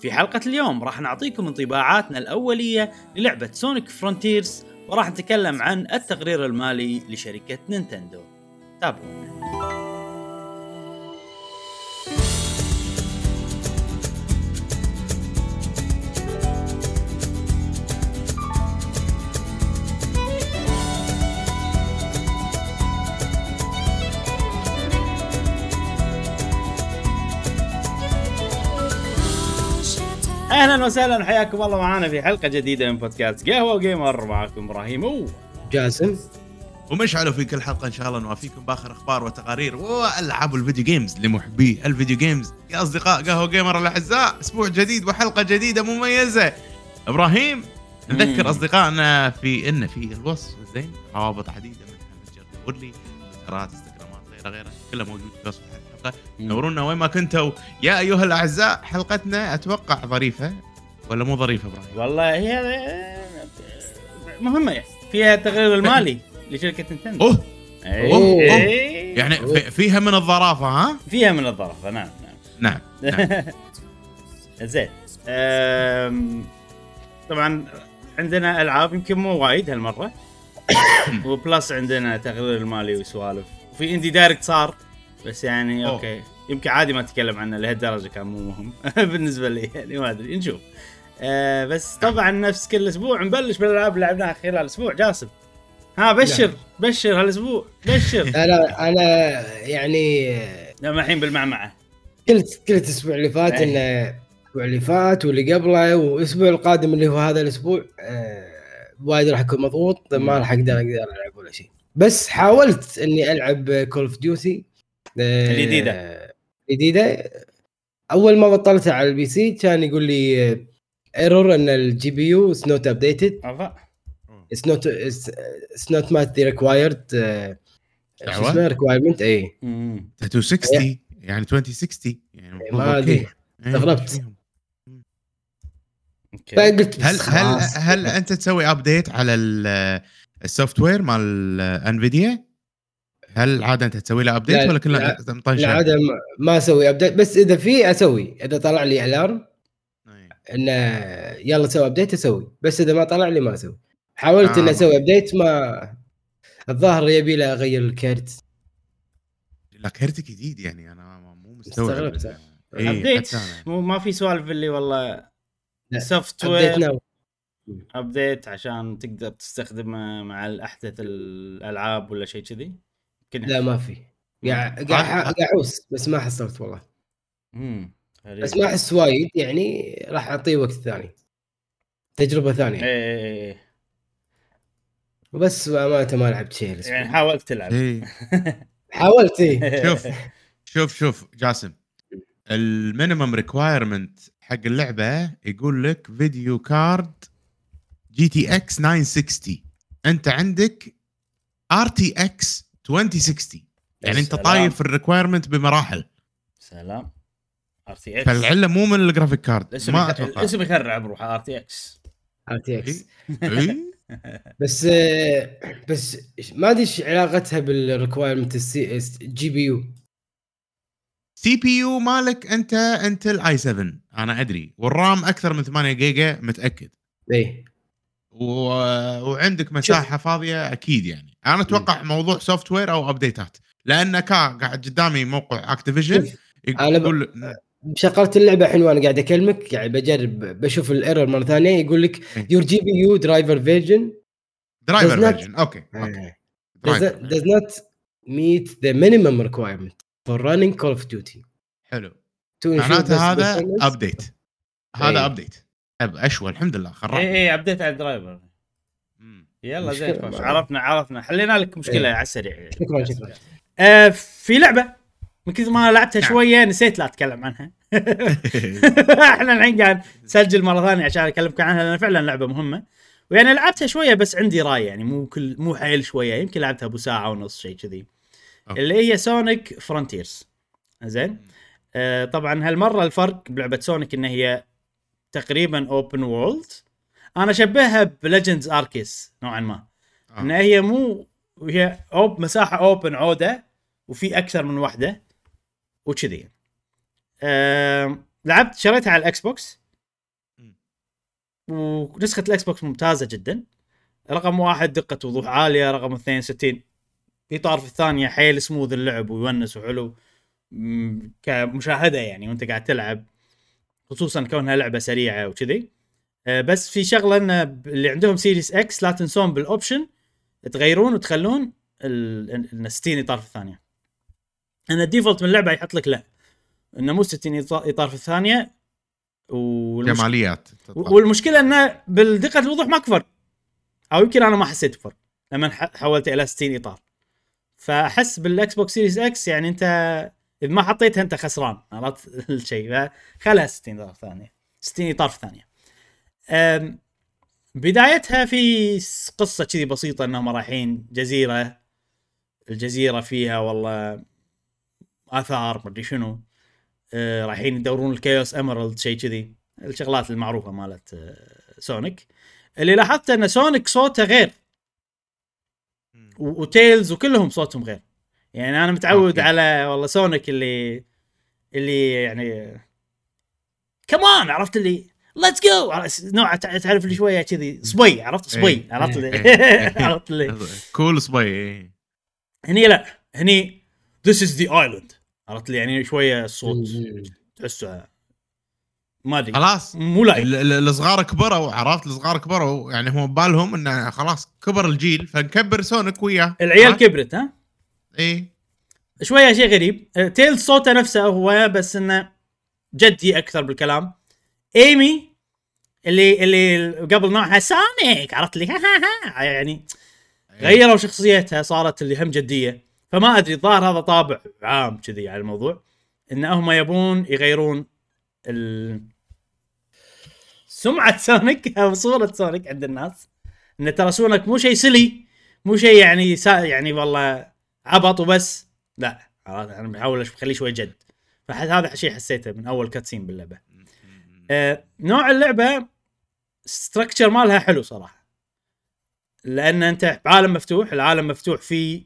في حلقة اليوم راح نعطيكم انطباعاتنا الأولية للعبة Sonic Frontiers وراح نتكلم عن التقرير المالي لشركة نينتندو. تابعونا. أهلا وسهلا وحياكم الله معنا في حلقة جديدة من بودكاست قهوة جيمر معكم إبراهيم و جاسم. ومشعل و في كل حلقة إن شاء الله نوافيكم بآخر أخبار وتقارير وألعاب ال video games لمحبي ال video games يا أصدقاء قهوة gamer الأعزاء أسبوع جديد وحلقة جديدة مميزة. إبراهيم نذكر. أصدقائنا في إن في الوصف زين روابط عديدة منها متجر وورلي تويترات انستغرامات غيره غيره كلها موجود في وصف الحلقة. نورونا وين ما كنتوا. يا أيها الأعزاء حلقتنا أتوقع ظريفة. ولا مو ظريفه إبراهيم؟ والله هي مهمة. يعني فيها التقرير المالي لشركة نينتندو أوه. أي- أوه. أي. يعني في- فيها من الظرافة ها؟ فيها من الظرافة نعم نعم. نعم زين. أم، طبعا عندنا ألعاب يمكن مو وايد هالمرة. وبلس عندنا تقرير المالي وسوالف. وفي Indie Direct صار بس يعني أوه. okay. يمكن عادي ما اتكلم عنه لهالدرجة كان مو مهم. بالنسبة لي يعني ما أدري. نشوف. آه بس طبعا نفس كل أسبوع نبلش بالألعاب اللي لعبناها خلال الأسبوع. جاسم. ها بشر. بشر هالأسبوع. بشر. أنا أنا يعني لما الحين بالمعمعة. قلت قلت الأسبوع اللي فات إيه. إنه الأسبوع اللي فات واللي قبله والأسبوع القادم اللي هو هذا الأسبوع آه وايد راح اكون مضغوط ما راح أقدر أقدر ألعب ولا شيء. بس حاولت إني ألعب Call of Duty الجديدة. الجديدة. أول ما بطلتها على ال PC كان يقول لي error ان ال GPU is not updated. It's not it's not met required شو؟ اسمه requirement اي مم. 260 يعني 2060 يعني المفروض ما. أدري إيه، استغربت. فيهم. okay. فقلت هل هل خلاص. هل أنت تسوي update على ال- ال software مال Nvidia؟ هل عادة أنت تسوي له update لا، ولا كله لا، مطنشه؟ العاده ما- ما أسوي update بس إذا في أسوي إذا طلع لي alarm إيه. إنه يلا سوي update أسوي بس إذا ما طلع لي ما أسوي حاولت آه. اني أسوي update ما الظاهر يبي له أغير الكرت لا كرت جديد يعني أنا مو مستوعب استغربت. إيه، update حتى أنا. مو ما في سوالف اللي والله software update عشان تقدر تستخدمه مع الأحدث الألعاب ولا شيء كذي لا ما في قاعد هذا- قاعد بس ما حصلت والله مم. بس ما احس وايد يعني راح أعطيه وقت ثاني. تجربة ثانية. إيه إيه إيه وبس امانه ما لعبت شيء. يعني حاولت تلعب. إيه. حاولت إيه. شوف شوف شوف جاسم. ال minimum requirement حق اللعبة يقول لك video card GTX 960 أنت عندك RTX 2060 يعني أنت. طايف ال requirement بمراحل. سلام. RTX فالعلة مو من ال graphic card الاسم ما يخ- أتوقع. الاسم يخرع بروح ار تي إكس ار تي إكس إيه. إيه. بس آه، بس ما أدري إيش علاقتها بال requirement ال GPU CPU مالك أنت Intel i7 أنا أدري. وال RAM أكثر من 8 جيجا متأكد. اي و... وعندك مساحة فاضية أكيد يعني. أنا أتوقع موضوع software أو ابديتات لأن كا قاعد قدامي موقع Activision شوف، أنا ب- يقول شغلت اللعبة الحين وأنا قاعد أكلمك يعني بجرب بشوف ال error مرة ثانية يقول لك. your GPU driver version driver does not- version okay okay does, not meet the minimum requirement for running Call of Duty. حلو. معناته هذا. update هذا. update up- اشوى الحمد لله. اي خرعت اي update على ال driver. يلا زين عرفنا عرفنا. حلينا لك مشكلة إيه. على السريع. شكرا شكرا. آه في لعبة من كثر ما لعبتها نعم. شوية نسيت لا أتكلم عنها. إحنا الحين قاعد نسجل مرة ثانية عشان اكلمك عنها لأن فعلا لعبة مهمة. ويعني لعبتها شوية بس عندي راي يعني مو كل مو حيل شوية. يمكن لعبتها أبو ساعة ونص شيء كذي. اللي هي سونيك فرونتيرز زين؟ آه طبعا هالمرة الفرق بلعبة سونيك إن هي تقريبا open world أنا أشبهها ب Legends Arceus نوعا ما. آه. إن هي مو هي op- مساحة open عودة وفي أكثر من واحدة وكذي لعبت شريتها على الاكس بوكس ونسخة الاكس بوكس ممتازة جدا. رقم واحد دقة وضوح عالية رقم اثنين 60 اطار في الثانية حيل سموذ اللعب ويونس وحلو. كمشاهدة يعني وانت قاعد تلعب. خصوصا كونها لعبة سريعة وكذي. آه، بس في شغلة إن اللي عندهم سيريس إكس لا تنسون بال option تغيرون وتخلون ال ال- 60 اطار في الثانية. ان ال default من اللعبة يحط لك لا. إنه مو 60 إطار- إطار في الثانية. جماليات والمشكلة إنه بالدقة الوضوح ماكو فرق. أو يمكن أنا ما حسيت بفرق لما حولت إلى 60 إطار. فأحس بالإكس بوكس سيريس إكس يعني أنت إذا ما حطيتها أنت خسران عرفت؟ الشيء. فخلها 60 إطار ثانية 60 إطار في ثانية بدايتها في قصة كذي بسيطة إنهم رايحين جزيرة. الجزيرة فيها والله آثار مدري شنو. أه، رايحين يدورون ال Chaos Emerald شيء كذي. الشغلات المعروفة مالت أه، سونيك. اللي لاحظت إن سونيك صوته غير. وتيلز وكلهم صوتهم غير. يعني أنا متعود okay. على والله سونيك اللي اللي يعني كمان عرفت اللي let's go نوع تع- تعرف اللي شوية كذي. صبي عرفت؟ صبي إيه. عرفت اللي؟ إيه. عرفت اللي. cool صبي إيه. هني لا هني this is the island عرفت اللي يعني شوية الصوت مم. تحسه ما أدري. خلاص. مو لايق. ال- ال- الصغار كبروا عرفت؟ الصغار كبروا. يعني هم ببالهم إنه خلاص كبر الجيل فنكبر سونيك وياه. العيال عرفت؟ كبرت ها؟ إيه. شوية شيء غريب. تيلز صوته نفسه هو بس إنه جدي أكثر بالكلام. إيمي اللي اللي قبل نوعها سونيك عرفت لي ها ها ها يعني غيروا شخصيتها صارت اللي هم جدية. فما أدري الظاهر هذا طابع عام كذي على الموضوع إن هم يبون يغيرون ال... سمعة سونيك أو صورة سونيك عند الناس. إن ترى سونيك مو شيء سلي مو شيء يعني سا يعني والله عبط وبس. لا؟ أنا بحاول اخليه شوي جد. فهذا شيء حسيته من أول cutscene باللعبة. آه نوع اللعبة structure مالها حلو صراحة. لأن أنت بعالم مفتوح العالم مفتوح فيه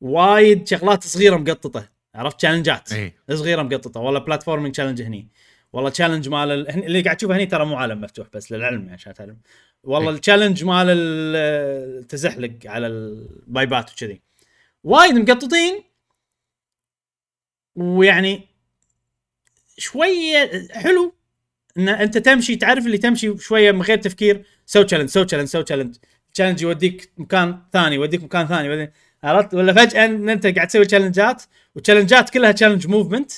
وايد شغلات صغيرة مقططة عرفت؟ تشالنجات إيه. صغيرة مقططة والله platforming challenge هني. والله challenge مال ال... اللي قاعد تشوفه هني ترى مو عالم مفتوح بس للعلم يعني عشان تعلم. والله إيه. ال challenge مال ال- التزحلق على البايبات وكذي. وايد مقططين ويعني شوية حلو إن أنت تمشي تعرف اللي تمشي شوية من غير تفكير سو challenge سو challenge سو challenge challenge يوديك مكان ثاني يوديك مكان ثاني يوديك عرفت؟ ولا فجأة ان أنت قاعد تسوي تشالنجات والتشالنجات كلها challenge movement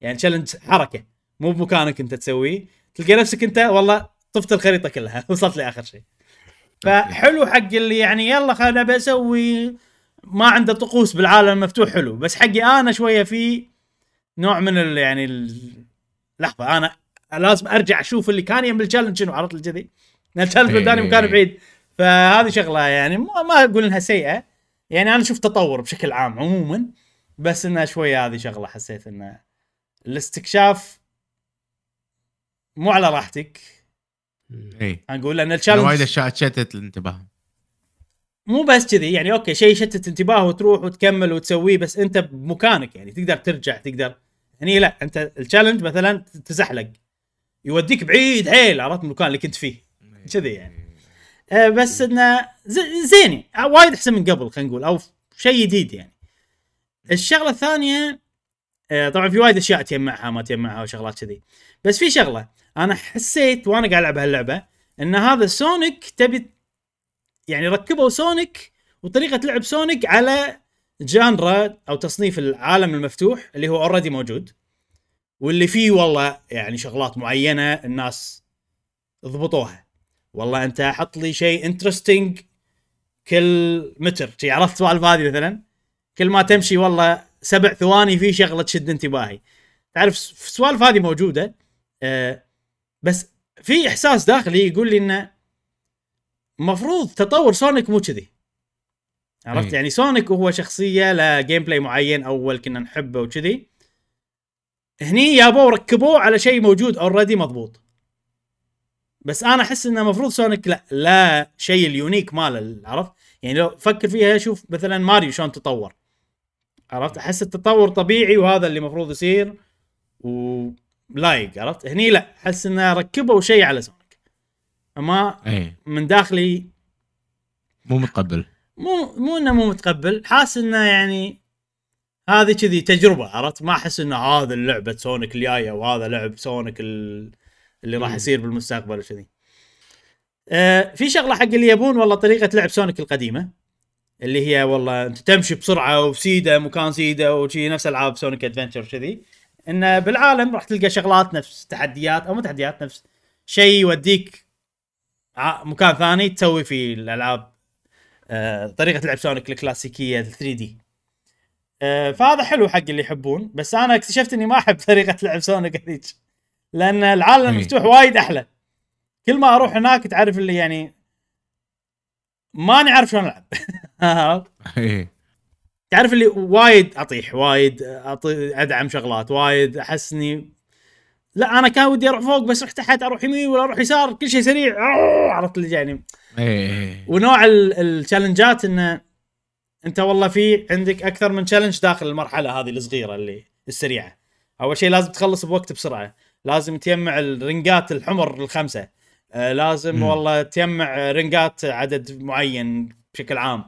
يعني challenge حركة مو بمكانك أنت تسويه. تلقى نفسك أنت والله طفت الخريطة كلها وصلت لآخر شيء. فحلو حق اللي يعني يلا خلنا بسوي ما عنده طقوس بالعالم المفتوح حلو. بس حقي أنا شوية في نوع من ال يعني ال- لحظة أنا لازم أرجع أشوف اللي كان يم التشالنج شنو عرفت الجذي لأن التشالنج إيه. مكان بعيد. فهذه شغلة يعني ما, ما أقول إنها سيئة. يعني أنا أشوف تطور بشكل عام عموما بس انها شوية هذه شغلة حسيت إنه الاستكشاف مو على راحتك. إيه نقول لأن ال challenge وايد أشياء شتت الانتباه. مو بس كذي يعني okay شيء يشتت انتباه وتروح وتكمل وتسويه بس أنت بمكانك يعني تقدر ترجع تقدر. هني لا أنت ال challenge مثلا تزحلق. يوديك بعيد حيل عرفت المكان اللي كنت فيه. كذي يعني. آه بس إنه زين آه، وايد أحسن من قبل خلينا نقول أو شيء جديد يعني. الشغلة الثانية آه طبعا في وايد أشياء تجمعها ما تجمعها وشغلات كذي. بس في شغلة أنا حسيت وأنا قاعد ألعب هاللعبة إن هذا سونيك تبي يعني ركبوا سونيك وطريقة لعب سونيك على genre أو تصنيف العالم المفتوح اللي هو already موجود واللي فيه والله يعني شغلات معينة الناس ضبطوها. والله أنت حط لي شيء interesting كل متر. شي عرفت السوالف هذه مثلا؟ كل ما تمشي والله سبع ثواني في شغلة تشد انتباهي. تعرف السوالف هذه موجودة آه بس في إحساس داخلي يقول لي إنه المفروض تطور سونيك مو كذي. عرفت. يعني سونيك هو شخصية له gameplay معين أول كنا نحبه وكذي. هني يابوه وركبوه على شيء موجود already مضبوط. بس أنا أحس إنه المفروض سونيك لا لا شيء ال unique ماله عرفت؟ يعني لو فكر فيها شوف مثلا ماريو شلون تطور عرفت؟ أحس التطور طبيعي وهذا اللي المفروض يصير ولايق عرفت؟ هني لا أحس إنه ركبوا شيء على سونيك. ما إي. من داخلي مو متقبل. مو مو إنه مو متقبل حاس إنه يعني هذه كذي تجربة عرفت؟ ما أحس إنه هذا لعبه سونيك الجاية وهذا لعب سونيك ال- اللي راح. يصير بالمستقبل وكذي. آه في شغلة حق اللي يبون والله طريقة لعب سونيك القديمة اللي هي والله أنت تمشي بسرعة وسيده مكان سيدة وشي نفس ألعاب سونيك adventure كذي انه بالعالم راح تلقى شغلات نفس تحديات أو مو تحديات نفس شيء يوديك مكان ثاني تسوي فيه الألعاب. آه، طريقة لعب سونيك الكلاسيكية 3D آه، فهذا حلو حق اللي يحبون بس أنا اكتشفت إني ما أحب طريقة لعب سونيك هذيك. لأن العالم. المفتوح وايد أحلى. كل ما أروح هناك تعرف اللي يعني ماني عارف شلون ألعب. اي تعرف اللي وايد أطيح وايد أطي... أدعم شغلات وايد احس اني لا أنا كان ودي أروح فوق بس رحت تحت أروح يمين ولا أروح يسار كل شيء سريع. عرفت اللي يعني. اي ونوع ال- ال challengeات إنه أنت والله في عندك أكثر من challenge داخل المرحلة هذه الصغيرة اللي السريعة. أول شيء لازم تخلص بوقت بسرعة. لازم تجمع ال ringات الحمر الخمسة. آه لازم مم. والله تجمع ringات عدد معين بشكل عام.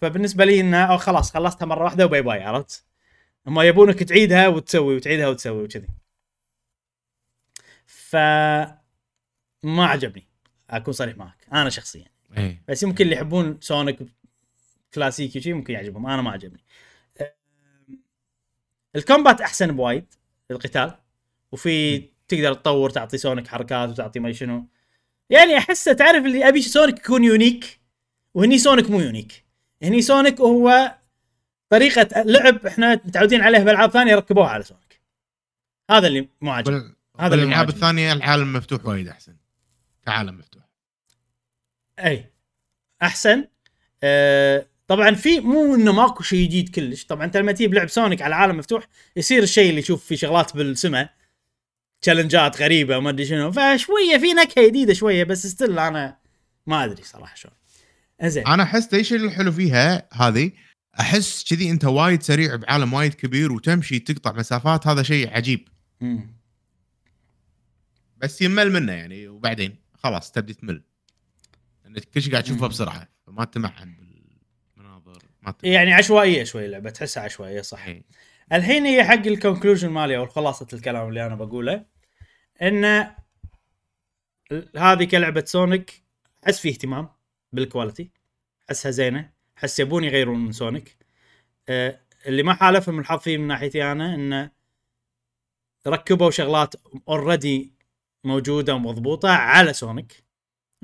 فبالنسبة لي انه أو خلاص خلصتها مرة واحدة و bye bye عرفت؟ هم يبونك تعيدها وتسوي وتعيدها وتسوي وكذي. ف ما عجبني. أكون صريح معك. أنا شخصيا. اي بس يمكن اللي يحبون سونيك كلاسيكي شيء ممكن يعجبهم. أنا ما عجبني. أم، ال combat أحسن بوايد القتال وفي تقدر تطور تعطي سونيك حركات وتعطي ما شنو. يعني أحسه تعرف اللي أبي سونيك يكون unique وهني سونيك مو unique. هني سونيك هو طريقة لعب إحنا متعودين عليها بألعاب ثانية ركبوها على سونيك. هذا اللي مو بال... هذا اللي بالألعاب معجبني. الثانية العالم مفتوح وايد أحسن. كعالم مفتوح. أي. أحسن. أه طبعا في مو إنه ماكو شيء جديد كلش. طبعا أنت لما تجيب لعب سونيك على عالم مفتوح يصير الشيء اللي يشوف فيه شغلات بالسماء. challengeات غريبة وما أدري شنو فشوية في نكهة جديدة شوية بس still أنا ما أدري صراحة شلون زين أنا أحس إيش الحلو فيها هذه أحس كذي أنت وايد سريع بعالم وايد كبير وتمشي تقطع مسافات هذا شيء عجيب مم. بس يمل منه يعني وبعدين خلاص تبدي تمل كل شيء قاعد تشوفه. بسرعة فما تمعن بالمناظر ما تمعن. يعني عشوائية شوي اللعبه تحسها عشوائية صح إيه. الحين هي حق ال conclusion مالي أو خلاصة الكلام اللي أنا بقوله إن هذه كلعبة سونيك أحس في اهتمام بال quality أحسها زينة أحس يبون يغيرون من سونيك أه اللي ما حالفهم الحظ فيه من ناحيتي أنا انه ركبوا شغلات already موجودة ومضبوطة على سونيك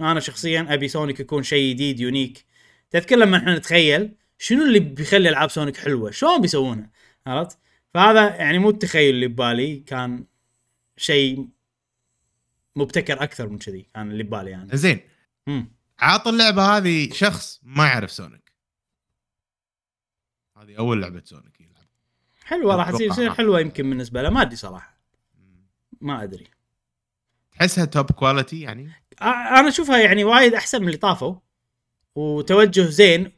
أنا شخصيا أبي سونيك يكون شيء جديد unique تذكر لما إحنا نتخيل شنو اللي بيخلي ألعاب سونيك حلوة؟ شلون بيسوونها عرفت؟ فهذا يعني مو التخيل اللي ببالي كان شيء مبتكر أكثر من كذي كان اللي ببالي يعني. زين. عط اللعبة هذه شخص ما يعرف سونيك. هذه أول لعبة سونيك يلعب. حلوة راح تصير تصير حلوة يمكن بالنسبة له ما أدري صراحة. ما أدري. تحسها top quality يعني؟ أنا أشوفها يعني وايد أحسن من اللي طافوا. وتوجه زين.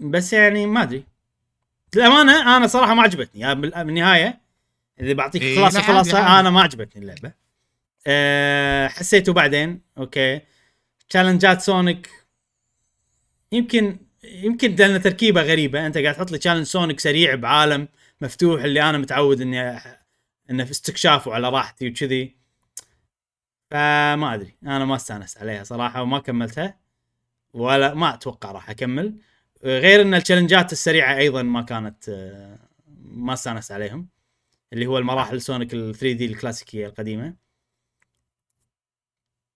بس يعني ما أدري. للأمانة أنا صراحة ما عجبتني. يعني بال- بالنهاية إذا بعطيك إيه، خلاصة خلاصة عادي. أنا ما عجبتني اللعبة. أه حسيته بعدين okay. challengeات سونيك يمكن يمكن لأن تركيبة غريبة أنت قاعد تحط لي challenge سونيك سريع بعالم مفتوح اللي أنا متعود إني إنه في استكشاف وعلى راحتي وكذي. فما أدري أنا ما استانست عليها صراحة وما كملتها. ولا ما أتوقع راح أكمل. غير إن التشالنجات السريعة أيضا ما كانت آه، ما استانست عليهم اللي هو المراحل سونيك ال 3 دي الكلاسيكية القديمة.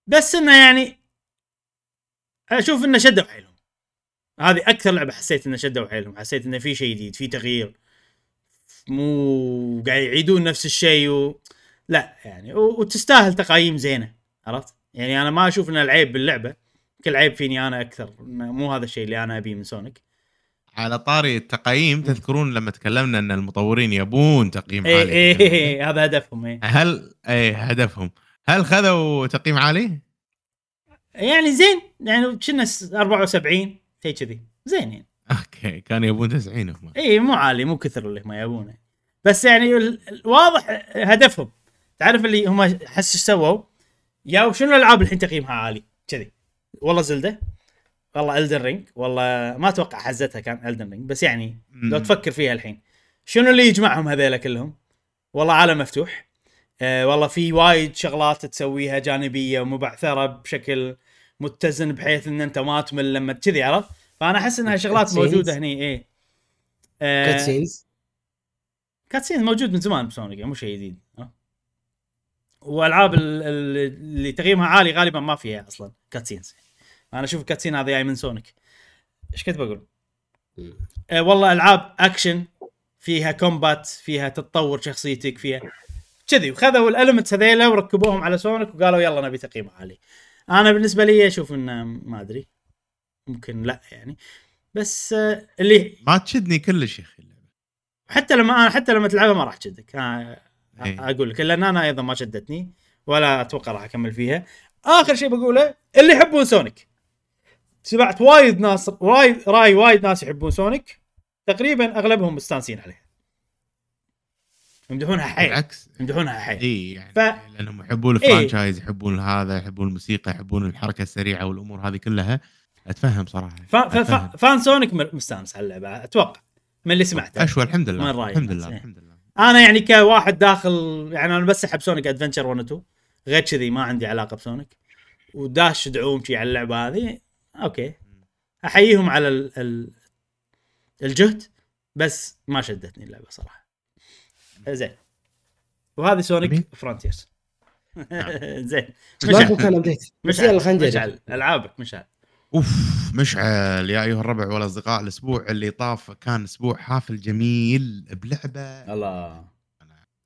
بس إنه يعني أشوف إنه شدوا حيلهم. هذه أكثر لعبة حسيت إنه شدوا حيلهم. حسيت إنه في شيء جديد في تغيير. مو قاعد يعيدون نفس الشيء و... لا يعني و... وتستاهل تقييم زينة عرفت؟ يعني أنا ما أشوف إن العيب باللعبة. كل عيب فيني أنا أكثر. مو هذا الشيء اللي أنا أبيه من سونيك على طاري التقييم تذكرون لما تكلمنا أن المطورين يبون تقييم اي عالي. اي إي هذا هدفهم اي هل اي هدفهم. هل خذوا تقييم عالي؟ يعني زين يعني كنا س- 74 شيء كذي. زين يعني. okay كانوا يبون 90 هم. اي مو عالي مو كثر اللي ما يبونه. بس يعني ال- ال- واضح هدفهم. تعرف اللي هم حس إيش سووا؟ يا شنو الألعاب الحين تقييمها عالي؟ والله زيلدا والله إلدن رينج والله ما أتوقع حزتها كان إلدن رينج بس يعني لو. تفكر فيها الحين شنو اللي يجمعهم هذيلا كلهم؟ والله عالم مفتوح آه والله في وايد شغلات تسويها جانبية ومبعثرة بشكل متزن بحيث إن أنت ما تمل لما كذي عرفت؟ فأنا أحس إنها شغلات. موجودة هني إيه آه cutscenes، cutscene موجود من زمان بسونيك مو شيء جديد؟ والعاب ال- اللي تقييمها عالي غالبا ما فيها أصلا cutscenes أنا أشوف ال cutscene هذا جاي من سونيك إيش كنت بقول؟ أه والله ألعاب اكشن فيها combat فيها تتطور شخصيتك فيها كذي. وخذوا ال elements هذيلا وركبوهم على سونيك وقالوا يلا نبي تقييم عالي. أنا بالنسبة لي أشوف إنه ما أدري. ممكن لا يعني. بس آه، اللي ما تشدني كلش يا أخي. حتى لما أنا حتى لما تلعبها ما راح تشدك. أقول لك. لأن أنا أيضا ما شدتني ولا أتوقع راح أكمل فيها. آخر شيء بقوله اللي يحبون سونيك. سمعت وايد ناس وايد رأي وايد ناس يحبون سونيك. تقريبا أغلبهم مستانسين عليها يمدحونها حيل. بالعكس. يمدحونها حيل. اي يعني ف- لأنهم يحبون إيه. ال franchise يحبون هذا يحبون الموسيقى يحبون الحركة السريعة والأمور هذه كلها. أتفهم صراحة. ف... أتفهم. ف... fan سونيك مستانس على اللعبة أتوقع. من اللي سمعته. أشوى الحمد لله. الحمد لله إيه. الحمد لله. أنا يعني كواحد داخل يعني أنا بس أحب سونيك Adventure 1 و 2 غير كذي ما عندي علاقة بسونيك وداش دعوم شي على اللعبة هذه أوكي. أحييهم على ال... ال... الجهد بس ما شدتني اللعبة صراحة. زين. وهذه سونيك جميل. فرونتيرز زين. ما مشعل. مشعل يلا خلينا نجرب مشعل. ألعابك مشعل. أوف مشعل يا أيها الربع والأصدقاء. الأسبوع اللي طاف كان أسبوع حافل جميل بلعبة. الله.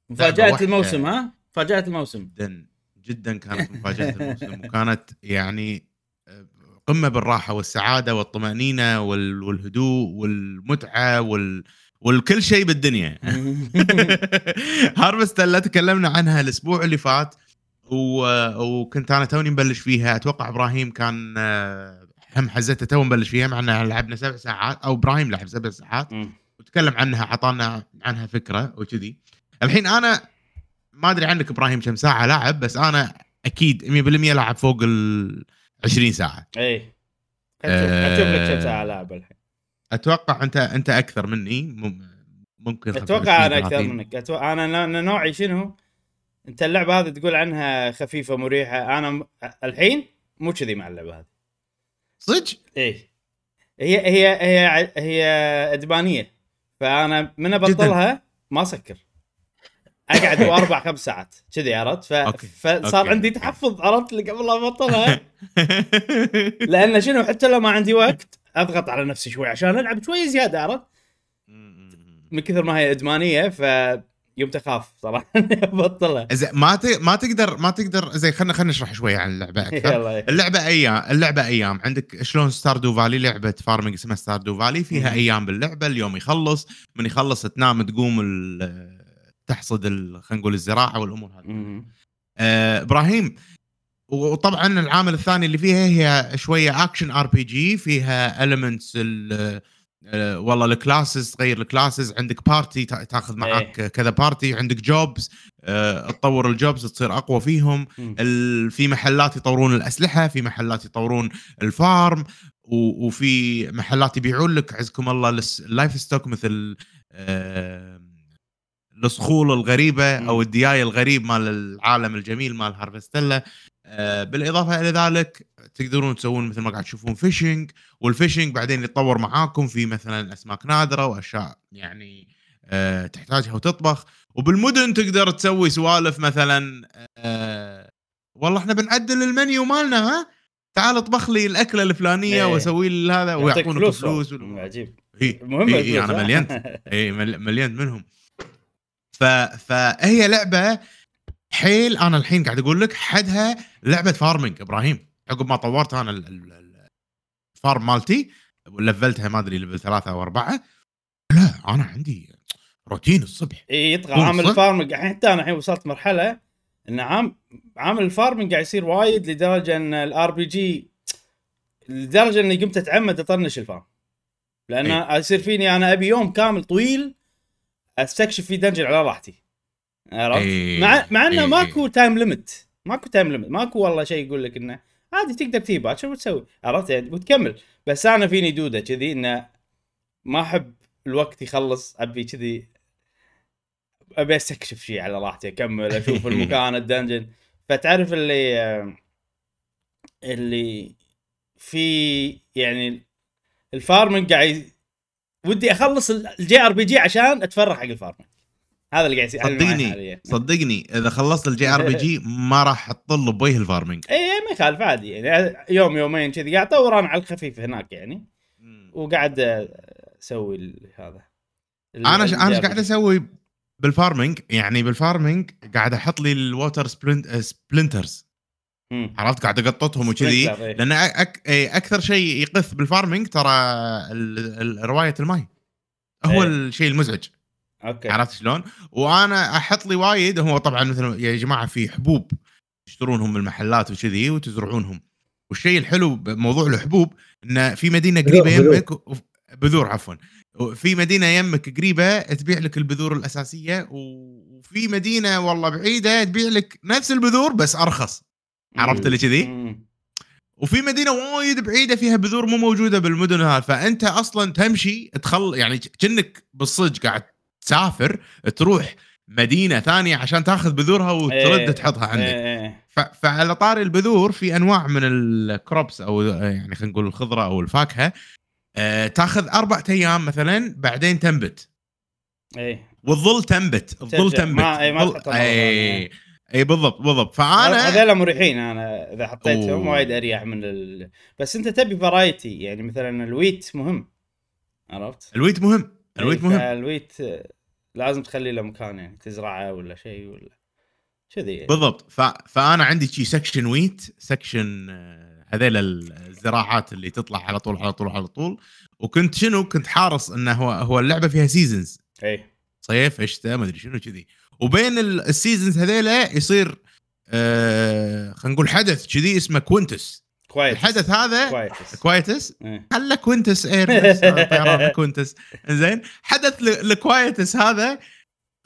مفاجأة. الموسم ها؟ مفاجأة الموسم. جدا جدا كانت مفاجأة الموسم. وكانت يعني قمة بالراحة والسعادة والطمأنينة وال- والهدوء والمتعة وال والكل شيء بالدنيا. هارفستر تكلمنا عنها الأسبوع اللي فات و... وكنت أنا توني مبلش فيها. أتوقع إبراهيم كان هم حزتها تو مبلش فيها مع إنها لعبنا سبع ساعات أو إبراهيم لعب سبع ساعات وتكلم عنها أعطانا عنها فكرة وكذي. الحين أنا ما أدري عنك إبراهيم كم ساعة لاعب بس أنا أكيد 100% لاعب فوق ال 20 ساعة. إيه. أشوف لك كم ساعة لعب الحين؟ أتوقع انت أنت أكثر مني مم- ممكن 25 أتوقع أنا أكثر 30. منك. أتوقع أنا نوعي شنو؟ أنت اللعبة هذه تقول عنها خفيفة مريحة. أنا م... الحين مو كذي مع اللعبة هذه. صدق؟ إيه. هي هي هي ع- هي إدمانية. فأنا من أبطلها ما أسكر. أقعد أربع خمس ساعات. كذي عرفت؟ ف... أوكي. فصار أوكي. عندي تحفظ عرفت؟ اللي قبل لا أبطلها. لأن شنو حتى لو ما عندي وقت أضغط على نفسي شوي عشان ألعب شوي زيادة عرفت؟ من كثر ما هي إدمانية ف يوم تخاف صراحة إني أبطلها. زين ما ت... ما تقدر ما تقدر زين خلينا خلينا نشرح شوي عن اللعبة أكثر. اللعبة أيام اللعبة أيام. عندك شلون ستاردو فالي لعبة farming اسمها ستاردو فالي فيها. أيام باللعبة. اليوم يخلص. من يخلص تنام تقوم ال- تحصد ال- خلينا نقول الزراعة والأمور هذه. آه، إبراهيم وطبعا العامل الثاني اللي فيها هي شوية action RPG فيها elements والله ال classes تغير ال classes عندك party تأخذ معاك كذا party عندك jobs تطور ال jobs تصير أقوى فيهم. في محلات يطورون الأسلحة في محلات يطورون ال farm وفي محلات يبيعون لك عزكم الله ال livestock مثل آه، الصخول الغريبة. أو الدياي الغريب مال العالم الجميل مال هارفستيلا آه، بالإضافة إلى ذلك تقدرون تسوون مثل ما قاعد تشوفون fishing وال fishing بعدين يتطور معاكم في مثلا أسماك نادرة وأشياء يعني آه، تحتاجها وتطبخ. وبالمدن تقدر تسوي سوالف مثلا آه، والله إحنا بنعدل المنيو مالنا ها؟ تعال اطبخ لي الأكلة الفلانية إيه. وأسوي لي هذا ويعطونك فلوس, فلوس مم، عجيب. إيه، مهم إيه، إيه، أنا ها؟ مليانت اي مل- مليان منهم. ف فهي لعبة حيل أنا الحين قاعد أقول لك حدها لعبة farming إبراهيم. عقب ما طورت أنا ال- ال- ال- ال farm مالتي ولفلتها ما أدري level ثلاثة أو أربعة. لا أنا عندي روتين الصبح. إي يطغى عامل؟ ال farming الحين حتى أنا الحين وصلت مرحلة إن عام عامل ال farming قاعد يصير وايد لدرجة إن ال RPG لدرجة إني قمت أتعمد أطنش ال farm لأن. يصير فيني أنا أبي يوم كامل طويل أستكشف فيه dungeon على راحتي. عرفت؟ إيه. مع مع إنه إيه. ماكو time limit ماكو time limit ماكو والله شيء يقول لك إنه عادي تقدر تجيب باكر وتسوي عرفت يعني وتكمل بس أنا فيني دوده كذي إنه ما أحب الوقت يخلص أبي كذي أبي أستكشف شيء على راحتي أكمل أشوف المكان ال dungeon فتعرف اللي اللي في يعني ال farming قاعد ودي أخلص ال JRPG عشان اتفرغ حق ال farming هذا اللي قاعد يصير. صدقني. صدقني إذا خلصت ال JRPG ما راح تطل بوجه ال farming اي ما يخالف عادي. يعني يوم يومين كذي. قاعد أطور أنا على الخفيف هناك يعني. وقاعد أسوي هذا. أنا ش... أنا قاعد أسوي بال farming يعني بال farming قاعد أحط لي ال water sprink... sprinklers. عرفت؟ قاعد أقططهم وكذي. إيه. لأن أك... إيه، أكثر شيء يقث بال farming ترى ال... ال... رواية الماي. هو إيه. الشيء المزعج. أوكي عرفت شلون؟ وأنا أحط لي وايد هو طبعا مثل يا جماعة في حبوب تشترونهم من المحلات وكذي وتزرعونهم والشيء الحلو بموضوع الحبوب انه في مدينة قريبة بذور. يمك بذور عفوا في مدينة يمك قريبة تبيع لك البذور الأساسية وفي مدينة والله بعيدة تبيع لك نفس البذور بس أرخص عرفت اللي كذي؟ وفي مدينة وايد بعيدة فيها بذور مو موجودة بالمدن هذه فأنت أصلا تمشي تخل يعني كأنك بالصج قاعد تسافر تروح مدينة ثانية عشان تاخذ بذورها وترد إيه. تحطها عندك إيه، إيه. فعلى طاري البذور في أنواع من الكروبس أو يعني خلينا نقول الخضرة أو الفاكهة أه تاخذ أربع أيام مثلا بعدين تنبت إيه والظل تنبت الظل. تنبت ما- إيه، ما. اي اي بالضبط بالضبط فأنا هذول مريحين أنا إذا حطيتهم. وايد أريح من ال... بس أنت تبي variety يعني مثلا ال wheat مهم عرفت؟ ال wheat مهم ال wheat إيه، مهم فال wheat آه، لازم تخلي له مكان يعني تزرعه ولا شيء ولا كذي يعني. بالضبط. ف... فأنا عندي شي section wheat section هذيل الزراعات اللي تطلع على طول على طول على طول. وكنت شنو؟ كنت حارس إنه هو هو اللعبة فيها seasons إيه. صيف شتاء ما أدري شنو كذي. وبين ال- السيزونز هذيلا يصير آه خلينا نقول حدث كذي اسمه كوينتس كويس الحدث هذا كويس كويتس. إيه. هلا كوينتس اير طيران كوينتس. زين حدث ل- الكويتس هذا.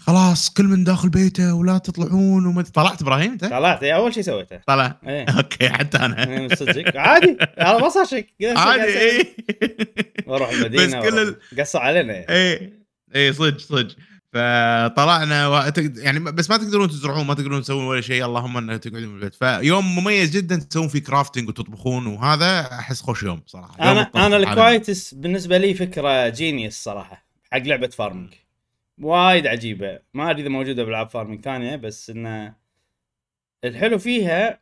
خلاص كل من داخل بيته ولا تطلعون وما طلعت إبراهيم أنت؟ طلعت. إيه، أول شيء سويته. طلع إيه. أوكي حتى أنا. إيه، من صدقك. عادي. أنا ما صار شيء. عادي. اي وأروح المدينة بس كل ال- قصوا علينا. يعني. اي اي صدق صدق. فطلعنا و... يعني بس ما تقدرون تزرعون ما تقدرون تسوون ولا شيء. اللهم إنه تقعدون بالبيت. فيوم مميز جدا تسوون فيه crafting وتطبخون وهذا أحس خوش يوم صراحة. يوم أنا أنا. ال Quietus بالنسبة لي فكرة genius صراحة حق لعبة farming وايد عجيبة. ما أدري إذا موجودة بألعاب farming ثانية بس انه الحلو فيها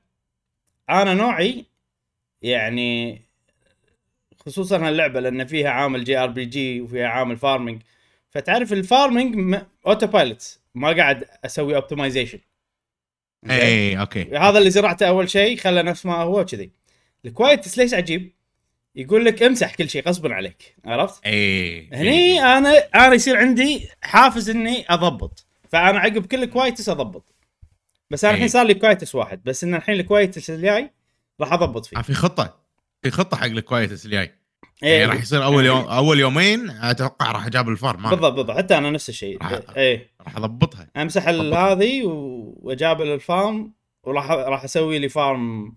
أنا نوعي يعني خصوصا هاللعبة لأن فيها عامل JRPG وفيها عامل farming فتعرف ال farming autopilot ما قاعد أسوي optimization اي okay. هذا اللي زرعته أول شيء خلى نفس ما هو كذي ال Quietus ليش عجيب؟ يقول لك امسح كل شيء غصبا عليك. عرفت؟ اي هني أنا أنا يصير عندي حافز إني أضبط. فأنا عقب كل Quietus أضبط. بس أنا إيه. الحين صار لي Quietus واحد. بس إن الحين ال Quietus الجاي راح أضبط فيه. آه، في خطة. في خطة حق ال Quietus الجاي. إيه. يعني راح يصير أول يوم أول يومين أتوقع راح أجابل ال farm ما بالضبط بالضبط حتى أنا نفس الشيء. راح- إيه. راح أضبطها. أمسح. هذه و- واجابل ال farm وراح راح أسوي لي farm.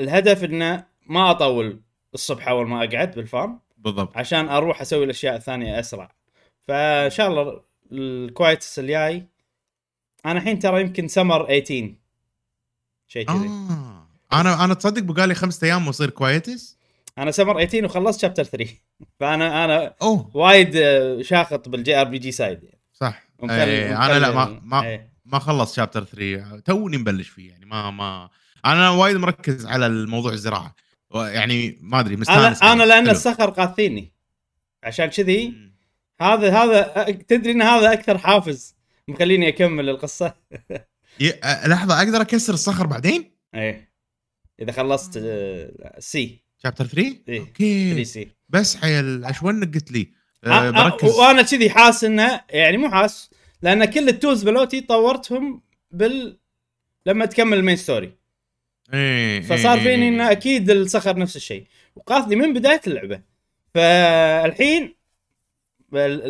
الهدف إنه ما أطول الصبح أول ما أقعد بال farm بالضبط. عشان أروح أسوي الأشياء الثانية أسرع. فإن شاء الله ال Quietus الجاي. أنا الحين ترى يمكن سمر 18 شيء كذي. آه. أنا أنا تصدق بقالي خمسة أيام ويصير Quietus أنا سمر 18 وخلصت chapter 3 فانا أنا أوه. وايد آه، شاخط بال JRPG side يعني صح. ومخلي- إيه أنا لا ما ما إيه. ما خلص chapter 3 توني مبلش فيه يعني ما ما أنا وايد مركز على الموضوع الزراعة. يعني ما أدري مستانس أنا أنا. لأن حلو. الصخر قاثيني. عشان كذي. هذا هذا تدري إن هذا أكثر حافز مخليني أكمل القصة؟ لحظة أقدر أكسر الصخر بعدين؟ إيه. إذا خلصت سي شابتر 3 إيه. أوكي. 3 سي. بس حيل اشونك قلت لي. آه، أه آه، بركز. وأنا كذي حاس إنه يعني مو حاس لأن كل التولز بلوتي طورتهم بال لما تكمل المين ستوري إيه فصار إيه، فيني إيه. إنه أكيد الصخر نفس الشيء. وقاثني من بداية اللعبة. فالحين ال-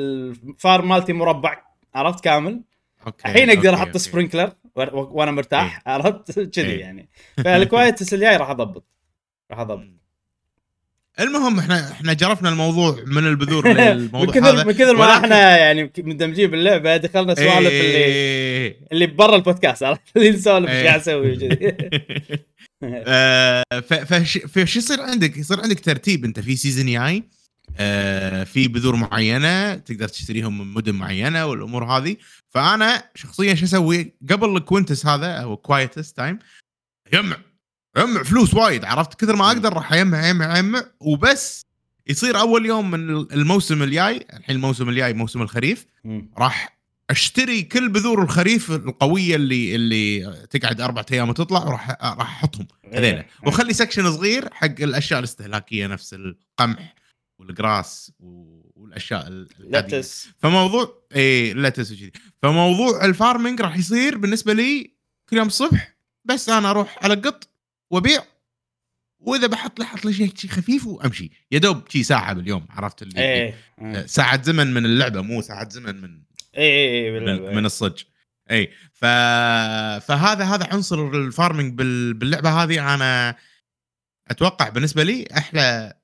ال farm مالتي مربع عرفت كامل؟ okay الحين أقدر أحط. sprinkler وأنا مرتاح عرفت؟ كذي إيه. يعني. فال Quietus الجاي راح أضبط. راح أضبط. المهم إحنا إحنا جرفنا الموضوع من البذور من للموضوع كثر هذا. من كثر ما ولكن- إحنا يعني مندمجين باللعبة دخلنا سوالف اللي إيه. اللي برا البودكاست عرفت؟ اللي نسولف إيش. قاعد أسوي آه، فش يصير عندك؟ يصير عندك ترتيب أنت في season جاي آه، في بذور معينة تقدر تشتريهم من مدن معينة والأمور هذه. فأنا شخصيا شو أسوي؟ قبل ال Quietus هذا أو Quietus time يجمع يجمع فلوس وايد عرفت كثر ما أقدر راح اجمع اجمع اجمع وبس يصير أول يوم من الموسم الجاي الحين الموسم الجاي موسم الخريف. راح أشتري كل بذور الخريف القوية اللي اللي تقعد أربع أيام وتطلع وراح راح أحطهم هذيلا إيه. واخلي section صغير حق الأشياء الاستهلاكية نفس القمح وال grass والأشياء ال- العادية. lettuce فموضوع اي lettuce وكذي فموضوع ال farming راح يصير بالنسبة لي كل يوم الصبح بس أنا أروح ألقط وابيع وإذا بحط لي حط لي شيء شي خفيف وأمشي. يا دوب شي ساعه باليوم عرفت اللي إيه إيه. ساعه زمن من اللعبة مو ساعه زمن من إيه إيه من, باللعبة. من الصج. اي ف... فهذا هذا عنصر ال farming بال... باللعبة هذه. أنا أتوقع بالنسبة لي أحلى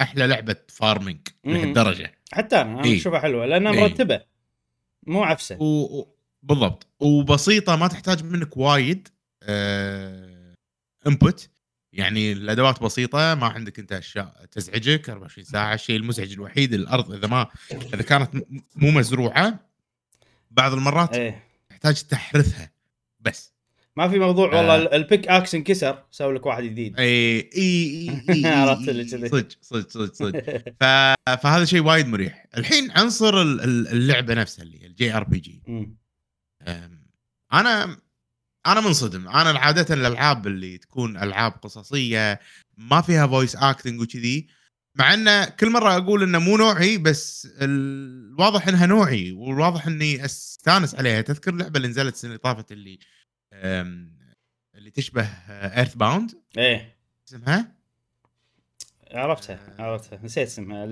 أحلى لعبة farming. لهالدرجة. حتى أنا إيه. أشوفها حلوة لأنها إيه. مرتبة مو عفسة. و... و- بالضبط. وبسيطة ما تحتاج منك وايد. آه... input يعني الأدوات بسيطة ما عندك أنت أشياء تزعجك 24 ساعة الشيء المزعج الوحيد الأرض إذا ما إذا كانت مو مزروعة بعض المرات إيه تحتاج تحرثها بس ما في موضوع والله آه. ال- ال pickaxe انكسر سوي لك واحد جديد اي اي اي عرفت اللي كذي. صدق صدق صدق صدق. فهذا شيء وايد مريح الحين عنصر ال- ال- اللعبة نفسها اللي ال JRPG. أنا أنا منصدم. أنا عادة الألعاب اللي تكون ألعاب قصصية ما فيها voice acting وكذي مع إنه كل مرة أقول إنه مو نوعي بس الواضح إنها نوعي والواضح إني أستانس عليها. تذكر اللعبه اللي نزلت السنة اللي طافت اللي اللي تشبه EarthBound إيه. اسمها؟ عرفتها آه. عرفتها نسيت اسمها.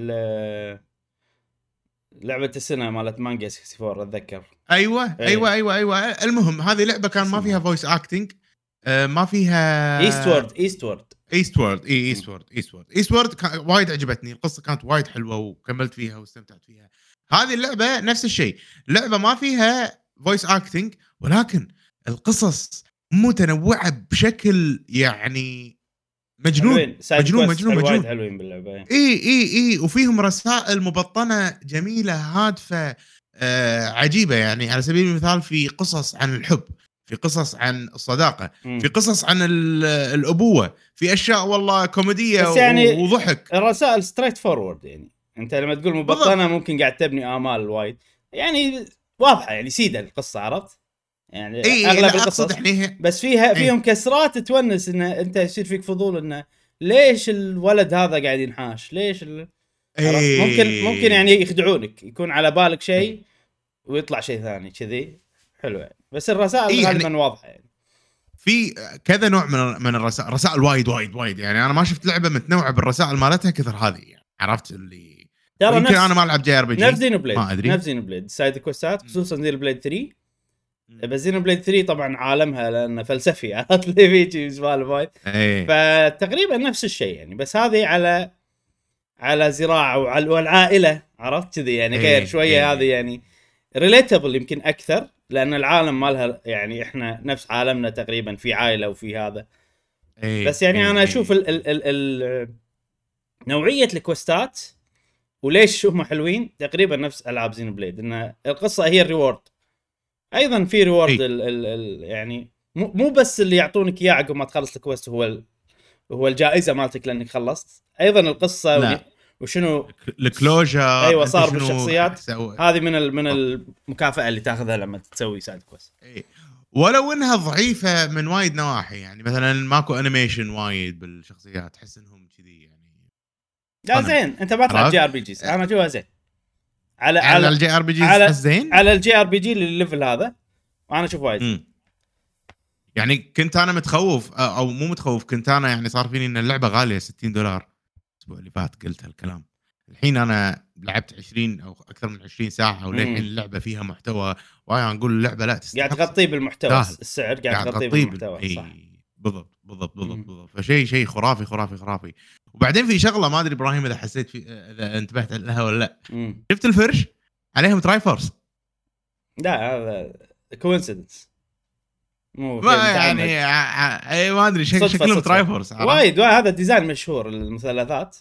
لعبة السنة مالت مانجا 64 أتذكر. أيوه إيه. أيوه أيوه أيوه. المهم هذه لعبة كان ما فيها voice acting ما فيها Eastward Eastward ايست وورد إي ايست وورد ايست وورد ايست وورد كان- وايد عجبتني القصة كانت وايد حلوة وكملت فيها واستمتعت فيها. هذه اللعبة نفس الشيء لعبة ما فيها voice acting ولكن القصص متنوعة بشكل يعني مجنون مجنون مجنون مجنون. حلوين باللعبة إيه. إي إي إي. وفيهم رسائل مبطنة جميلة هادفة آه عجيبة يعني. على سبيل المثال في قصص عن الحب في قصص عن الصداقة مم. في قصص عن ال- الأبوة في أشياء والله كوميدية بس يعني- وضحك. الرسائل straightforward يعني. أنت لما تقول مبطنة ممكن قاعد تبني آمال وايد. يعني واضحة يعني سيده القصة عرفت؟ يعني اي أغلب القصص يعني بس فيها إيه. فيهم كسرات تونس إن أنت يصير فيك فضول انه ليش الولد هذا قاعد ينحاش؟ ليش ال... إيه. ممكن ممكن يعني يخدعونك يكون على بالك شيء ويطلع شيء ثاني كذي حلو يعني بس الرسائل إيه يعني- غالبا واضحة يعني في كذا نوع من من الرسائل رسائل وايد وايد وايد يعني أنا ما شفت لعبة متنوعة بالرسائل مالتها كثر هذه يعني عرفت اللي ترى يمكن نفس أنا ما ألعب JRPG نفس Xenoblade ما أدري. نفس Xenoblade side questات. خصوصا Xenoblade 3 مم. بس Xenoblade 3 طبعا عالمها لأنه فلسفي عرفت لي فيجي سوالف وايد إيه فتقريبا نفس الشيء يعني بس هذه على على زراعة وعلى والعائلة عرفت كذي يعني إيه، غير شوية إيه. هذه يعني relatable يمكن أكثر لأن العالم مالها يعني إحنا نفس عالمنا تقريبا في عائلة وفي هذا إيه. بس يعني إيه. أنا أشوف ال ال ال ال نوعية ال questات وليش هم حلوين تقريبا نفس ألعاب Xenoblade إن القصة هي ال reward أيضا في reward إيه. ال ال ال يعني مو بس اللي يعطونك إياه عقب ما تخلص ال quest هو ال هو الجائزة مالتك لأنك خلصت أيضا القصة. ودي- وشنو ال closure أنت صار بالشخصيات. هذه من ال من المكافأة اللي تأخذها لما تسوي side quest إيه. ولو إنها ضعيفة من وايد نواحي يعني مثلا ماكو animation وايد بالشخصيات تحس إنهم كذي يعني لا زين أنت ما تلعب؟ JRPGs أنا اشوفها زين على على على ال JRPG على- زين؟ على ال JRPG لل level هذا. وأنا أشوف وايد. يعني كنت أنا متخوف أو أو مو متخوف كنت أنا يعني صار فيني إن اللعبة غالية 60 دولار الأسبوع اللي فات قلت هالكلام. الحين أنا لعبت 20 أو أكثر من 20 ساعة وللحين. اللعبة فيها محتوى. وأنا نقول اللعبة لا تستحق. قاعد تغطيه بالمحتوى. السعر قاعد تغطيه بالمحتوى بال- صح. بالضبط بالضبط بالضبط. بالضبط فشيء شيء خرافي خرافي خرافي وبعدين في شغلة ما أدري إبراهيم إذا حسيت في إذا انتبهت لها ولا لأ مم. شفت الفرش عليهم تراي فورس لا هذا coincidence مو ما. يعني اي ما أدري شك- شكلهم. Triforce؟ وايد وايد هذا design مشهور المثلثات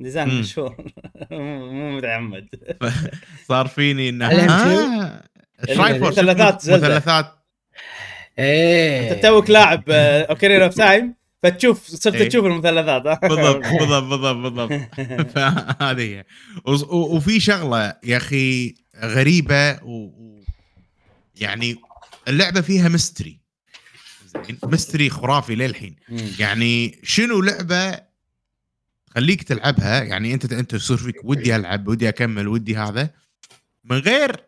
design. مشهور مو مو متعمد صار فيني انه آه، Triforce مثلثات. مثلثات إيه. أنت توك لاعب Ocarina of Time فتشوف صرت إيه. تشوف المثلثات؟ بالضبط بالضبط بالضبط بالضبط. فهذه هي. وفي شغلة يا أخي غريبة و... يعني اللعبة فيها mystery زين؟ mystery خرافي للحين. يعني شنو لعبة تخليك تلعبها؟ يعني أنت أنت يصير فيك ودي ألعب ودي أكمل ودي هذا. من غير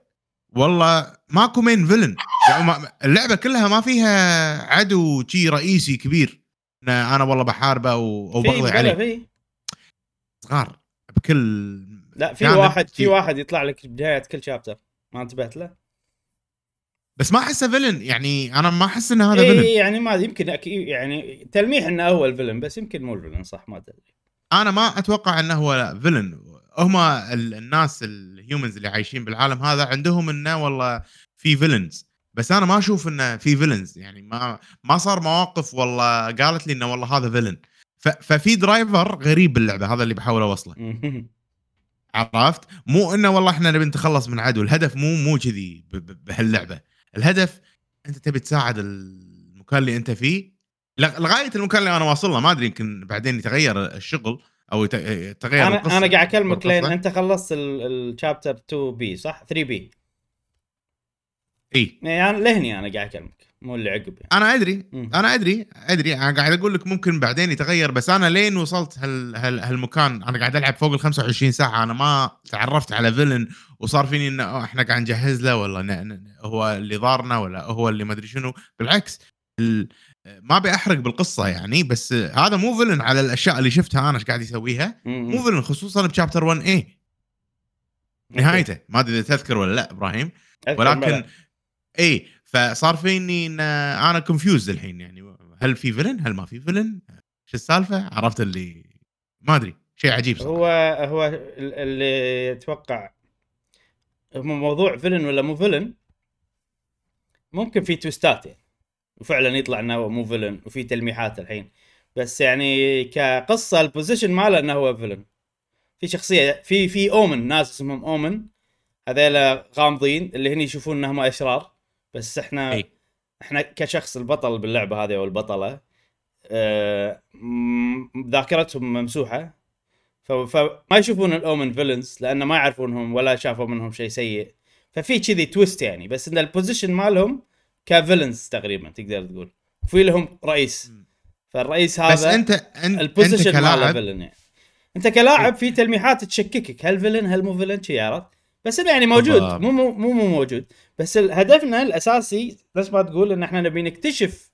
والله ماكو main villain يعني اللعبة كلها ما فيها عدو شي رئيسي كبير. أنا والله بحاربه أو بقضي عليه. في. صغار. بكل لا في واحد في واحد يطلع لك بداية كل chapter ما انتبهت له؟ بس ما أحسه villain يعني أنا ما أحس ان هذا villain يعني ما يمكن أكيد يعني تلميح إنه هو ال villain بس يمكن مو ال villain صح؟ ما أدري. أنا ما أتوقع إنه هو villain هم ال- الناس ال humans اللي عايشين بالعالم هذا عندهم إنه والله في villains بس أنا ما أشوف إنه في villains يعني ما ما صار مواقف والله قالت لي إنه والله هذا villain ففي driver غريب باللعبة هذا اللي بحاول أوصله. عرفت؟ مو إنه والله إحنا نبي نتخلص من عدو. الهدف مو مو كذي بهاللعبة. الهدف أنت تبي تساعد المكان اللي أنت فيه. لغ- لغاية المكان اللي أنا واصل له ما أدري يمكن بعدين يتغير الشغل. أو يتغير أنا القصة. أنا قاعد أكلمك لين. أنت خلصت ال chapter 2 B صح 3 B إي يعني أنا لهني أنا قاعد أكلمك مو اللي عقب يعني أنا أدري مم. أنا أدري أدري أنا قاعد أقول لك ممكن بعدين يتغير بس أنا لين وصلت هال هال هالمكان أنا قاعد ألعب فوق ال 25 ساعة أنا ما تعرفت على فيلن وصار فيني أوه، إحنا قاعد نجهز له ولا هو اللي ضارنا ولا هو اللي ما أدري شنو بالعكس ال- ما أبي أحرق بالقصة يعني بس هذا مو فيلن على الأشياء اللي شفتها أنا إيش قاعد يسويها. مو فيلن خصوصا بشابتر 1 اي نهايته. ما أدري إذا تذكر ولا لا إبراهيم. ولكن. إي فصار فيني إن أنا confused الحين يعني. هل في villain هل ما في villain شو السالفة؟ عرفت اللي ما أدري. شيء عجيب صراحة. هو هو ال- اللي يتوقع موضوع villain ولا مو villain ممكن في twistات يعني. وفعلا يطلع إنه هو مو villain وفي تلميحات الحين. بس يعني كقصة ال position ماله إنه هو villain في شخصية في في Omen ناس اسمهم Omen هذيلا غامضين اللي هني يشوفون إنهم أشرار. بس إحنا إي. إحنا كشخص البطل باللعبة هذه أو البطلة آه، ذاكرتهم ممسوحة. فما يشوفون ال Omen villains لأن ما يعرفونهم ولا شافوا منهم شيء سيء. ففي كذي twist يعني. بس إن ال position مالهم ك villains تقريبا تقدر تقول. في لهم رئيس. فالرئيس هذا بس انت أنت, انت ال position ماله كلاعب villain يعني. أنت كلاعب في تلميحات تشككك. هل villain هل مو villain شي عرفت؟ بس إنه يعني موجود. مو مو مو, مو موجود. بس هدفنا الأساسي نفس ما تقول إن إحنا نبي نكتشف.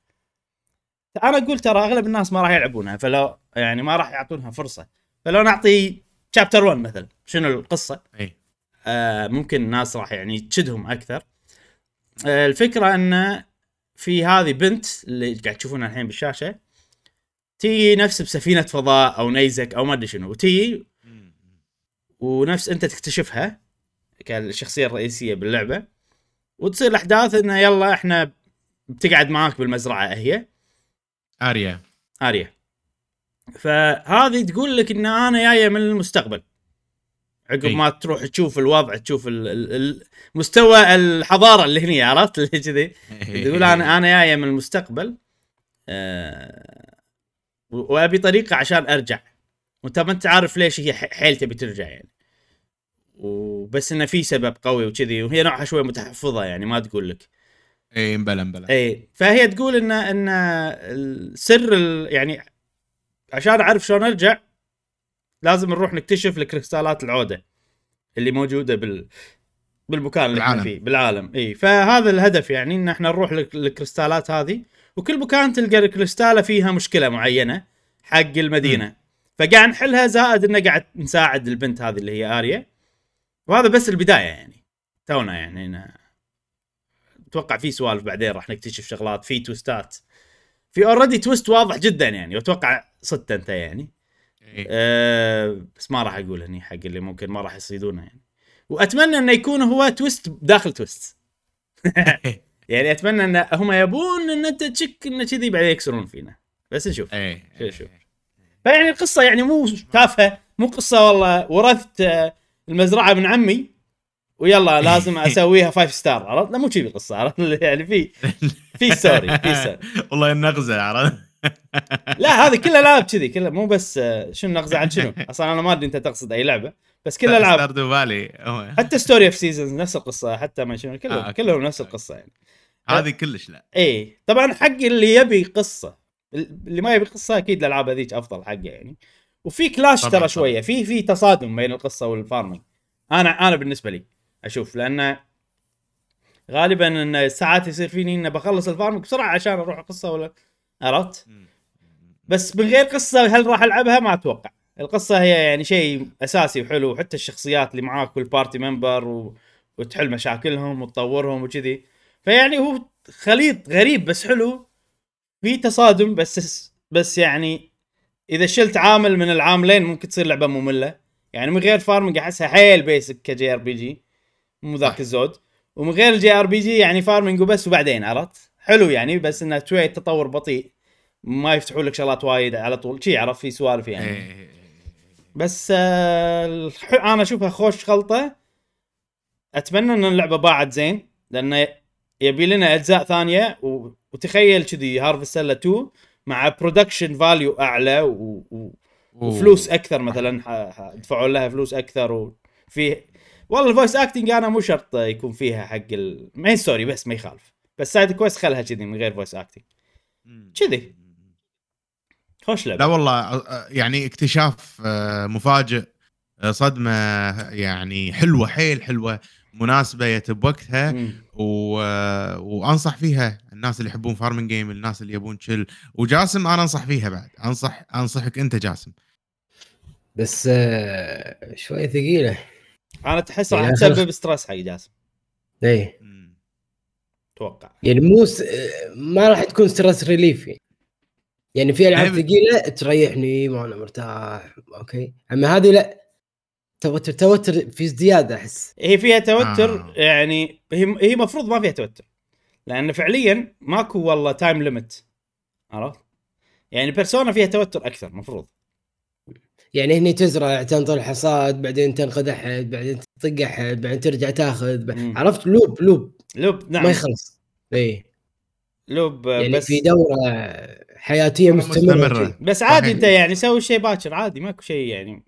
أنا أقول ترى أغلب الناس ما راح يلعبونها فلو يعني ما راح يعطونها فرصة. فلو نعطي chapter 1 مثلا شنو القصة؟ إي. آه ممكن الناس راح يعني تشدهم أكثر. الفكرة إن في هذه بنت اللي قاعد تشوفونها الحين بالشاشة تي نفس بسفينة فضاء أو نيزك أو ما أدري شنو وتي ونفس أنت تكتشفها كالشخصية الرئيسية باللعبة وتصير الأحداث انه يلا إحنا بتقعد معاك بالمزرعة هي آريا. آريا. فهذه تقول لك إن أنا جاية من المستقبل. عقب أي. ما تروح تشوف الوضع تشوف مستوى الحضارة اللي هني عرفت؟ اللي كذي. تقول أنا أنا جاية من المستقبل و- وأبي طريقة عشان أرجع. وأنت ما أنت عارف ليش هي حيل تبي ترجع يعني. وبس إنه في سبب قوي وكذي وهي نوعها شوي متحفظة يعني ما تقول لك. اي مبلا مبلا. اي فهي تقول ان إن السر ال- يعني عشان أعرف شلون أرجع لازم نروح نكتشف الكريستالات العودة اللي موجودة بال بالمكان اللي إحنا. فيه بالعالم. إي فهذا الهدف يعني إن إحنا نروح لك- للكريستالات هذه. وكل مكان تلقى الكريستالة فيها مشكلة معينة حق المدينة. فقاعد نحلها زائد إنه قاعد نساعد البنت هذه اللي هي آريا. وهذا بس البداية يعني. تونا يعني أنا أتوقع في سوالف بعدين راح نكتشف شغلات في تويستات في already twist واضح جدا يعني. وأتوقع صدت أنت يعني. إيه. أه بس ما راح أقول هني حق اللي ممكن ما راح يصيدونه يعني. وأتمنى إنه يكون هو twist داخل twist. يعني أتمنى إن هم يبون إن أنت تشك انه كذي بعدين يكسرون فينا. بس نشوف. إيه شوف شوف فيعني القصة يعني مو تافهة مو قصة والله. ورثت آه، المزرعة من عمي. ويلا لازم أسويها five star عرفت؟ لا مو كذي القصة عرفت؟ يعني في في story في story والله النغزه عرفت؟ لا هذه كلها العاب كذي كلها مو بس آه، شنو نغزة عن شنو؟ أصلا أنا ما أدري أنت تقصد أي لعبة بس كل الالعاب Stardew Valley حتى Story of Seasons نفس القصة حتى ما شنو كلهم آه، كلهم نفس القصة يعني. هذه كلش لا. إيه. طبعا حق اللي يبي قصة اللي ما يبي قصة أكيد الألعاب هذيك أفضل حقه يعني. وفي clash ترى. شوية في في تصادم بين القصة وال farming أنا أنا بالنسبة لي أشوف لأن غالبا إن ساعات يصير فيني إني بخلص ال farming بسرعة عشان أروح القصة ولا عرفت؟ بس من غير قصة هل راح ألعبها؟ ما أتوقع. القصة هي يعني شيء أساسي وحلو وحتى الشخصيات اللي معاك وال party member و... وتحل مشاكلهم وتطورهم وكذي. فيعني هو خليط غريب بس حلو. في تصادم بس بس يعني إذا شلت عامل من العاملين ممكن تصير لعبة مملة. يعني من غير farming أحسها حيل basic ك JRPG مو ذاك. الزود. ومن غير ال JRPG يعني farming وبس وبعدين عرفت؟ حلو يعني بس إنه شوية تطور بطيء. ما يفتحوا لك شغلات وايد على طول. شي عرف في سوالف يعني. إيه. بس آه أنا أشوفها خوش خلطة. أتمنى إن اللعبة باعت زين لأنه يبي لنا أجزاء ثانية و... وتخيل كذي Harvestella 2 مع production value أعلى و... و... وفلوس أكثر مثلا. دفعوا لها فلوس أكثر وفي والله ال voice acting أنا مو شرط يكون فيها حق ال main story بس ما يخالف. بس side quest خلها كذي من غير voice acting. كذي. خوش لا لعبه والله آه، يعني اكتشاف مفاجئ صدمة يعني حلوة حيل حلوة مناسبة يت بوقتها. و... وأنصح فيها الناس اللي يحبون farming game الناس اللي يبون chill وجاسم أنا أنصح فيها بعد. أنصح أنصحك أنت جاسم. بس شوي ثقيلة. أنا تحس راح تسبب stress حق جاسم. إيه. أتوقع. يعني مو س... ما راح تكون stress relief يعني. يعني في ألعاب أيوة. ثقيلة تريحني ما أنا مرتاح أوكي. أما هذه لا. توتر توتر في ازدياد أحس. هي فيها توتر آه. يعني هي هي المفروض ما فيها توتر. لأن فعليا ماكو والله time limit عرفت؟ يعني Persona فيها توتر أكثر المفروض يعني هني تزرع تنطر الحصاد بعدين تنقذ أحد بعدين تطق أحد بعدين ترجع تاخذ ب... عرفت؟ loop loop. loop نعم. ما يخلص. إي. loop يعني بس في دورة حياتية مستمرة, مستمرة. بس عادي. أنت يعني سوي شيء باكر عادي ماكو شيء يعني.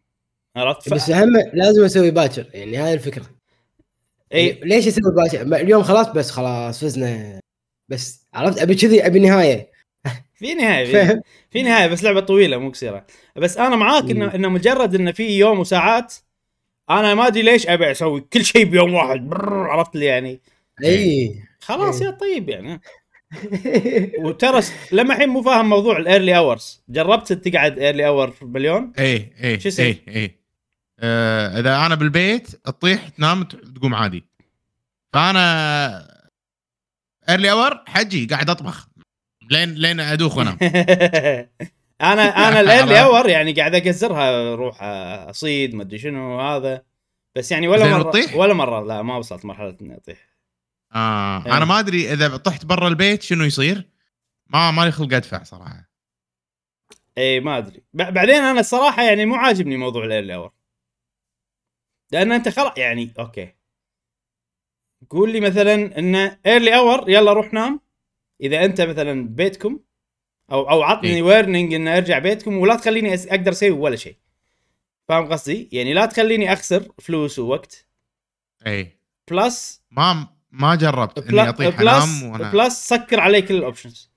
عرفت؟ ف... بس أهم لازم أسوي باكر يعني هاي الفكرة. إي. يعني ليش أسوي باكر؟ اليوم خلاص بس خلاص فزنا بس عرفت؟ أبي كذي أبي نهاية. في نهاية في, فاهم؟ في نهاية بس لعبة طويلة مو قصيرة. بس أنا معاك إنه. إنه مجرد إنه في يوم وساعات أنا ما أدري ليش أبي أسوي كل شيء بيوم واحد. برر، عرفت لي يعني؟ اي خلاص إيه. يا طيب يعني. وترى لما الحين مو فاهم موضوع ال early hours جربت تقعد early hour مليون اي اي شو يصير؟ اي اي آه إذا أنا بالبيت تطيح تنام ت- تقوم عادي. فأنا early hour حجي قاعد أطبخ. لين لين أدوخ وأنام. أنا أنا ال early؟ hour يعني قاعد أقزرها أروح أصيد ما أدري شنو هذا. بس يعني ولا مره؟ ولا مرة لا ما وصلت مرحلة إني أطيح. آه إيه. أنا ما أدري إذا طحت برا البيت شنو يصير؟ ما مالي خلق أدفع صراحة. اي ما أدري. بعدين أنا الصراحه يعني مو عاجبني موضوع ال early hour لأن أنت خلاص يعني أوكي. قول لي مثلا انه early hour يلا روح نام. إذا أنت مثلا بيتكم أو أو عطني إيه. warning إن أرجع بيتكم ولا تخليني أقدر أسوي ولا شيء. فاهم قصدي؟ يعني لا تخليني أخسر فلوس ووقت. اي plus ما ما جربت إني أطيح plus أنام وأنا plus سكر علي كل ال options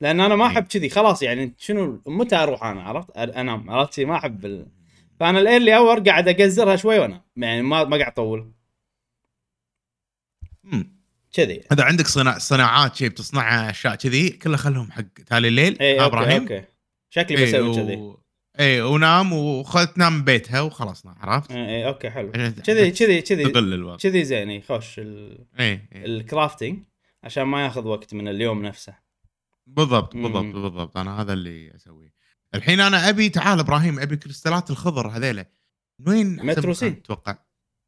لأن أنا ما إيه. أحب كذي خلاص يعني شنو متى أروح أنا عرفت؟ أنام عرفت؟ ما أحب ال... فأنا ال early hour قاعد أقزرها شوي وأنا يعني ما ما قاعد أطول. كذي. إذا عندك صناع صناعات شيء بتصنعها أشياء كذي كلها خلهم حق تالي الليل. اي ها أوكي إبراهيم. أوكي. شكلي إيه، بسوي كذي. اي ونام وخذت تنام ببيتها وخلصنا عرفت؟ اي إي، أوكي حلو. عشان كذي كذي كذي الوقت كذي زين يخش ال- اي إي. ال crafting عشان ما ياخذ وقت من اليوم نفسه. بالضبط مم. بالضبط بالضبط. أنا هذا اللي أسويه. الحين أنا أبي تعال إبراهيم أبي كريستالات الخضر هذيلا وين تتوقع؟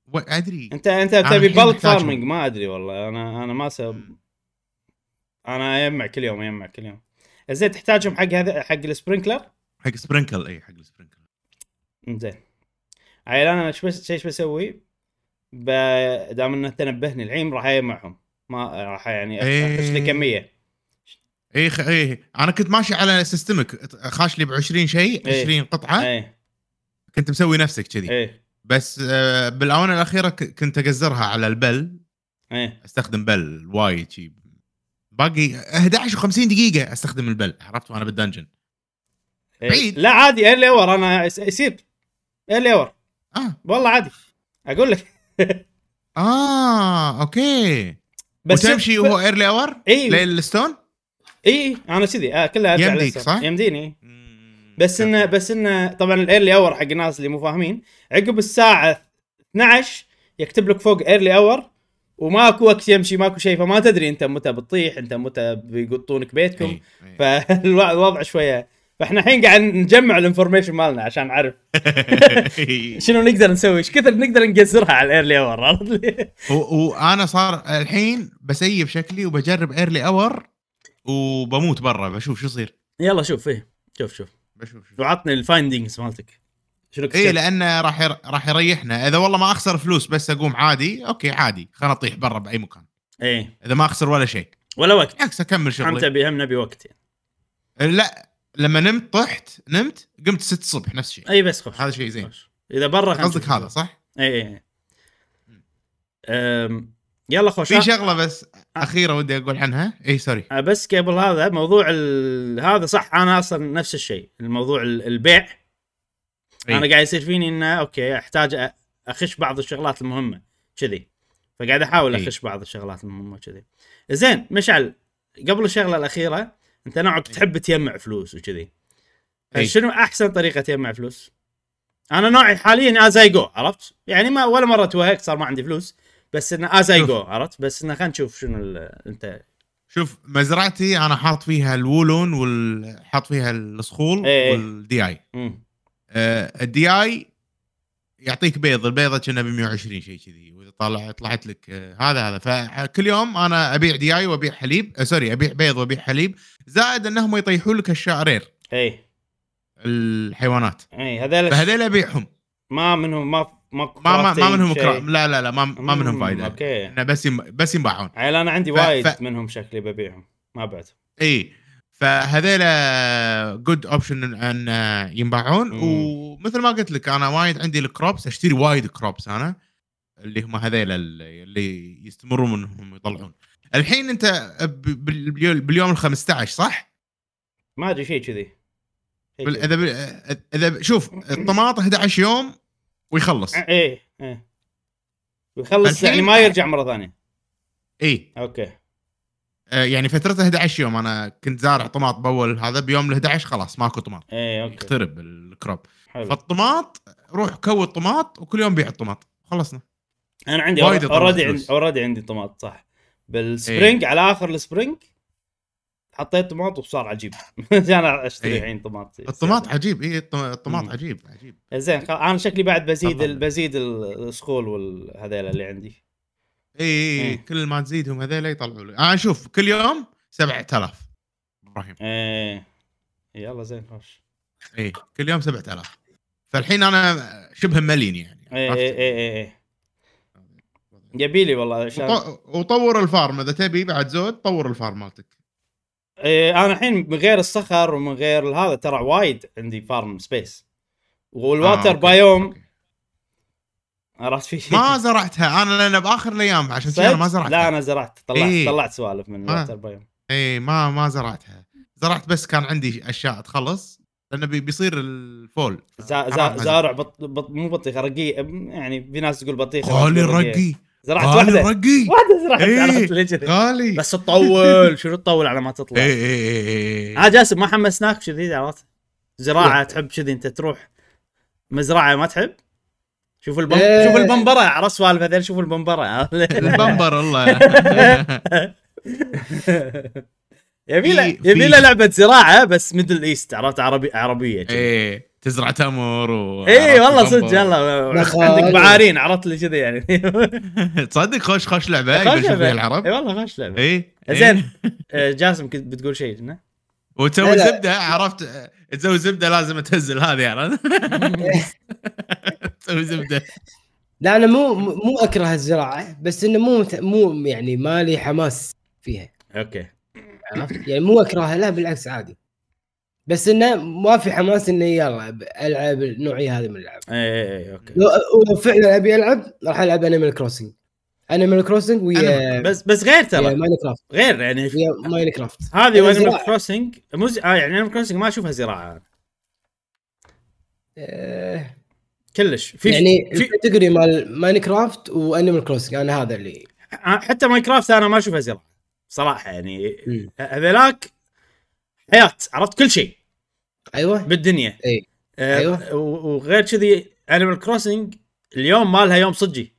و- أدري. أنت أنت تبي bulk. farming ما أدري والله. أنا أنا ما سب أنا اجمع كل يوم اجمع كل يوم. زين تحتاجهم حق هذا حق ال sprinkler حق sprinkle إي حق ال sprinkle. زين عيل أنا إيش بس إيش بسوي؟ ب- دام إنه تنبهني الحين راح أجمعهم. ما راح يعني إيه. أخش لي كمية. إي خ... إي أنا كنت ماشي على system ك خاش لي ب 20 شيء إيه. 20 قطعة. إيه. كنت مسوي نفسك كذي. إيه. بس آه، بالآونة الأخيرة كنت اقزرها على ال bell. إيه. أستخدم bell وايد شي. باقي 11 و50 دقيقة أستخدم ال bell. عرفت؟ وأنا بال dungeon. إيه. بعيد. لا عادي early hour أنا يصير early hour آه. والله عادي. أقول لك. آه okay. بس وتمشي وهو early hour؟ اي لل stone اي أنا كذي. آه كلها يمديك،. صح؟ يمديني. بس انه بس انه طبعا ال early hour حق الناس اللي مو فاهمين عقب الساعة 12 يكتب لك فوق early hour وماكو وقت يمشي ماكو شيء فما تدري أنت متى بتطيح أنت متى بيقطونك بيتكم إي، إي. فالوضع شوية فاحنا الحين قاعد نجمع ال information مالنا عشان نعرف شنو نقدر نسوي إيش كثر نقدر نقزرها على ال early hour عرفت؟ وأنا صار الحين بسيب شكلي وبجرب early hour وبموت برا بشوف شو يصير. يلا شوف إيه. شوف شوف. بشوف شوف. وعطني ال findings مالتك. شنو اي؟ لأنه راح ير... راح يريحنا. إذا والله ما أخسر فلوس بس أقوم عادي okay عادي. خلنا اطيح برا بأي مكان. إيه. إذا ما أخسر ولا شيء. ولا وقت. بالعكس أكمل شغلي. تبي هم نبي وقت يعني. لا. لما نمت طحت نمت قمت 6 الصبح نفس الشيء. أي بس خوش. هذا شيء زين. خوش. إذا برا قصدك. هذا صح؟ إي إي أم، يلا خوش. في شغلة بس أخيرة ودي أقول عنها. إي sorry. آه، بس قبل هذا موضوع ال... هذا صح أنا أصلا نفس الشيء. الموضوع ال- البيع. إي. أنا قاعد يصير فيني إنه okay أحتاج أخش بعض الشغلات المهمة كذي. فقاعد أحاول. أخش بعض الشغلات المهمة كذي. زين مشعل قبل الشغلة الأخيرة انت نوعك تحب تجمع فلوس وكذي. شنو أحسن طريقة تجمع فلوس؟ أنا نوعي حاليا as I go عرفت؟ يعني ما ولا مرة توهقت صار ما عندي فلوس بس انه as I. go عرفت؟ بس انه خلينا نشوف شنو أنت شوف مزرعتي أنا حاط فيها الولون وحاط فيها الصخول إيه. والدياي. آه الدياي يعطيك بيض البيضة كنا ب 120 شيء كذي وإذا طلع طلعت لك آه هذا هذا. فكل يوم أنا أبيع دياي وأبيع حليب آه sorry أبيع بيض وأبيع حليب زائد أنهم يطيحوا لك الشعرير إي. الحيوانات. إي هذول فهذيل أبيعهم. ما منهم ما ما ما ما, ما منهم. كرا... لا لا لا ما, ما منهم مم، فائده okay بس يم... بس ينباعون. عيل أنا عندي ف- وايد ف- منهم شكلي ببيعهم. ما بعت إي. فهذيل good option ان ينباعون. مم. ومثل ما قلت لك أنا وايد عندي ال crops أشتري وايد crops أنا اللي هم هذيل اللي يستمرون انهم يطلعون الحين أنت باليوم ال 15 صح؟ ما أدري شيء كذي. اذا بال- إذا شوف الطماط 11 يوم ويخلص. إيه إيه ويخلص الحين- يعني ما يرجع مرة ثانية. اي okay. يعني فترته 11 يوم أنا كنت زارع طماط بأول هذا بيوم ال 11 خلاص ماكو طماط. إيه okay. يقترب ال crop. حلو. فالطماط روح كوي الطماط وكل يوم بيع الطماط. خلصنا. أنا عندي already. عندي already عندي طماط صح. بال spring على آخر ال spring حطيت طماط وصار عجيب. عشان أشتري إيه. الحين طماط. الطماط عجيب اي الط- الطماط. عجيب عجيب. زين أنا شكلي بعد بزيد. ال- بزيد الصخول والهذيل اللي عندي. إي إي إيه. اي كل ما تزيدهم هذول يطلعوا لي. أنا أشوف كل يوم 7000 إبراهيم. إيه. يلا زين خوش إي كل يوم 7000 فالحين أنا شبه مليون يعني إيه؟ إيه إيه إيه إيه. يبي لي والله عشان وط- وطور ال farm إذا تبي بعد زود طور ال farm مالتك. إيه أنا الحين من غير الصخر ومن غير هذا ترى وايد عندي farm space والواتر آه، أوكي، بايوم أوكي. عرفت في ما زرعتها. أنا لأن بآخر الأيام عشان كذا ما زرعتها. لا أنا زرعت. طلعت إيه. طلعت سوالف من. الواتر بايوم اي ما ما زرعتها. زرعت بس كان عندي أشياء تخلص لأنه بي- بيصير الفول. زا زا زارع بط بط مو بطيخة رقيق. يعني في ناس تقول بطيخة غالي. الرقي. زرعت غالي واحدة. الرقي. واحدة زرعت إيه. كذي غالي. بس تطول. شنو تطول على ما تطلع؟ اي اي اي ها جاسم ما حمسناك؟ كذي عرفت؟ زراعة تحب كذي أنت تروح مزرعة ما تحب؟ شوف البم... إيه. شوف البمبره عرفت سوالف هذول شوف البمبره البمبر والله يبي له يبي له لعبة زراعة بس Middle East عرفت عربي عربية. إيه تزرع تمر و اي والله صدق. يلا. عندك بعارين عرفت لي كذي يعني تصدق خوش خوش لعبة يبي أشوف فيها العرب اي والله خوش لعبة اي زين آه، جاسم كنت بتقول شيء؟ وتسوي لا، لا. زبدة عرفت؟ تسوي زبدة لازم تهزل هذه عرفت؟ تسوي زبدة. لا أنا مو مو أكره الزراعة بس إنه مو مو يعني مالي حماس فيها. okay. عرفت؟ يعني مو أكرهها لا بالعكس عادي. بس إنه ما في حماس اني يلا ألعب النوعيه هذه من اللعب اي اي اي okay. لو لو فعلا أبي ألعب راح ألعب Animal Crossing Animal Crossing ويا بس بس غير ترى. Minecraft غير يعني ويا Minecraft هذه و Animal زراعة. Crossing مو آه يعني Animal Crossing ما أشوفها زراعة. آه، كلش. في يعني في ال category مال Minecraft و Animal Crossing أنا هذا اللي آه، حتى Minecraft أنا ما أشوفها زراعة. صراحة يعني. هذلاك حياة عرفت؟ كل شيء. أيوه. بالدنيا. اي آه، أيوة. و- وغير كذي Animal Crossing اليوم ما لها يوم صجي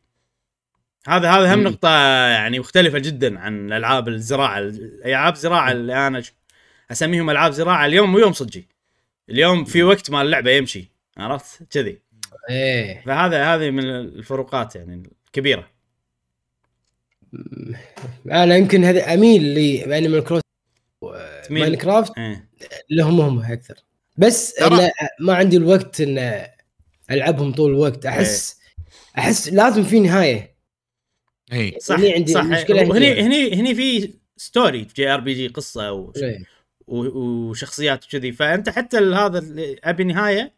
هذا هذا هم. نقطة يعني مختلفة جدا عن ألعاب الزراعة. الالعاب زراعة اللي أنا أسميهم ألعاب زراعة اليوم مو يوم صجي اليوم في وقت مال اللعبة يمشي عرفت؟ كذي. إيه. فهذا هذه من الفروقات يعني الكبيرة. أنا يمكن هذا أميل لانيمال تميل. ماين كرافت إيه. لهم هم أكثر. بس إن ما عندي الوقت إن ألعبهم طول الوقت. احس أحس لازم في نهاية. اي صح هني عندي صح المشكلة هني هني. هني هني في story في JRPG قصة و... إيه. وشخصيات وكذي فأنت حتى هذا أبي نهاية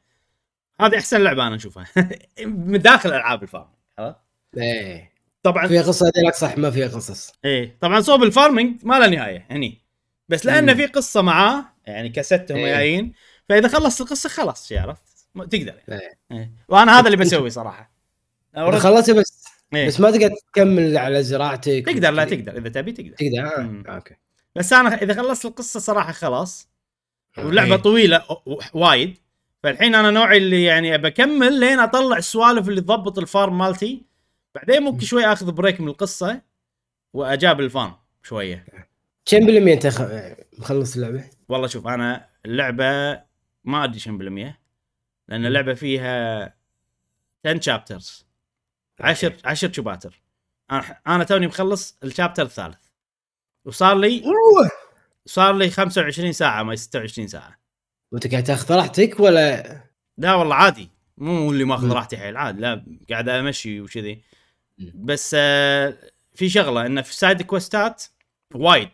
هذه أحسن لعبة أنا أشوفها من داخل ألعاب ال farm عرفت؟ إيه طبعا فيها قصة هذيك صح ما فيها قصص إيه طبعا صوب ال farming ما له نهاية هني بس لأنه. في قصة معاه يعني قصتهم إيه. جايين فإذا خلصت القصة خلاص عرفت تقدر يعني. إيه. إيه. وأنا هذا اللي بسوي صراحة خلصت بس إيه. بس ما تقدر تكمل على زراعتك تقدر لا. تقدر إذا تبي تقدر تقدر. آه. okay بس أنا إذا خلصت القصة صراحة خلاص واللعبه إيه. طويلة وايد فالحين أنا نوعي اللي يعني ابى أكمل لين أطلع السوالف اللي تضبط ال farm مالتي بعدين ممكن شوي آخذ break من القصة وأجاب الفارم شوية كم بالمية أنت خ- مخلص اللعبة؟ والله شوف أنا اللعبة ما أدري كم بالمية لأن اللعبة فيها 10 شابترز 10 10 شباتر. أنا أنا توني مخلص الشابتر الثالث. وصار لي صار لي 25 ساعة ما 26 ساعة. وأنت قاعد تاخذ راحتك ولا؟ لا والله عادي. مو اللي ماخذ. راحتي حيل عادي. لا قاعد أمشي وكذي. بس آه، في شغلة انه في side quest ات وايد.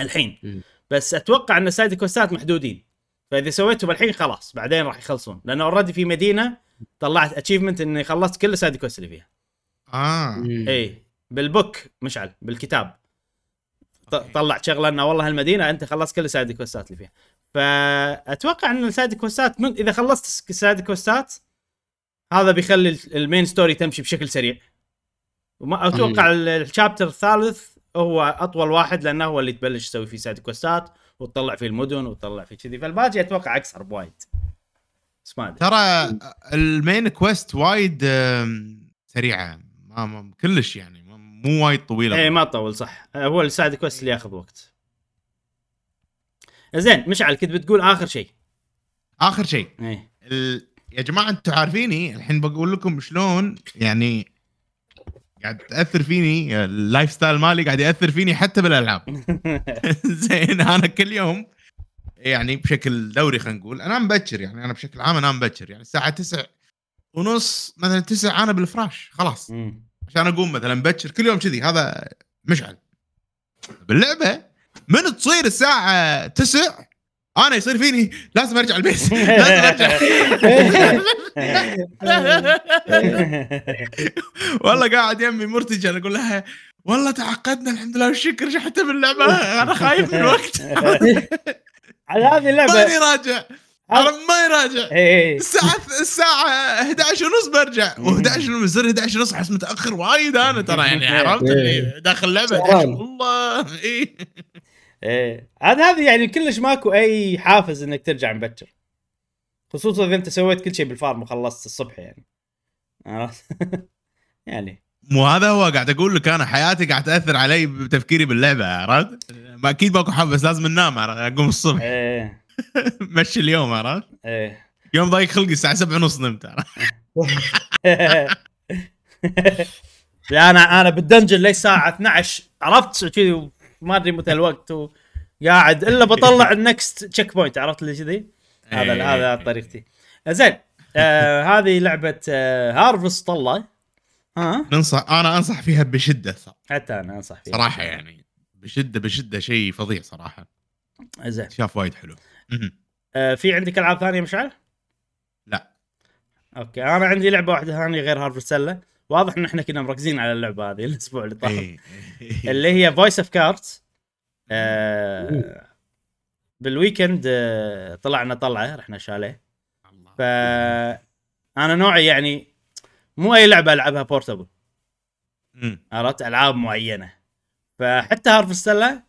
الحين. بس أتوقع إن ال side quest ات محدودين. فإذا سويتهم الحين خلاص بعدين راح يخلصون. لأنه already في مدينة طلعت achievement إني خلصت كل ال side quest اللي فيها. آه. إي بال book مشعل بالكتاب. ط- طلع شغله انه والله هالمدينة أنت خلصت كل ال side quest ات اللي فيها. فأتوقع إن ال side quest ات من إذا خلصت ال side quest ات هذا بيخلي ال- ال main story تمشي بشكل سريع. وما أتوقع ال- ال chapter الثالث هو أطول واحد لأنه هو اللي تبلش تسوي فيه side quest ات وتطلع فيه المدن وتطلع فيه كذي. فالباقي أتوقع اقصر بوايد. بس ما أدري. ترى ال main quest وايد سريعة. ما كلش يعني مو وايد طويلة. إيه ما تطول صح. هو ال side quest اللي ياخذ وقت. زين مشعل كنت بتقول آخر شيء. آخر شيء. إيه. ال... يا جماعة أنتم عارفيني؟ الحين بقول لكم شلون يعني قاعد تأثر فيني ال lifestyle مالي قاعد يأثر فيني حتى بالألعاب. زين أنا كل يوم يعني بشكل دوري خلينا نقول. انام بكر يعني أنا بشكل عام انام بكر يعني الساعة 9 ونص مثلا 9 أنا بالفراش خلاص. مم. عشان أقوم مثلا بكر كل يوم كذي هذا مشعل. باللعبة من تصير الساعة 9 أنا يصير فيني لازم أرجع البيت. لازم أرجع. والله قاعد يمي مرتجل أقول لها والله تعقدنا الحمد لله والشكر رجعت باللعبة أنا خايف من الوقت. على هذه ماني اللعبه راجع عرف ما يراجع إيه الساعة الساعة 11 ونص برجع. و11 يصير 11 ونص أحس متأخر وايد أنا ترى يعني عرفت اللي داخل لعبة سهران. والله. اي إيه. هذا هذه يعني كلش ماكو أي حافز إنك ترجع مبكر. خصوصا إذا أنت سويت كل شيء بالفارم وخلصت الصبح يعني. عرفت؟ يعني. مو هذا هو قاعد أقول لك أنا حياتي قاعد تأثر علي بتفكيري باللعبة عرفت؟ ما أكيد باكو حب بس لازم ننام عرفت؟ اقوم الصبح. إيه. مشي اليوم عرفت؟ إيه. يوم ضايق خلقي الساعة 7 ونص نمت أنا أنا بال dungeon ليش الساعة 12 عرفت؟ كذي ما أدري متى الوقت وقاعد إلا بطلع ال next checkpoint عرفت اللي كذي؟ هذا إيه. هذا طريقتي. زين آه هذه لعبة آه Harvestella ها؟ ننصح أنا أنصح فيها بشدة صراحة, حتى أنا أنصح فيها صراحة يعني. بشدة بشدة شيء فظيع صراحة زين شاف وايد حلو. آه في عندك ألعاب ثانية مشعل؟ لا. okay أنا عندي لعبة واحدة ثانية غير Harvestella واضح إن إحنا كنا مركزين على اللعبة هذه الأسبوع اللي طاف إيه. اللي هي Voice of Cards بال weekend آه طلعنا طلعة رحنا شاليه. ف أنا نوعي يعني مو أي لعبة ألعبها portable. عرفت ألعاب معينة فحتى Harvestella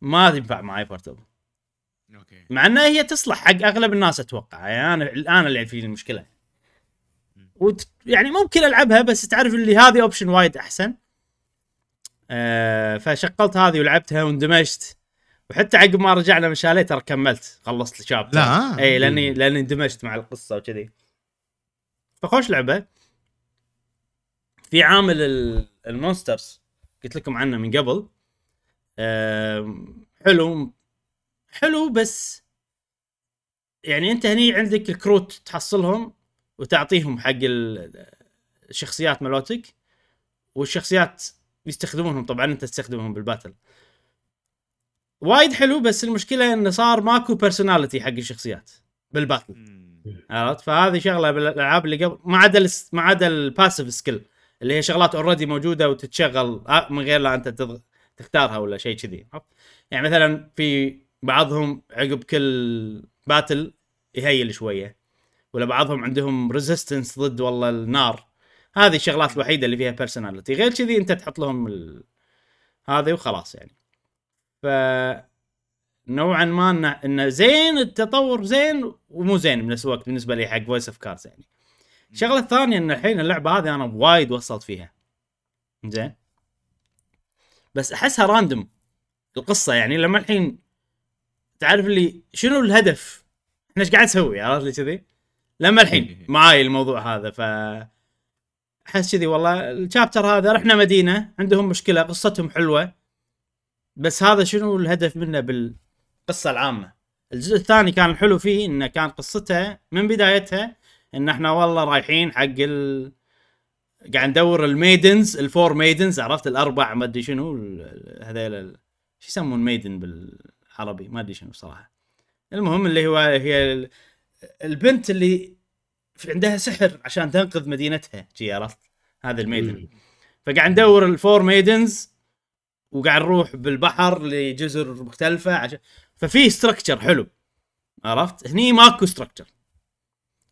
ما تنفع معي portable okay. مع إنها هي تصلح حق أغلب الناس أتوقع. يعني أنا الآن اللي في المشكلة. وت... يعني ممكن ألعبها بس تعرف اللي هذه option وايد أحسن. آه فشغلت هذه ولعبتها واندمجت. وحتى عقب ما رجعنا من شاليه ترى كملت. خلصت ال chapter لا. إي لاني لأني اندمجت مع القصة وكذي. فخوش لعبة. في عامل ال- ال monsters. قلت لكم عنه من قبل. حلو. حلو بس يعني انت هني عندك الكروت تحصلهم وتعطيهم حق ال- الشخصيات مالوتك والشخصيات يستخدمونهم. طبعا انت تستخدمهم بال battle. وايد حلو بس المشكلة إنه صار ماكو personality حق الشخصيات بال battle. عرفت؟ فهذه شغلة بالألعاب اللي قبل ما عدا ما عدا ال passive skill اللي هي شغلات already موجودة وتتشغل آه، من غير لا أنت. تختارها ولا شيء كذي؟ يعني مثلا في بعضهم عقب كل battle ي heal شوية ولا بعضهم عندهم resistance ضد والله النار هذه الشغلات الوحيدة اللي فيها personality غير كذي أنت تحط لهم ال... هذه وخلاص يعني ف نوعا ما انه زين التطور زين ومو زين بنفس الوقت بالنسبة لي حق Voice of Cards يعني. الشغلة الثانية إن الحين اللعبة هذه أنا وايد وصلت فيها. زين. بس أحسها راندوم القصة يعني لما الحين تعرف اللي شنو الهدف؟ إحنا إيش قاعد نسوي عرفت لي كذي؟ لما الحين معاي الموضوع هذا ف أحس كذي والله الشابتر هذا رحنا مدينة عندهم مشكلة قصتهم حلوة بس هذا شنو الهدف منه بالقصة العامة الجزء الثاني كان الحلو فيه إنه كان قصته من بدايتها إن إحنا والله رايحين حق ال... قاعد ندور ال maidens ال four maidens عرفت الأربع ما أدري شنو هذيل ال- شو يسمون maiden بالعربي؟ ما أدري شنو صراحة المهم اللي هو هي ال- البنت اللي في عندها سحر عشان تنقذ مدينتها شي عرفت؟ هذا ال maiden فقاعد ندور ال four maidens وقاعد نروح بالبحر لجزر مختلفة عشان ففي structure حلو عرفت؟ هني ماكو structure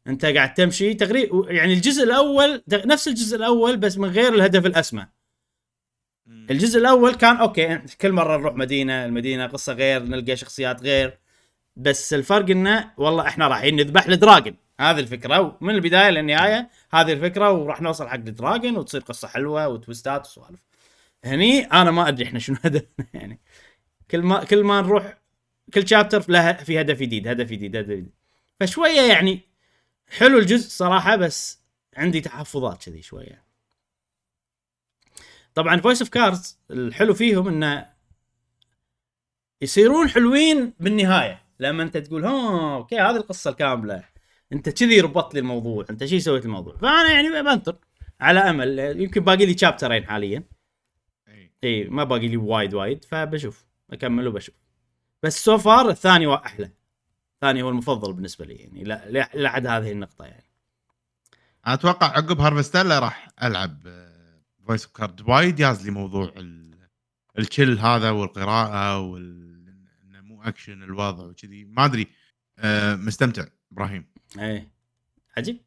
انت قاعد تمشي تقريبا يعني الجزء الأول نفس الجزء الأول بس من غير الهدف الأسمى. الجزء الأول كان okay كل مرة نروح مدينة المدينة قصة غير نلقى شخصيات غير بس الفرق إنه والله إحنا رايحين نذبح ال dragon هذه الفكرة ومن البداية للنهاية هذه الفكرة وراح نوصل حق ال dragon وتصير قصة حلوة وتويستات وسوالف. هني أنا ما أدري إحنا شنو هدفنا يعني. كل ما كل ما نروح كل chapter له في هدف جديد هدف جديد هدف جديد. فشوية يعني حلو الجزء صراحة بس عندي تحفظات كذي شوية. طبعا Voice of Cards الحلو فيهم إنه يصيرون حلوين بالنهاية. لما أنت تقول ها okay هذه القصة الكاملة. أنت كذي ربطت لي الموضوع أنت شي سويت الموضوع. فأنا يعني بنطر على أمل يمكن باقي لي شابترين حاليا. إي. ما باقي لي وايد وايد فبشوف بكمل وبشوف. بس so far الثاني أحلى. الثاني هو المفضل بالنسبة لي يعني لحد هذه النقطة يعني. أتوقع عقب Harvestella راح ألعب Voice of Cards وايد. ياز لي موضوع ال- ال chill هذا والقراءة وال مو اكشن الوضع وكذي. ما أدري آه، مستمتع إبراهيم. اي عجيب.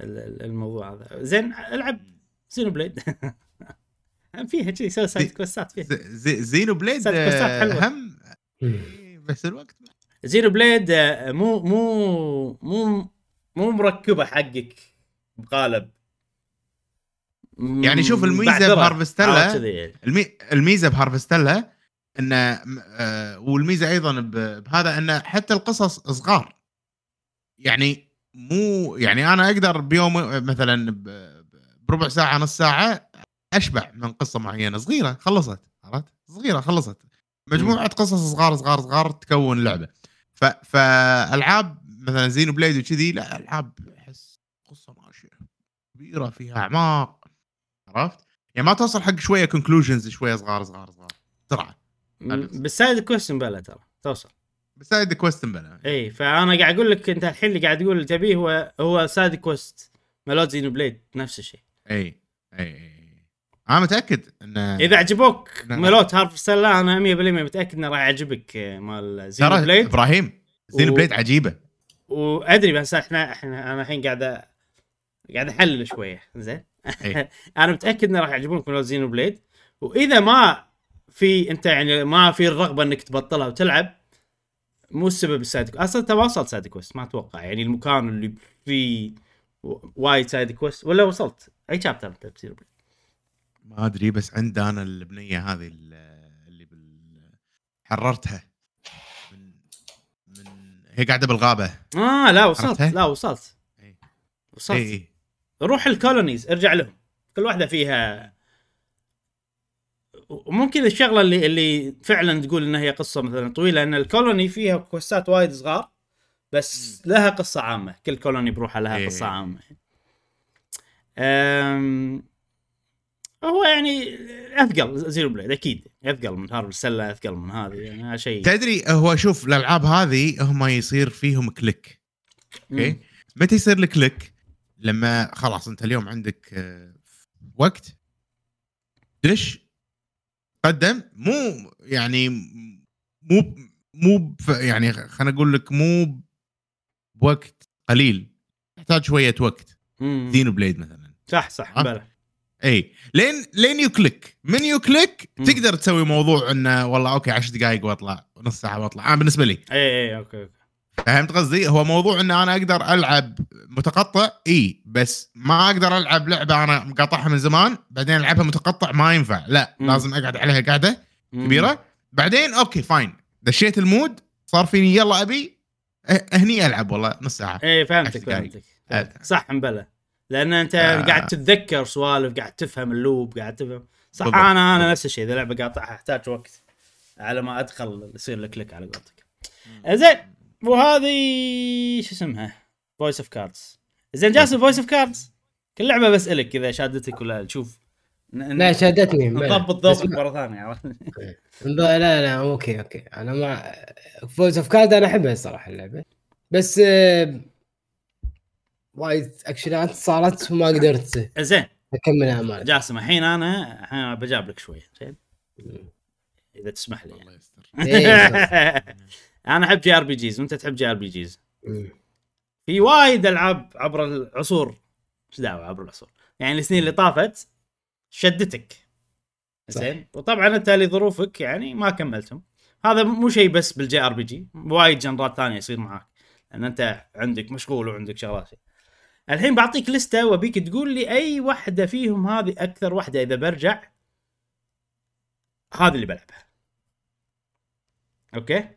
ال- ال- الموضوع هذا. زين ألعب زينو بليد فيها شيء سوي سايد كوستات فيها. زينو بليد آه، حلوة. هم إيه، بس الوقت زينو بليد آه، مو مو مو مو مركبة حقك بقالب يعني شوف الميزة بعذرة. بهارفستيلا- عرفت كذي. المي... الميزة بهارفستيلا انه آه والميزة أيضا. بهذا انه حتى القصص صغار يعني مو يعني أنا أقدر بيوم مثلا. بربع ساعة نص ساعة أشبع من قصة معينة صغيرة خلصت عرفت صغيرة خلصت مجموعة قصص صغار صغار صغار تكون لعبة ف... فألعاب مثلا Xenoblade وكذي لا ألعاب أحس قصة ماشية. كبيرة فيها أعماق عرفت؟ يعني ما توصل حق شوية conclusions شوية صغار صغار صغار. بسرعة بال side quest امبلا ترى. توصل. بس side quest امبلا. إي فأنا قاعد أقول لك أنت الحين اللي قاعد تقول تبيه هو هو side quest مالوت Xenoblade نفس الشيء. إي إي إي. أنا متاكد إن اذا عجبوك. مالوت Harvestella أنا 100% متاكد إنه راح يعجبك آه، مال Xenoblade. إبراهيم Xeno و- blade عجيبة. وأدري بس إحنا إحنا أنا الحين قاعد قاعد أحلل شوية. زين؟ إي. أنا متأكد إنه راح يعجبونك مالوت Xenoblade. وإذا ما في أنت يعني ما في الرغبة إنك تبطلها وتلعب مو السبب ال side أصلا انت ما وصلت side quest ما أتوقع. يعني المكان اللي فيه وايد side quest ولا وصلت؟ أي chapter انت ب Xenoblade؟ ما أدري بس عندي أنا البنية هذه ال- اللي بال... حررتها من من هي قاعدة بالغابة. آه لا وصلت؟ لا وصلت. إي. وصلت. اي اي روح ال colonies ارجع لهم. كل واحدة فيها. وممكن الشغلة اللي اللي فعلا تقول إنها هي قصة مثلا طويلة إن ال colony فيها كويستات وايد صغار بس لها قصة عامة. كل colony بروحها لها إيه. قصة عامة. أم هو يعني أثقل Xenoblade أكيد. أثقل من Harvestella أثقل من هذه يعني شيء. تدري هو شوف الألعاب هذه هم يصير فيهم click okay؟ متى يصير لك click لما خلاص أنت اليوم عندك آه، وقت. دش قدم. مو يعني مو مو يعني خلينا أقول لك مو بوقت قليل. يحتاج شوية وقت. مم. Xenoblade مثلا. صح صح؟ بلى إي. لين لين you click من you click. تقدر تسوي موضوع إنه والله okay 10 دقائق وأطلع نص ساعة وأطلع. أنا بالنسبة لي. إي إي okay okay. فهمت قصدي؟ هو موضوع إن أنا أقدر ألعب متقطع إي. بس ما أقدر ألعب لعبة أنا مقاطعها من زمان بعدين ألعبها متقطع ما ينفع. لا مم. لازم أقعد عليها قاعدة. كبيرة. بعدين okay fine. دشيت ال mood صار فيني يلا أبي أه- هني ألعب والله نص ساعة. إيه فهمتك. فهمتك فهمتك. صح مبلى. لأن أنت آه. قاعد تتذكر سوالف قاعد تفهم ال loop قاعد تفهم. صح بالضبط. أنا أنا نفس الشيء إذا لعبة قاطعها أحتاج وقت على ما أدخل يصير لك click على قولتك. زين وهذه شو اسمها؟ Voice of Cards زين جاسم Voice of Cards كل لعبة بسألك إذا شادتك ولا تشوف. ن- لا شادتني. نضبط ما- مرة ثانية عرفت؟ لا لا okay okay. أنا ما Voice of Cards أنا أحبها الصراحة اللعبة. بس آه، وايد اكشنات صارت وما قدرت. زين. أكملها امانه جاسم الحين أنا الحين بجاب لك شوية زين؟ إذا تسمح لي يعني. الله يستر. إيه، أنا أحب JRPGs وأنت تحب JRPGs. في وايد ألعاب عبر العصور. إيش دعوة عبر العصور؟ يعني السنين اللي طافت شدتك. زين؟ وطبعا أنت لظروفك يعني ما كملتهم. هذا مو شيء بس بال JRPG وايد جنرات ثانية يصير معاك. لأن أنت عندك مشغول وعندك شغلات. الحين بعطيك لستة وأبيك تقول لي أي واحدة فيهم هذه أكثر واحدة إذا برجع؟ هذه اللي بلعبها. okay؟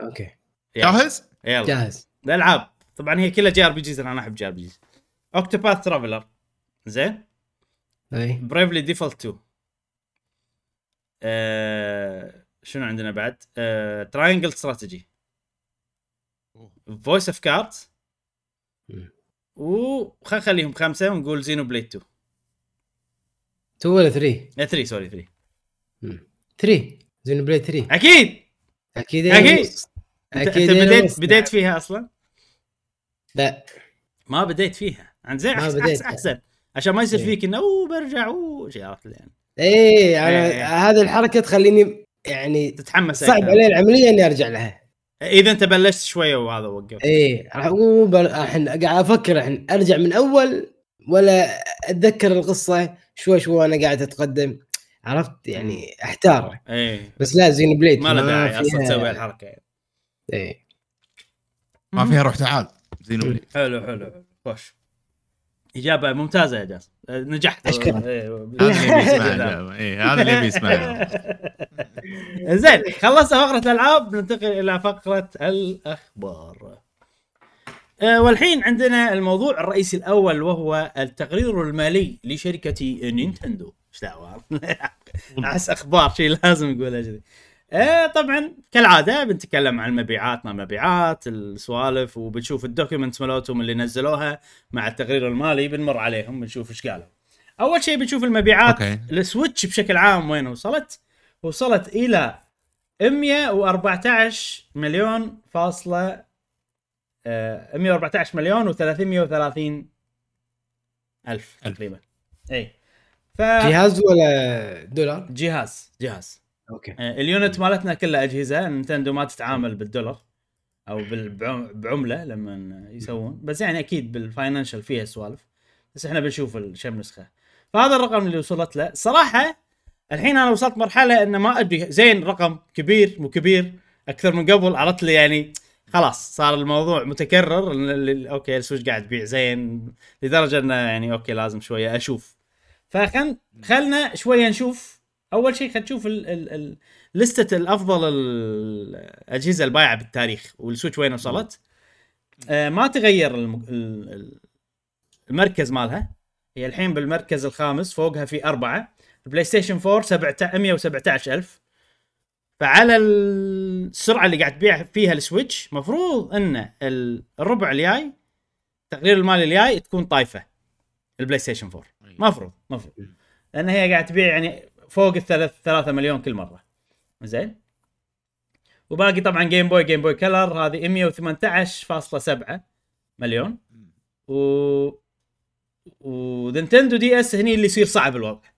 okay. جاهز؟ يلا. جاهز. الألعاب. طبعا هي كلها JRPGs أنا أحب JRPGs. Octopath Traveler زين. أي. Bravely Default 2 آه شنو عندنا بعد؟ آه Triangle Strategy Voice of Cards نخليهم خمسة ونقول Xenoblade 2 2 ولا 3 آه 3 sorry 3 3 Xenoblade 3 أكيد أكيد أكيد. نص. أنت, أكيد أنت أنا بديت. بديت فيها أصلا؟ لا ما بديت فيها عن زين احسن بديت. احسن, أحسن. عشان ما يصير إيه. فيك إنه أوه برجع أوه عرفت يعني إيه أنا إيه. هذه الحركة تخليني يعني تتحمس صعب. علي العملية إني أرجع لها إذا أنت بلشت شوية وهذا وقف. راح أقول بل- الحين قاعد أفكر الحين أرجع من أول ولا أتذكر القصة؟ شوي شوي وأنا قاعد أتقدم. عرفت؟ يعني أحتار. إيه. بس لا زين بليد. ما له داعي أصلا تسوي الحركة يعني. إيه. ما فيها روح تعال زينوني حلو حلو حلو. خوش. إجابة ممتازة يا جاس آه، نجحت. أشكرك. إيه، هذا اللي يبي يسمعه إيه، زين خلصنا فقرة الألعاب ننتقل إلى فقرة الأخبار. آه، والحين عندنا الموضوع الرئيسي الأول وهو التقرير المالي لشركة نينتندو. إيش دعوة؟ أحس أخبار شيء لازم نقولها كذي. آه طبعا كالعادة بنتكلم عن المبيعات ما المبيعات السوالف وبنشوف ال documents مالتهم اللي نزلوها مع التقرير المالي بنمر عليهم بنشوف إيش قالوا أول شيء بنشوف المبيعات السويتش بشكل عام وين وصلت؟ وصلت إلى 114 مليون فاصلة آه 114 مليون و330 ألف ألف. تقريبا اي ف جهاز ولا دولار؟ جهاز جهاز okay. آه ال unit مالتنا كلها أجهزة نينتندو ما تتعامل بالدولار أو بعملة لما يسوون. بس يعني أكيد بال financial فيها سوالف. بس إحنا بنشوف ال- كم نسخة. فهذا الرقم اللي وصلت له. صراحة الحين أنا وصلت مرحلة إن ما أدري زين رقم كبير مو كبير أكثر من قبل عرفت لي يعني خلاص صار الموضوع متكرر. okay السويتش قاعد يبيع زين. لدرجة إنه يعني okay لازم شوية أشوف. فخل خلنا شوية نشوف أول شيء خلينا نشوف ال... ال... ال... لستة الأفضل الأجهزة البايعة بالتاريخ والسويتش وين وصلت. آه ما تغير الم... ال- ال- المركز مالها. هي الحين بالمركز الخامس فوقها في أربعة. البلاي ستيشن 4 سبعة 117 ألف. فعلى السرعة اللي قاعد تبيع فيها السويتش مفروض إن الربع الجاي التقرير المالي الجاي تكون طايفة. البلاي ستيشن 4 مفروض مفروض. لأن هي قاعد تبيع يعني فوق الثلاث 3 مليون كل مرة. زين؟ وباقي طبعا Game Boy Game Boy Color هذه 118.7 مليون. و ونينتندو DS هني اللي يصير صعب الوضع.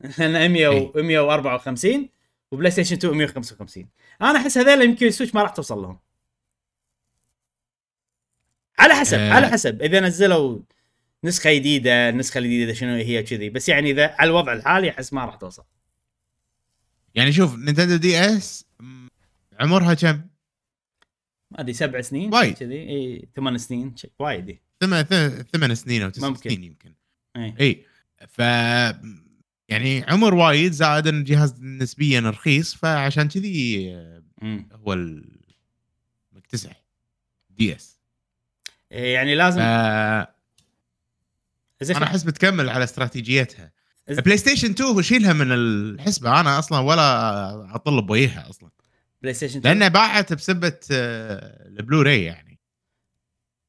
لأن 100 و 154 وبلاي ستيشن 2 155 أنا أحس هذول يمكن السويتش ما راح توصل لهم. على حسب آه. على حسب. إذا نزلوا نسخة جديدة النسخة الجديدة شنو هي كذي بس يعني إذا على الوضع الحالي أحس ما راح توصل يعني شوف نينتندو DS عمرها كم؟ ما أدري سبع سنين وايد. كذي إي ثمان سنين وايد. ثمان ثمان سنين أو تسع ممكن. سنين يمكن إي إي ف يعني عمر وايد زائد إن الجهاز نسبيا رخيص فعشان كذي. هو المكتسح DS يعني لازم فانا زين أحس بتكمل على استراتيجيتها. بلاي ستيشن 2 شيلها من الحسبة. أنا أصلا ولا اطل بوجهها أصلا. بلاي ستيشن 2 لأنها باعت بسبة آه، البلوراي يعني.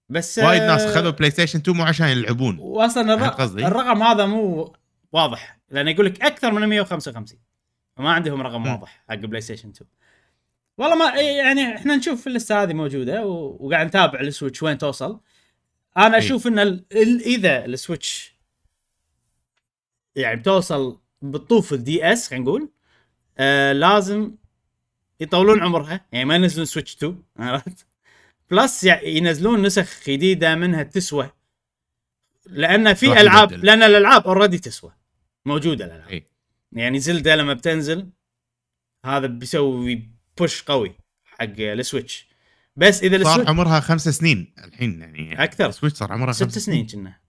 بس وايد ناس آه، خذوا بلاي ستيشن 2 مو عشان يلعبون. واصلا الرقم؟ الرقم هذا مو واضح. لأنه يقول لك أكثر من 155 فما عندهم رقم مم. واضح حق بلاي ستيشن 2 والله ما إيه يعني إحنا نشوف اللسته هذه موجودة. وقاعد نتابع السويتش وين توصل. أنا إيه. أشوف إن ال... ال... إذا السويتش يعني بتوصل بالطوف ال DS خلينا نقول آه لازم يطولون عمرها يعني ما ينزلون سويتش 2 عرفت plus يع- ينزلون نسخ جديدة منها تسوى لأن في ألعاب. لأن الألعاب already تسوى موجودة الألعاب اي يعني Zelda لما بتنزل هذا بيسوي push قوي حق ال Switch بس إذا صار ال Switch عمرها خمس سنين الحين يعني أكثر. ال Switch صار عمرها ست خمس سنين. كنا.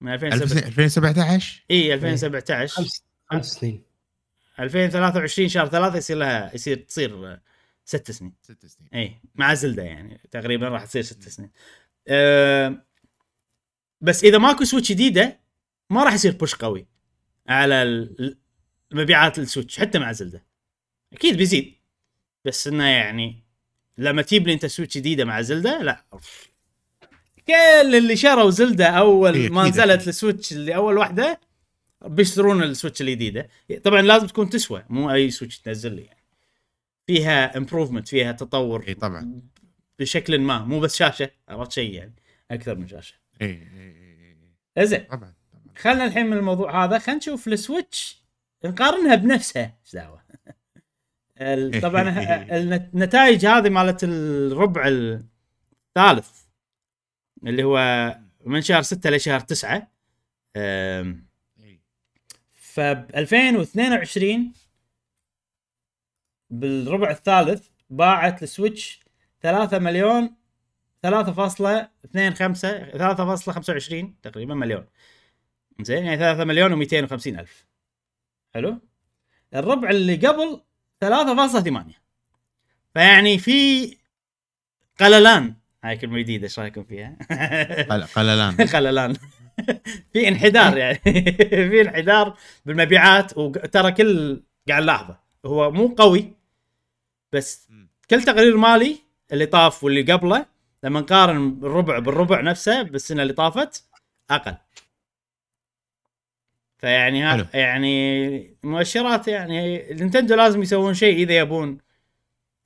من 2007 2017 إي 2017 خمس خمس سنين. 2023 شهر ثلاثة يصير لها يصير تصير ست سنين. ست سنين. إي مع Zelda يعني. تقريبا راح تصير ست سنين. أه بس إذا ماكو Switch جديدة ما راح يصير push قوي على مبيعات ال Switch حتى مع Zelda. أكيد بيزيد. بس إنه يعني لما تجيب لي انت Switch جديدة مع Zelda لا. كل اللي شروا Zelda أول إيه، ما أكيد، نزلت أكيد. ال Switch اللي أول واحدة بيشترون ال Switch الجديدة. طبعا لازم تكون تسوى مو أي Switch تنزل لي. يعني فيها improvement فيها تطور اي طبعا. بشكل ما مو بس شاشة عرفت شيء يعني؟ أكثر من شاشة. اي اي زين طبعا طبعا. خلينا الحين من الموضوع هذا خلينا نشوف ال Switch نقارنها بنفسها إيش دعوة؟ طبعا النتائج هذه مالت الربع الثالث اللي هو من شهر 6 لشهر 9 أم، إي. ف 2022 بالربع الثالث باعت ال Switch 3 مليون 3.25 3.25 تقريبا مليون. زين يعني 3 مليون و250 ألف. حلو؟ الربع اللي قبل 3.8 فيعني في قللان. هاي كلمة جديدة إيش رأيكم فيها؟ قل- قللان. قللان. في انحدار يعني. في انحدار بالمبيعات وترى كل قاعد نلاحظه هو مو قوي بس. كل تقرير مالي اللي طاف واللي قبله لما نقارن الربع بالربع نفسه بالسنه اللي طافت أقل. فيعني ها. يعني مؤشرات يعني نينتندو لازم يسوون شيء إذا يبون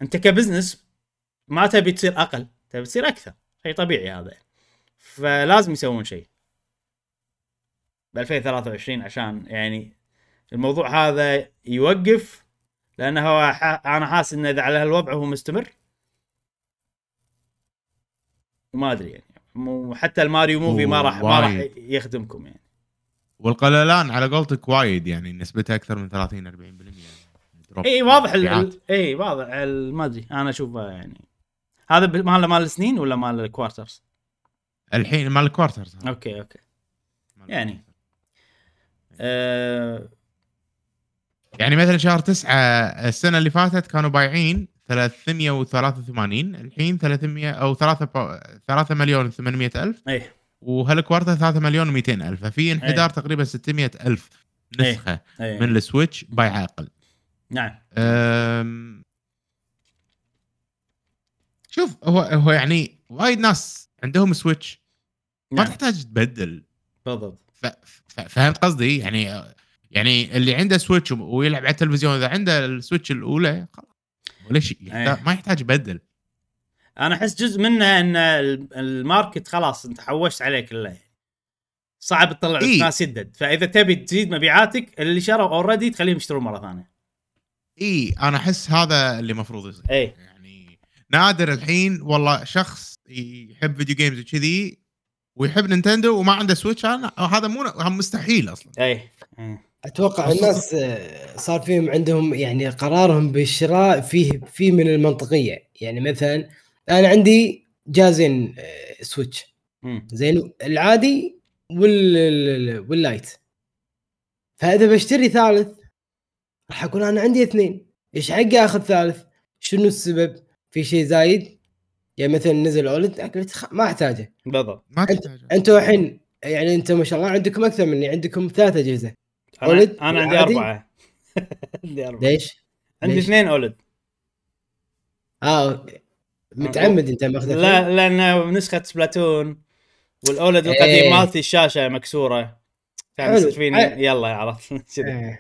أنت كبزنس ما تبي تصير أقل تبي تصير أكثر شيء طبيعي هذا فلازم يسوون شيء ب 2023 عشان يعني الموضوع هذا يوقف لأنه هو. أنا حاسس إنه إذا على هالوضع هو مستمر ما أدري يعني حتى ال Mario movie ما راح ما راح. يخدمكم يعني والقللان على قولتك وايد يعني نسبتها أكثر من 30 40% يعني إي واضح إي واضح ما أدري أنا أشوفه يعني. هذا مال مال السنين ولا مال ال quarters؟ الحين مال ال quarters. okay okay. يعني. أه... يعني مثلا شهر تسعة السنة اللي فاتت كانوا بايعين 383 الحين 300 أو 3 3 مليون و800 ألف. إي. وهال quarter 3 مليون و200 ألف ففي انحدار تقريبا 600 ألف نسخة اي من ال Switch بايعة أقل. نعم. أم... شوف هو هو يعني وايد ناس عندهم Switch ما نعم. تحتاج تبدل. بالضبط. ف... ف... فهمت قصدي؟ يعني يعني اللي عنده Switch ويلعب على التلفزيون إذا عنده ال Switch الأولى خلاص وليش يحتاج... أيه. ما يحتاج يبدل. أنا احس جزء منه ان ال- ال market خلاص انت حوشت عليه كله يعني. صعب تطلع لك إي. ناس يدد فاذا تبي تزيد مبيعاتك اللي شروا already تخليهم يشترون مرة ثانية إي أنا احس هذا اللي المفروض يصير إي يعني نادر الحين والله شخص يحب video games وكذي ويحب Nintendo وما عنده Switch أنا هذا مو مستحيل أصلا اي إي. أتوقع الناس آه، صار فيهم عندهم يعني قرارهم بالشراء فيه فيه من المنطقية يعني مثلا أنا عندي جهازين آه، Switch. زين العادي وال ال- وال Lite. فإذا بشتري ثالث راح أقول أنا عندي اثنين. إيش حقي آخذ ثالث؟ شنو السبب؟ في شيء زايد؟ يعني مثلا نزل OLED ما أحتاجه. بالضبط. ما تحتاج أنتوا الحين يعني أنتم ما شاء الله عندكم أكثر مني عندكم ثلاث أجهزة. أنا, OLED أنا عندي؟ أربعة. عندي أربعة. ليش؟ عندي؟ اثنين OLED. آه okay. متعمد أنت ماخذ لا لأن نسخة Splatoon وال OLED القديم إيه. مالتي الشاشة مكسورة. كان حلو. يصير فيني يلا عرفت. كذي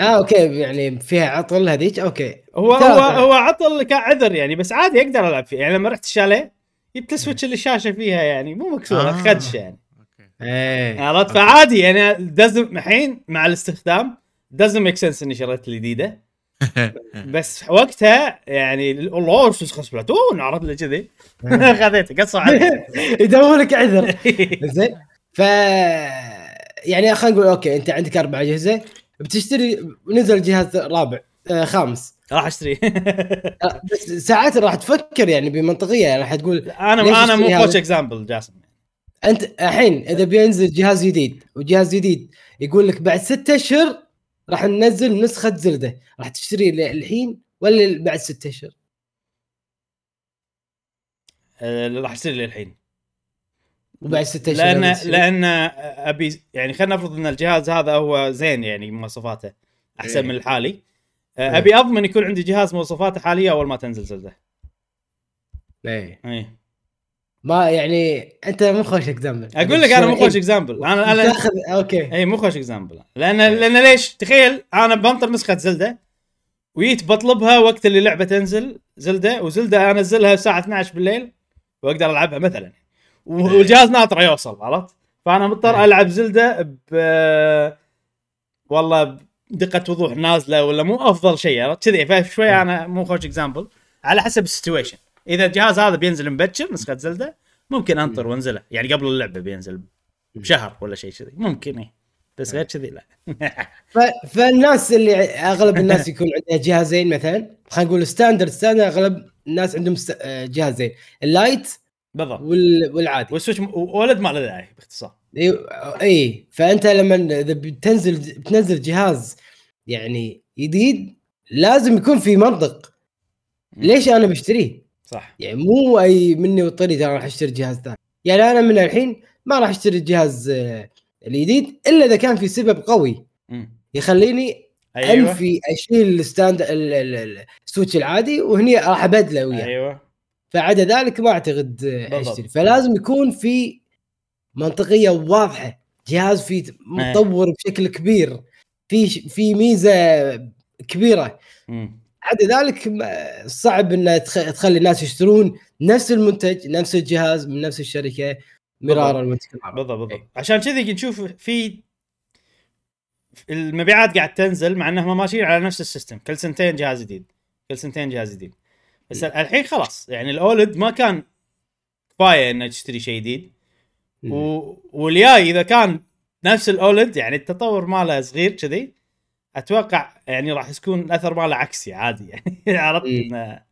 آه okay يعني فيها عطل هذيك؟ okay. هو. هو هو عطل كعذر يعني بس عادي أقدر ألعب فيه. يعني لما رحت الشاليه جبت ال Switch اللي الشاشة فيها يعني مو مكسورة آه. خدش يعني. okay. إيه. عرفت؟ فعادي يعني doesn't الحين مع الاستخدام doesn't make sense إني شريت الجديدة. بس وقتها يعني الله نسخه Splatoon عرفت لي كذي؟ خذيته قصوا علي يدور لك عذر. زين. ف يعني خلينا نقول okay أنت عندك أربع أجهزة بتشتري نزل جهاز رابع آه خامس. راح أشتري. آه بس ساعات راح تفكر يعني بمنطقية يعني راح تقول أنا أنا مو خوش؟ example جاسم. أنت الحين إذا بينزل جهاز جديد وجهاز جديد يقول لك بعد ستة أشهر راح ننزل نسخة Zelda راح تشتري الحين ولا بعد ستة أشهر؟ آه، راح أشتري لي الحين وبعد ستة أشهر لأن تشتري؟ لأن أبي يعني خلينا نفرض إن الجهاز هذا هو زين يعني مواصفاته أحسن إيه. من الحالي آه، إيه. أبي أضمن يكون عندي جهاز مواصفاته حاليه أول ما تنزل Zelda إيه اي ما يعني انت مو خوش example أقول لك أنا مو خوش example أنا أنا تاخذ okay. اي مو خوش example لأن لأن ليش؟ تخيل أنا بنطر نسخة Zelda وجيت بطلبها وقت اللي لعبة تنزل Zelda و Zelda أنزلها الساعة 12 بالليل وأقدر ألعبها مثلا. والجهاز ناطره يوصل عرفت؟ فأنا مضطر إيه. ألعب Zelda ب والله بدقة وضوح نازلة ولا مو أفضل شيء عرفت؟ كذي فشوي إيه. أنا مو خوش example على حسب ال situation. إذا الجهاز هذا بينزل مبكر نسخه Zelda ممكن أنطر وأنزله. يعني قبل اللعبة بينزل بشهر ولا شيء كذي. ممكن إيه. بس غير كذي لا. ف- فالناس اللي أغلب الناس يكون عندها جهازين مثلا. خلينا نقول standard standard أغلب الناس عندهم آه، جهازين. ال Lite بالضبط. وال... والعادي. وال Switch م- ولد ما له داعي باختصار. إي إي. فأنت لما إذا بتنزل بتنزل جهاز يعني جديد لازم يكون في منطق. ليش أنا بشتريه؟ صح. يعني مو أي money وطري ترى راح أشتري جهاز ثاني. يعني أنا من الحين ما راح أشتري الجهاز آه، الجديد إلا إذا كان في سبب قوي. يخليني أيوه. أنفي أشيل ال stand ال- ال- ال- ال Switch العادي وهني راح أبدله وياه. أيوه. فعدا ذلك ما أعتقد آه،. أشتري. فلازم يكون في منطقية واضحة. جهاز فيه متطور بشكل كبير. في في ميزة كبيرة. مم. عدا ذلك صعب ان تخ- تخلي الناس يشترون نفس المنتج نفس الجهاز من نفس الشركة مرارا وتكرارا بالضبط بالضبط. عشان كذي نشوف في المبيعات قاعد تنزل مع إنهم ماشيين على نفس السيستم كل سنتين جهاز جديد كل سنتين جهاز جديد. بس الحين خلاص يعني الأولد ما كان كفاية انك تشتري شيء جديد. و... والياي إذا كان نفس الأولد يعني التطور ماله صغير كذي أتوقع يعني راح يكون الأثر ماله عكسي عادي يعني. عرفت مم. إنه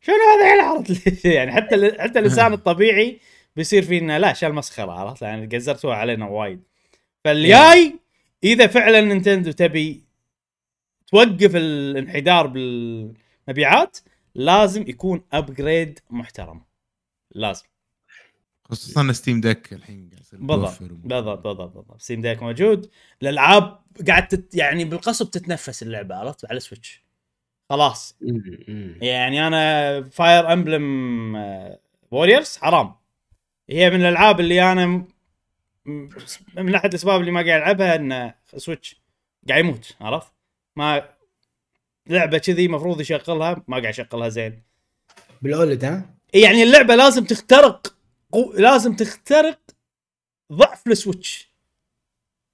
شنو هذا عرفت يعني حتى حتى الانسان الطبيعي بيصير فيه إنه لا شال مسخرة عرفت؟ يعني قزرتوها علينا وايد. فالجاي إذا فعلا نينتندو تبي توقف الانحدار بالمبيعات لازم يكون upgrade محترم. لازم. خصوصا Steam Deck الحين قاعد يصير بالضبط بالضبط بالضبط بالضبط. Steam Deck موجود. الألعاب قاعد تت يعني بالقصب تتنفس اللعبة عرفت؟ على ال Switch خلاص. يعني أنا Fire Emblem Warriors حرام. هي من الألعاب اللي أنا من أحد الأسباب اللي ما قاعد ألعبها إن Switch قاعد يموت عرفت؟ ما لعبة كذي المفروض يشغلها ما قاعد يشغلها زين. بال OLED ها؟ يعني اللعبة لازم تخترق قو... لازم تخترق ضعف ال Switch.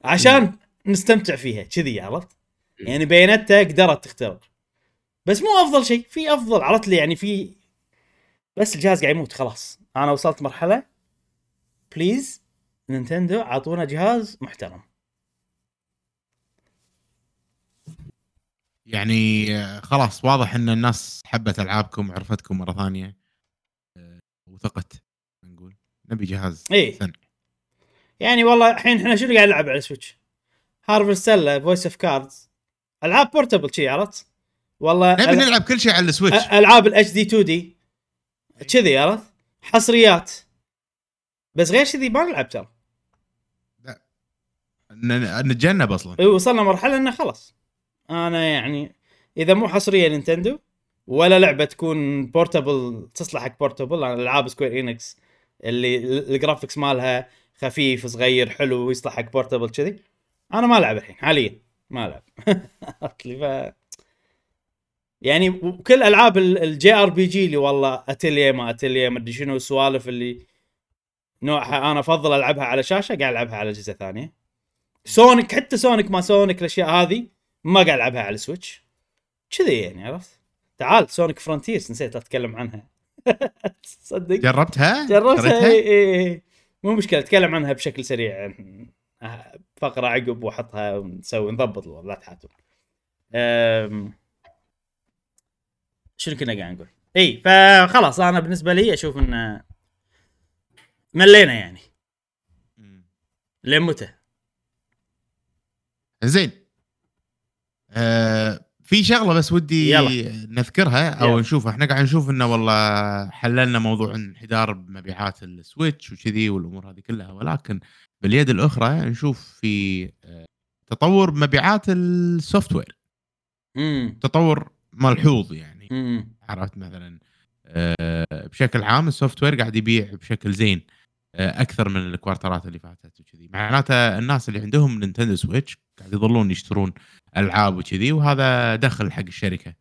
عشان نستمتع فيها كذي عرفت؟ مم. يعني بيونيتا قدرت تخترق. بس مو أفضل شيء في أفضل عرفت لي؟ يعني في بس الجهاز قاعد يموت خلاص. أنا وصلت مرحلة please نينتندو أعطونا جهاز محترم. يعني خلاص واضح إن الناس حبت ألعابكم عرفتكم مرة ثانية. وثقت. نبي جهاز. سن. يعني والله الحين إحنا شنو قاعد نلعب على Switch؟ Harvestella Voice of Cards ألعاب portable شي عرفت؟ والله نبي نلعب كل شيء على ال Switch ألعاب ال HD 2D كذي عرفت؟ حصريات. بس غير كذي ما نلعب ترى. ن- نتجنب أصلا. إيه، وصلنا مرحلة إنه خلاص. أنا يعني إذا مو حصرية نينتندو ولا لعبة تكون portable تصلح حق portable العاب Square Enix اللي ال- ال graphics مالها خفيف صغير حلو ويصلح حق portable كذي. أنا ما ألعب الحين حاليا ما ألعب. ف يعني وكل ألعاب ال JRPG اللي والله اتليه ما اتليه ما أدري شنو السوالف اللي نوعها أنا أفضل ألعبها على شاشة قاعد ألعبها على اجهزه ثانية Sonic حتى Sonic ما Sonic الأشياء هذه ما قاعد ألعبها على ال Switch كذي يعني عرفت؟ تعال Sonic Frontiers نسيت أتكلم عنها. صدق جربتها؟ جربتها؟ اي اي اي مو مشكلة أتكلم عنها بشكل سريع أه، فقرة عقب واحطها ونسوي نضبط الوضع لا تحاتون أم، شنو كنا قاعد نقول؟ اي فخلاص أنا بالنسبة لي أشوف انه ملينا يعني. لين متى؟ زين آه في شغلة بس ودي يلا. نذكرها أو يلا. نشوفها. إحنا قاعد نشوف إنه والله حللنا موضوع انحدار بمبيعات ال Switch وكذي والأمور هذه كلها ولكن باليد الأخرى نشوف في آه، تطور مبيعات ال software. تطور ملحوظ يعني. امم عرفت مثلا آه، بشكل عام ال software قاعد يبيع بشكل زين آه، أكثر من الكوارترات اللي فاتت وكذي. معناته الناس اللي عندهم نينتندو Switch قاعد يظلون يشترون ألعاب وكذي وهذا دخل حق الشركة.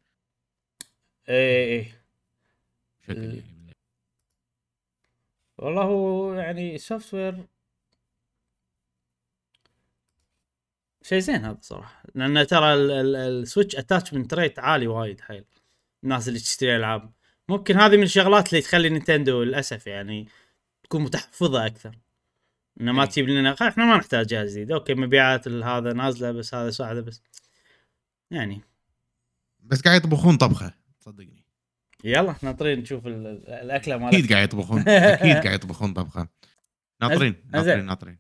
اي اي بشكل إيه. يعني. والله هو يعني software شيء زين هذا صراحة. لأن ترى ال- ال- ال Switch attachment rate عالي وايد حيل. الناس اللي تشتري ألعاب. ممكن هذه من الشغلات اللي تخلي نينتندو للأسف يعني تكون متحفظة أكثر. إنه ما إيه. تجيب لنا إحنا ما نحتاج جهاز جديد okay مبيعات هذا نازلة بس هذا صاعده بس يعني بس قاعد يطبخون طبخة صدقني يلا ناطرين نشوف ال- ال- الاكله أكيد مالت قاعد يطبخون أكيد قاعد يطبخون طبخة ناطرين. ناطرين ناطرين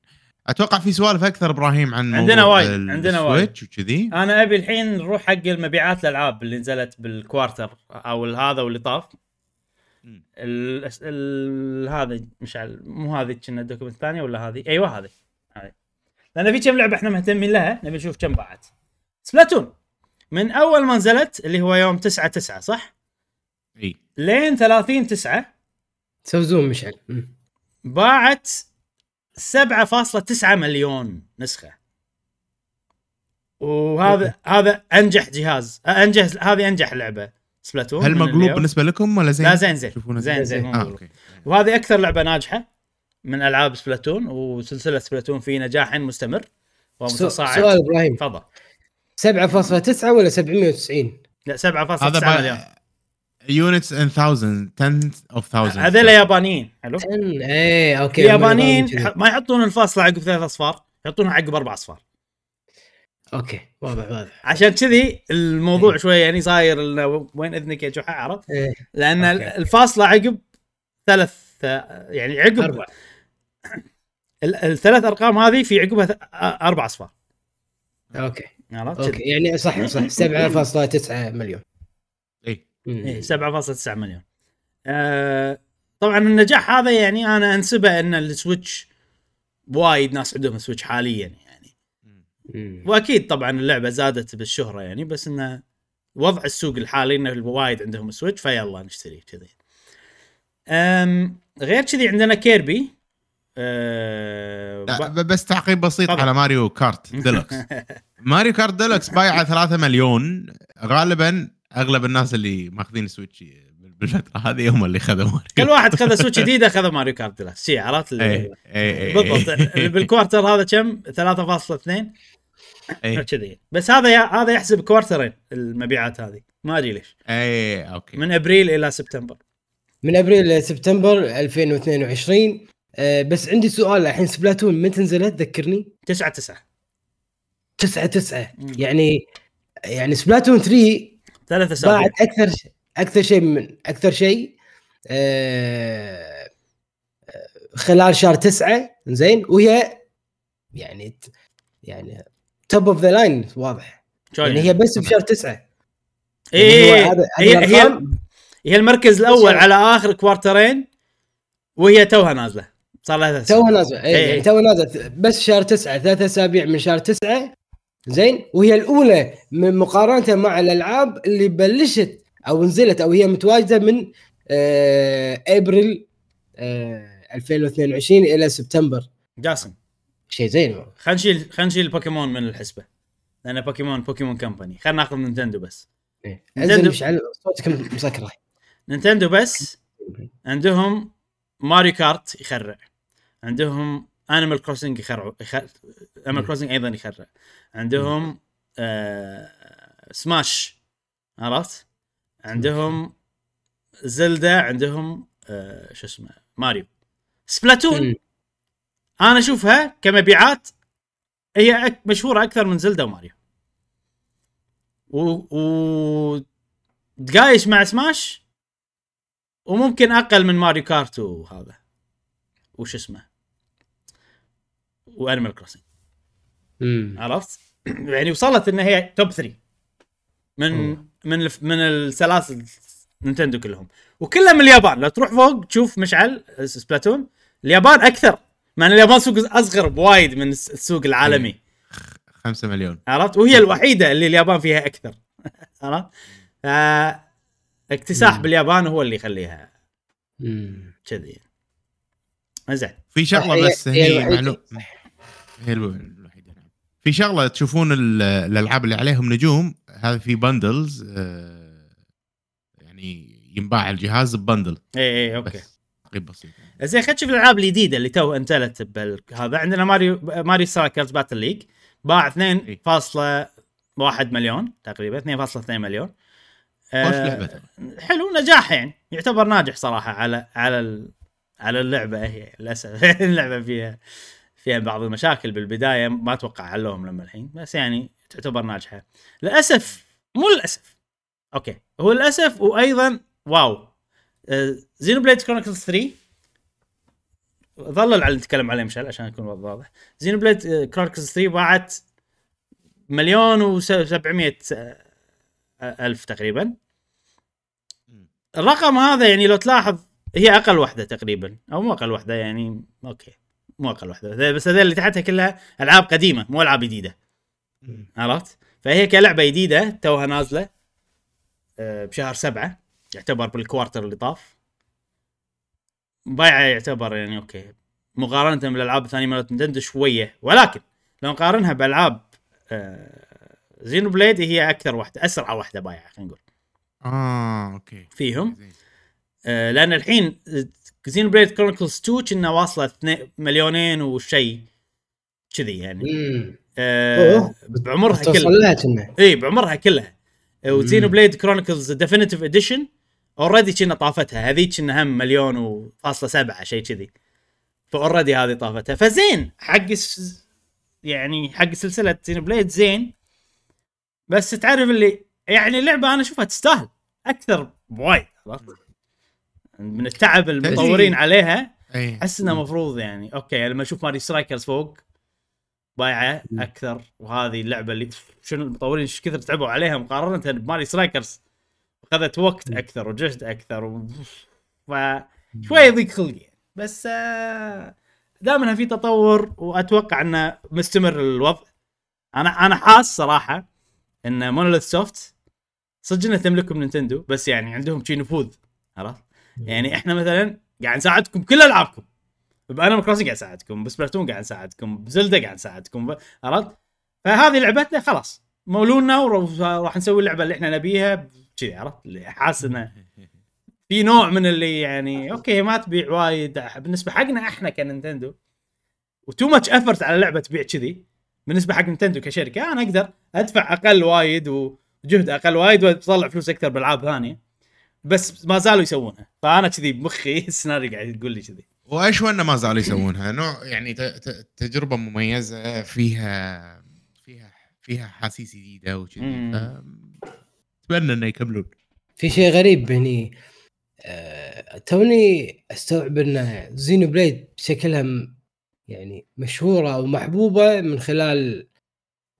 أتوقع في سوالف أكثر إبراهيم عن عندنا وايد، عندنا وايد. وكذي أنا أبي الحين نروح حق المبيعات الالعاب اللي نزلت بال quarter أو هذا واللي طاف. ال... ال... هذا مش عل... مو هذه كنا ال document الثانية ولا هذه؟ أيوه هذه هذه. لأن في كم لعبة إحنا مهتمين لها نبي نشوف كم باعت Splatoon. من أول ما نزلت اللي هو يوم 9 9 صح؟ إي. لين 30 9 so zoom مشعل. باعت 7.9 مليون نسخة. وهذا هذا أنجح جهاز أنجح هذه أنجح لعبة. Splatoon هل مقلوب. بالنسبة لكم ولا زين؟ لا زين زين. زين زين. مقلوب. Okay. وهذه أكثر لعبة ناجحة من ألعاب Splatoon وسلسلة Splatoon في نجاح مستمر ومتصاعد. سؤال إبراهيم. تفضل. 7.9 ولا 790 لا 7.9 هذا مليون units and thousand tens of thousand هذول يابانيين حلو؟ 10 إيه okay اليابانيين ما يحطون الفاصله عقب ثلاث أصفار يحطونها عقب أربع أصفار. okay واضح واضح عشان كذي الموضوع شوي يعني صاير وين إذنك يا جحا عرفت؟ إيه لأن okay. الفاصله عقب ثلاث يعني عقب أربع ال- الثلاث أرقام هذه في عقبها أربع أصفار okay عرفت؟ okay يعني صح صح 7.9 مليون اي. إيه 7.9 مليون. آه طبعا النجاح هذا يعني أنا أنسبه إن ال Switch وايد ناس عندهم Switch حاليا يعني. واكيد طبعا اللعبة زادت بالشهرة يعني بس إنه وضع السوق الحالي إنه وايد عندهم Switch فيلا نشتري كذي. أم غير كذي عندنا كيربي أه لا ب- بس تعقيب بسيط تفضل. على Mario Kart Deluxe Mario Kart Deluxe بايعة 3 مليون. غالبا أغلب الناس اللي ماخذين Switch بالفترة هذه هم اللي خذوا ماريو كل واحد خذ Switch جديد أخذ Mario Kart Deluxe شي عرفت؟ اللي- اي اي اي بالضبط بال quarter هذا كم؟ 3.2 اي كذي. بس هذا هذا يحسب quarter ين المبيعات هذه. ما أدري ليش. اي okay. من أبريل إلى سبتمبر. من أبريل لسبتمبر 2022 آه بس عندي سؤال الحين Splatoon متى نزلت؟ ذكرني. 9 9 9 9 مم. يعني يعني Splatoon 3 ثلاث اسابيع باعت أكثر ش- أكثر شيء من أكثر شيء آه آه، خلال شهر 9 زين؟ وهي يعني يعني top of the line واضح. يعني؟ هي بس بشهر 9 إيه يعني هذه هي هي هي المركز الأول على آخر quarter ين وهي توها نازلة. صار لها توها. نازلة. إيه. اي يعني توها نازلة. بس شهر 9 ثلاث أسابيع من شهر 9 زين. وهي الأولى من مقارنة مع الألعاب اللي بلشت أو نزلت أو هي متواجدة من آه ابريل آه 2022 إلى سبتمبر جاسم. شيء زين. خلينا نشيل خلينا نشيل بوكيمون من الحسبة. لأن Pokémon Pokémon Company. خلينا ناخذ Nintendo بس. إيه. Nintendo. انزل مشعل صوتك مسكره Nintendo بس عندهم Mario Kart يخرع. عندهم Animal Crossing يخرع Animal. Crossing أيضا يخرع. عندهم آه... سماش عرفت؟ عندهم Zelda عندهم آه... شو اسمه Mario Splatoon. أنا اشوفها كمبيعات هي أك... مشهورة أكثر من Zelda و Mario. و, و... تقايس مع سماش وممكن أقل من Mario Kart وهذا. وش اسمه؟ و Animal Crossing. عرفت؟ يعني وصلت إن هي top 3 من مم. من الف من السلاسل Nintendo كلهم. وكلها من اليابان. لو تروح فوق تشوف مشعل Splatoon. اليابان أكثر. مع إن اليابان سوق أصغر بوايد من الس- السوق العالمي. 5 مليون. عرفت؟ وهي الوحيدة اللي اليابان فيها أكثر. عرفت؟ آه اكتساح مم. باليابان هو اللي يخليها. كذي. زين. في شغلة بس هي هي الوحيدة. معلوم. هي الو- الوحيدة نعم. في شغلة تشوفون ال- الألعاب اللي عليهم نجوم هذا في بندلز يعني ينباع الجهاز ب bundle اي اي okay. بسيط. زين خلينا نشوف الألعاب الجديدة اللي تو انزلت بهذا عندنا Mario Mario Strikers Battle League. باع 2.1 مليون تقريبا 2.2 مليون. آه،. حلو نجاح يعني يعتبر ناجح صراحة على على ال... على اللعبة هي للأسف. اللعبة فيها فيها بعض المشاكل بالبداية ما أتوقع حلوهم لما الحين بس يعني تعتبر ناجحة. للأسف مو للأسف. okay هو للأسف وأيضا wow. Xenoblade Chronicles 3 ظل على نتكلم عليه مشعل عشان يكون واضح. Xenoblade Chronicles 3 باعت مليون و700 ألف تقريبا. الرقم هذا يعني لو تلاحظ هي أقل واحدة تقريبا أو مو أقل واحدة يعني okay مو أقل واحدة. بس هذول اللي تحتها كلها ألعاب قديمة مو ألعاب جديدة. عرفت؟ فهي كلعبة جديدة توها نازلة آه، بشهر سبعة يعتبر بال quarter اللي طاف. بايعه يعتبر يعني okay. مقارنة بالألعاب الثانية مالت Nintendo شوية. ولكن لو نقارنها بألعاب Xenoblade هي أكثر واحدة أسرع واحدة بايعة خلينا نقول. آه okay. فيهم. آه، لأن الحين Xenoblade Chronicles 2 كنا واصلة 2 مليونين وشيء كذي يعني. آه. بعمرها كلها. إي بعمرها كلها. و Xenoblade Chronicles Definitive Edition already كنا طافتها. هذيك كنا هم مليون وفاصلة سبعة شيء كذي. ف already هذه طافتها. فزين حق يعني حق سلسلة Xenoblade زين. بس تعرف اللي يعني اللعبة أنا أشوفها تستاهل. أكثر بوايد؟ من التعب المطورين عليها. أحس إنه مفروض يعني. okay لما أشوف Mario Strikers فوق بايعة. أكثر. وهذه اللعبة اللي شنو المطورين إيش كثر تعبوا عليها مقارنة ب Mario Strikers؟ أخذت وقت. أكثر وجهد أكثر و... ف شوي يضيق خلقي يعني. بس آه، انها في تطور وأتوقع إنه مستمر الوضع أنا أنا حاس صراحة إن Monolith Soft صدق انها تملكهم Nintendo بس يعني عندهم شي نفوذ عرفت؟ يعني إحنا مثلا قاعد نساعدكم كل ألعابكم ب Animal Crossing قاعد نساعدكم ب Splatoon قاعد نساعدكم ب Zelda قاعد نساعدكم ب- عرفت؟ فهذه لعبتنا خلاص مولونا وراح نسوي اللعبة اللي إحنا نبيها كذي عرفت؟ اللي حاسس إنه في نوع من اللي يعني okay ما تبيع وايد. بالنسبة حقنا إحنا كنينتندو too much effort على لعبة تبيع كذي بالنسبة حق نينتندو كشركة أنا أقدر أدفع أقل وايد وجهد أقل وايد وأطلع فلوس أكثر بألعاب ثانية بس ما زالوا يسوونها. فأنا كذي بمخي السيناريو قاعد يقول لي كذي. وإيش ونا ما زالوا يسوونها؟ نوع يعني تجربة مميزة فيها فيها فيها احاسيس جديدة وكذي. أتمنى إنه يكملون. في شيء غريب هني. آه، توني أستوعب إن زينو بليد بشكلها م- يعني مشهورة ومحبوبه من خلال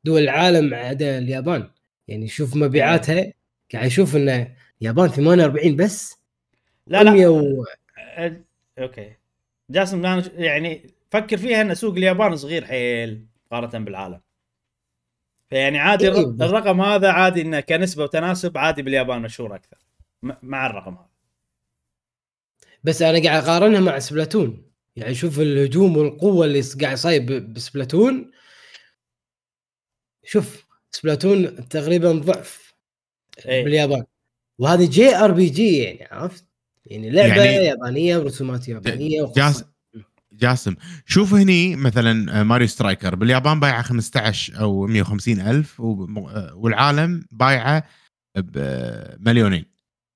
دول العالم عدا اليابان. يعني شوف مبيعاتها قاعد أشوف إن اليابان 48 بس. لا لا. 100 و... أه، okay. جاسم أنا يعني فكر فيها إن سوق اليابان صغير حيل مقارنة بالعالم. فيعني عادي إيه، الرقم هذا عادي إنه كنسبة وتناسب عادي باليابان مشهور أكثر مع الرقم هذا بس أنا قاعد أقارنها مع Splatoon يعني شوف الهجوم والقوة اللي قاعد يصير ب- ب Splatoon شوف Splatoon تقريبا ضعف إيه. باليابان وهذه JRPG يعني عرفت؟ يعني لعبة يعني- يابانية ورسومات يابانية وقصة. جاس جاسم شوف هني مثلا آه، Mario Strikers باليابان بايعة 15 أو 150 ألف آه، والعالم بايعة بمليونين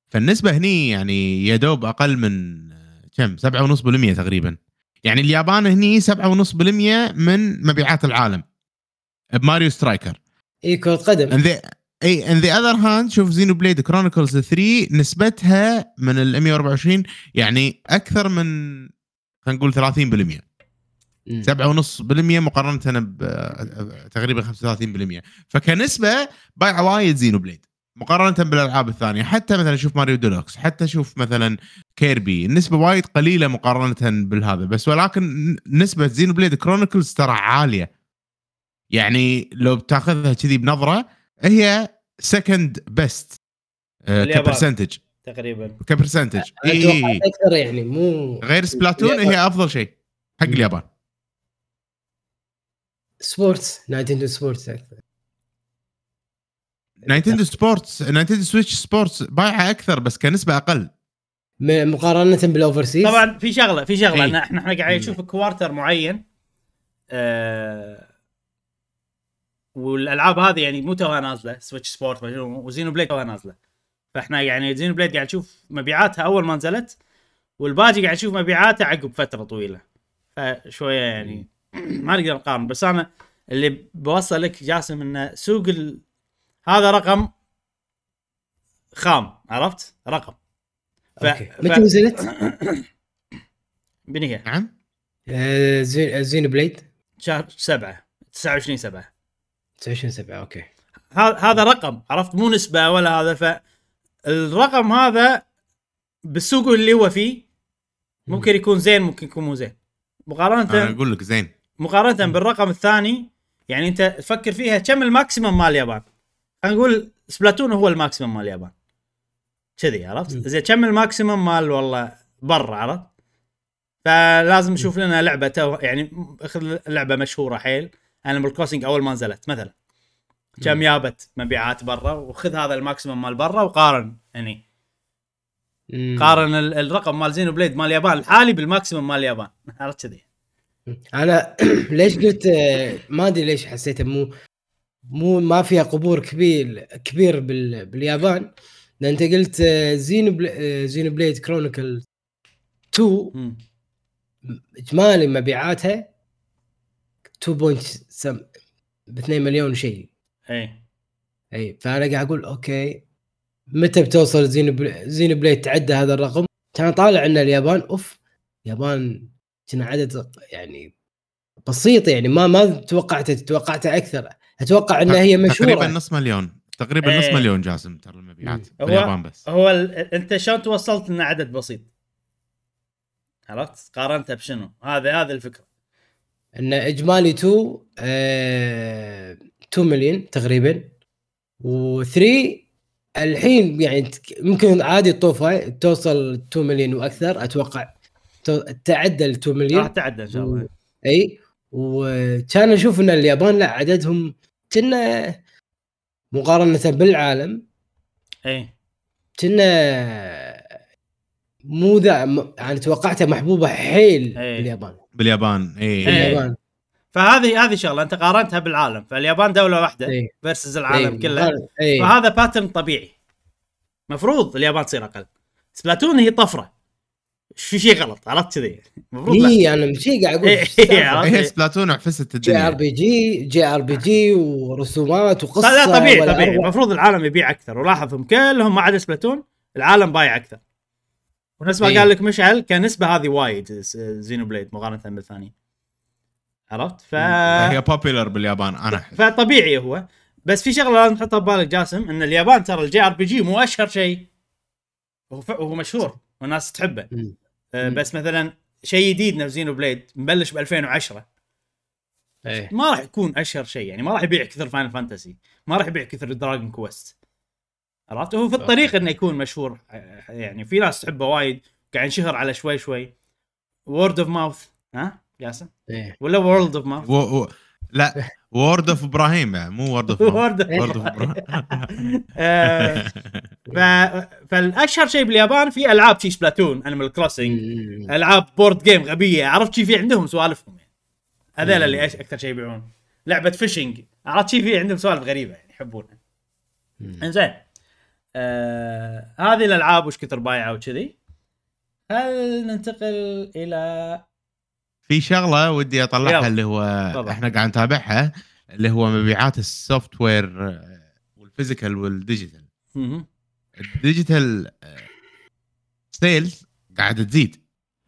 فالنسبة هني يعني يا دوب أقل من آه، كم؟ 7.5% تقريبا. يعني اليابان هني 7.5% من مبيعات العالم ب Mario Strikers. إي كرة قدم. إي on the other hand شوف Xenoblade Chronicles 3 نسبتها من ال 124 يعني أكثر من خلينا نقول 30% مم. 7.5% مقارنة ب تقريبا 35% فكنسبة بايعة وايد Xenoblade. مقارنة بالألعاب الثانية. حتى مثلا شوف Mario Deluxe. حتى شوف مثلا Kirby. النسبة وايد قليلة مقارنة بالهذا. بس ولكن نسبة Xenoblade Chronicles ترى عالية. يعني لو بتاخذها كذي بنظرة هي second best. ك percentage تقريبا. ك percentage إي- توقعت أكثر يعني مو غير Splatoon. هي أفضل شيء. حق. اليابان. Sports Nintendo Sports أكثر Nintendo Sports Nintendo Switch Sports بايعة أكثر بس كنسبة أقل. مقارنة بال overseas طبعا في شغلة في شغلة. إيه. إن إحنا إحنا قاعد نشوف quarter معين آه والألعاب هذه يعني مو توها نازلة Switch Sport و Xenoblade توها نازلة. فاحنا يعني Xenoblade قاعد نشوف مبيعاتها أول ما نزلت والباقي قاعد نشوف مبيعاتها عقب فترة طويلة. فشوية يعني ما نقدر نقارن. بس أنا اللي بوصل لك جاسم إنه سوق ال... هذا رقم خام عرفت؟ رقم. ف... أوكي. ف... متى نزلت؟ بنية. نعم. آه، Xeno Xenoblade؟ شهر 7 29 7 29 7 أوكي. هذا هذا رقم عرفت؟ مو نسبة ولا هذا فالرقم هذا بالسوق اللي هو فيه ممكن يكون زين ممكن يكون مو زين. أنا مقارنه أقول لك زين. مقارنة بالرقم الثاني يعني أنت تفكر فيها كم ال maximum مال اليابان؟ خلينا نقول Splatoon هو ال maximum مال اليابان. كذي عرفت. زين كم ال maximum مال والله برا عرفت؟ فلازم نشوف لنا لعبة تو يعني اخذ لعبة مشهورة حيل. Animal Crossing أول ما نزلت مثلا. كم جابت مبيعات برا وخذ هذا ال maximum مال برا وقارن يعني. مم. قارن ال- الرقم مال Xenoblade مال اليابان الحالي بال maximum مال اليابان عرفت كذي؟ أنا ليش قلت آه، ما أدري ليش حسيتها مو مو ما فيها قبول كبير كبير بال باليابان. لأن أنت قلت آه، Xenobl... آه، Xenoblade Chronicle 2 مم. إجمالي مبيعاتها 2. سم ب 2 مليون شيء. اي اي فأنا قاعد أقول أوكي متى بتوصل Xenobl... Xenoblade تعدى هذا الرقم؟ كان طالع إن اليابان أوف اليابان كان عدد يعني بسيط يعني ما ما توقعت توقعت أكثر. أتوقع إنها هي مشهورة. تقريبا نص مليون تقريبا نص إيه. مليون جاسم ترى المبيعات هو- باليابان بس. هو ال... أنت شلون توصلت إنه عدد بسيط؟ عرفت؟ قارنتها بشنو؟ هذا هذا الفكرة. إن إجمالي 2 آه 2 مليون تقريبا. و3 الحين يعني ممكن عادي تطوفها توصل 2 مليون وأكثر أتوقع تو- تعدى ال 2 راح مليون تعدى إن شاء الله. إي. وكان أشوف إن اليابان لا عددهم كنا مقارنة بالعالم. إي. كنا مو ذا م- يعني توقعتها محبوبة حيل إيه. باليابان. باليابان إي. إيه. باليابان. فهذه هذه شغلة أنت قارنتها بالعالم فاليابان دولة واحدة إيه. versus العالم إيه. كله إيه. فهذا pattern طبيعي مفروض اليابان تصير أقل سبلاتون هي طفرة في شيء غلط عرفت كذي المفروض اي أنا مشي قاعد أقول إيه، إيش السالفة؟ عرفت؟ هي سبلاتون عفست جي آر الدنيا بي جي جي آر بي جي ورسومات وقصه لا طبيعي طبيعي. المفروض العالم يبيع أكثر ولاحظهم كلهم ما عدا سبلاتون العالم بايع أكثر ونفس ما إيه. قال لك مشعل كنسبة هذه وايد زينو بليد مقارنة بالثانيين عرفت؟ ف هي بوبيلر باليابان أنا أحس. فطبيعي هو. بس في شغلة لازم تحطها ببالك جاسم إن اليابان ترى ال JRPG مو أشهر شيء. هو ف... هو مشهور والناس تحبه. مم. آه، مم. بس مثلا شيء جديد نفس Xenoblade مبلش ب 2010 إيه. ما راح يكون أشهر شيء يعني ما راح يبيع كثر Final Fantasy ما راح يبيع كثر Dragon Quest عرفت؟ هو في الطريق إنه يكون مشهور يعني في ناس تحبه وايد قاعد ينشهر على شوي شوي. word of mouth ها؟ ياسن إيه. ولا word of mouth و... و... لا word of إبراهيم يعني مو word of word of إبراهيم ف... فالأشهر شيء باليابان في ألعاب شي Splatoon Animal Crossing. ألعاب board game غبية. عرفت شي في عندهم سوالفهم يعني؟ هذول. اللي أكثر شيء يبيعون. لعبة fishing عرفت شي في عندهم سوالف غريبة يعني يحبونها. إنزين. آه هذه الألعاب وش كثر بايعة وكذي؟ هل ننتقل إلى في شغلة ودي أطلعها. اللي هو تفضل. إحنا قاعد نتابعها اللي هو مبيعات ال software آه، وال physical وال digital. ال digital آه، sales قاعدة تزيد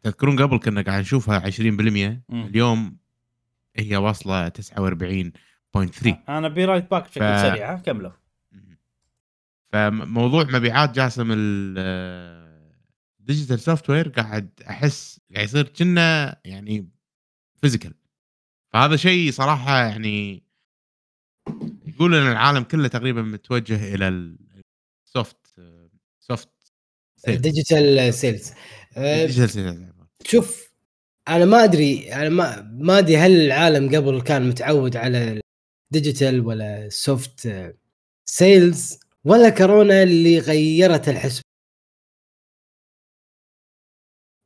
تذكرون قبل كنا قاعد نشوفها 20% اليوم هي واصلة 49.3 أنا be right back بشكل ف- سريع؟ كملوا فموضوع مبيعات جاسم ال digital software قاعد أحس قاعد يصير كنا يعني physical فهذا شيء صراحة يعني يقول إن العالم كله تقريبا متوجه إلى ال soft soft digital sales آه، digital sales شوف أنا ما أدري أنا ما ما أدري هل العالم قبل كان متعود على ال digital ولا soft sales ولا كورونا اللي غيرت الحسبة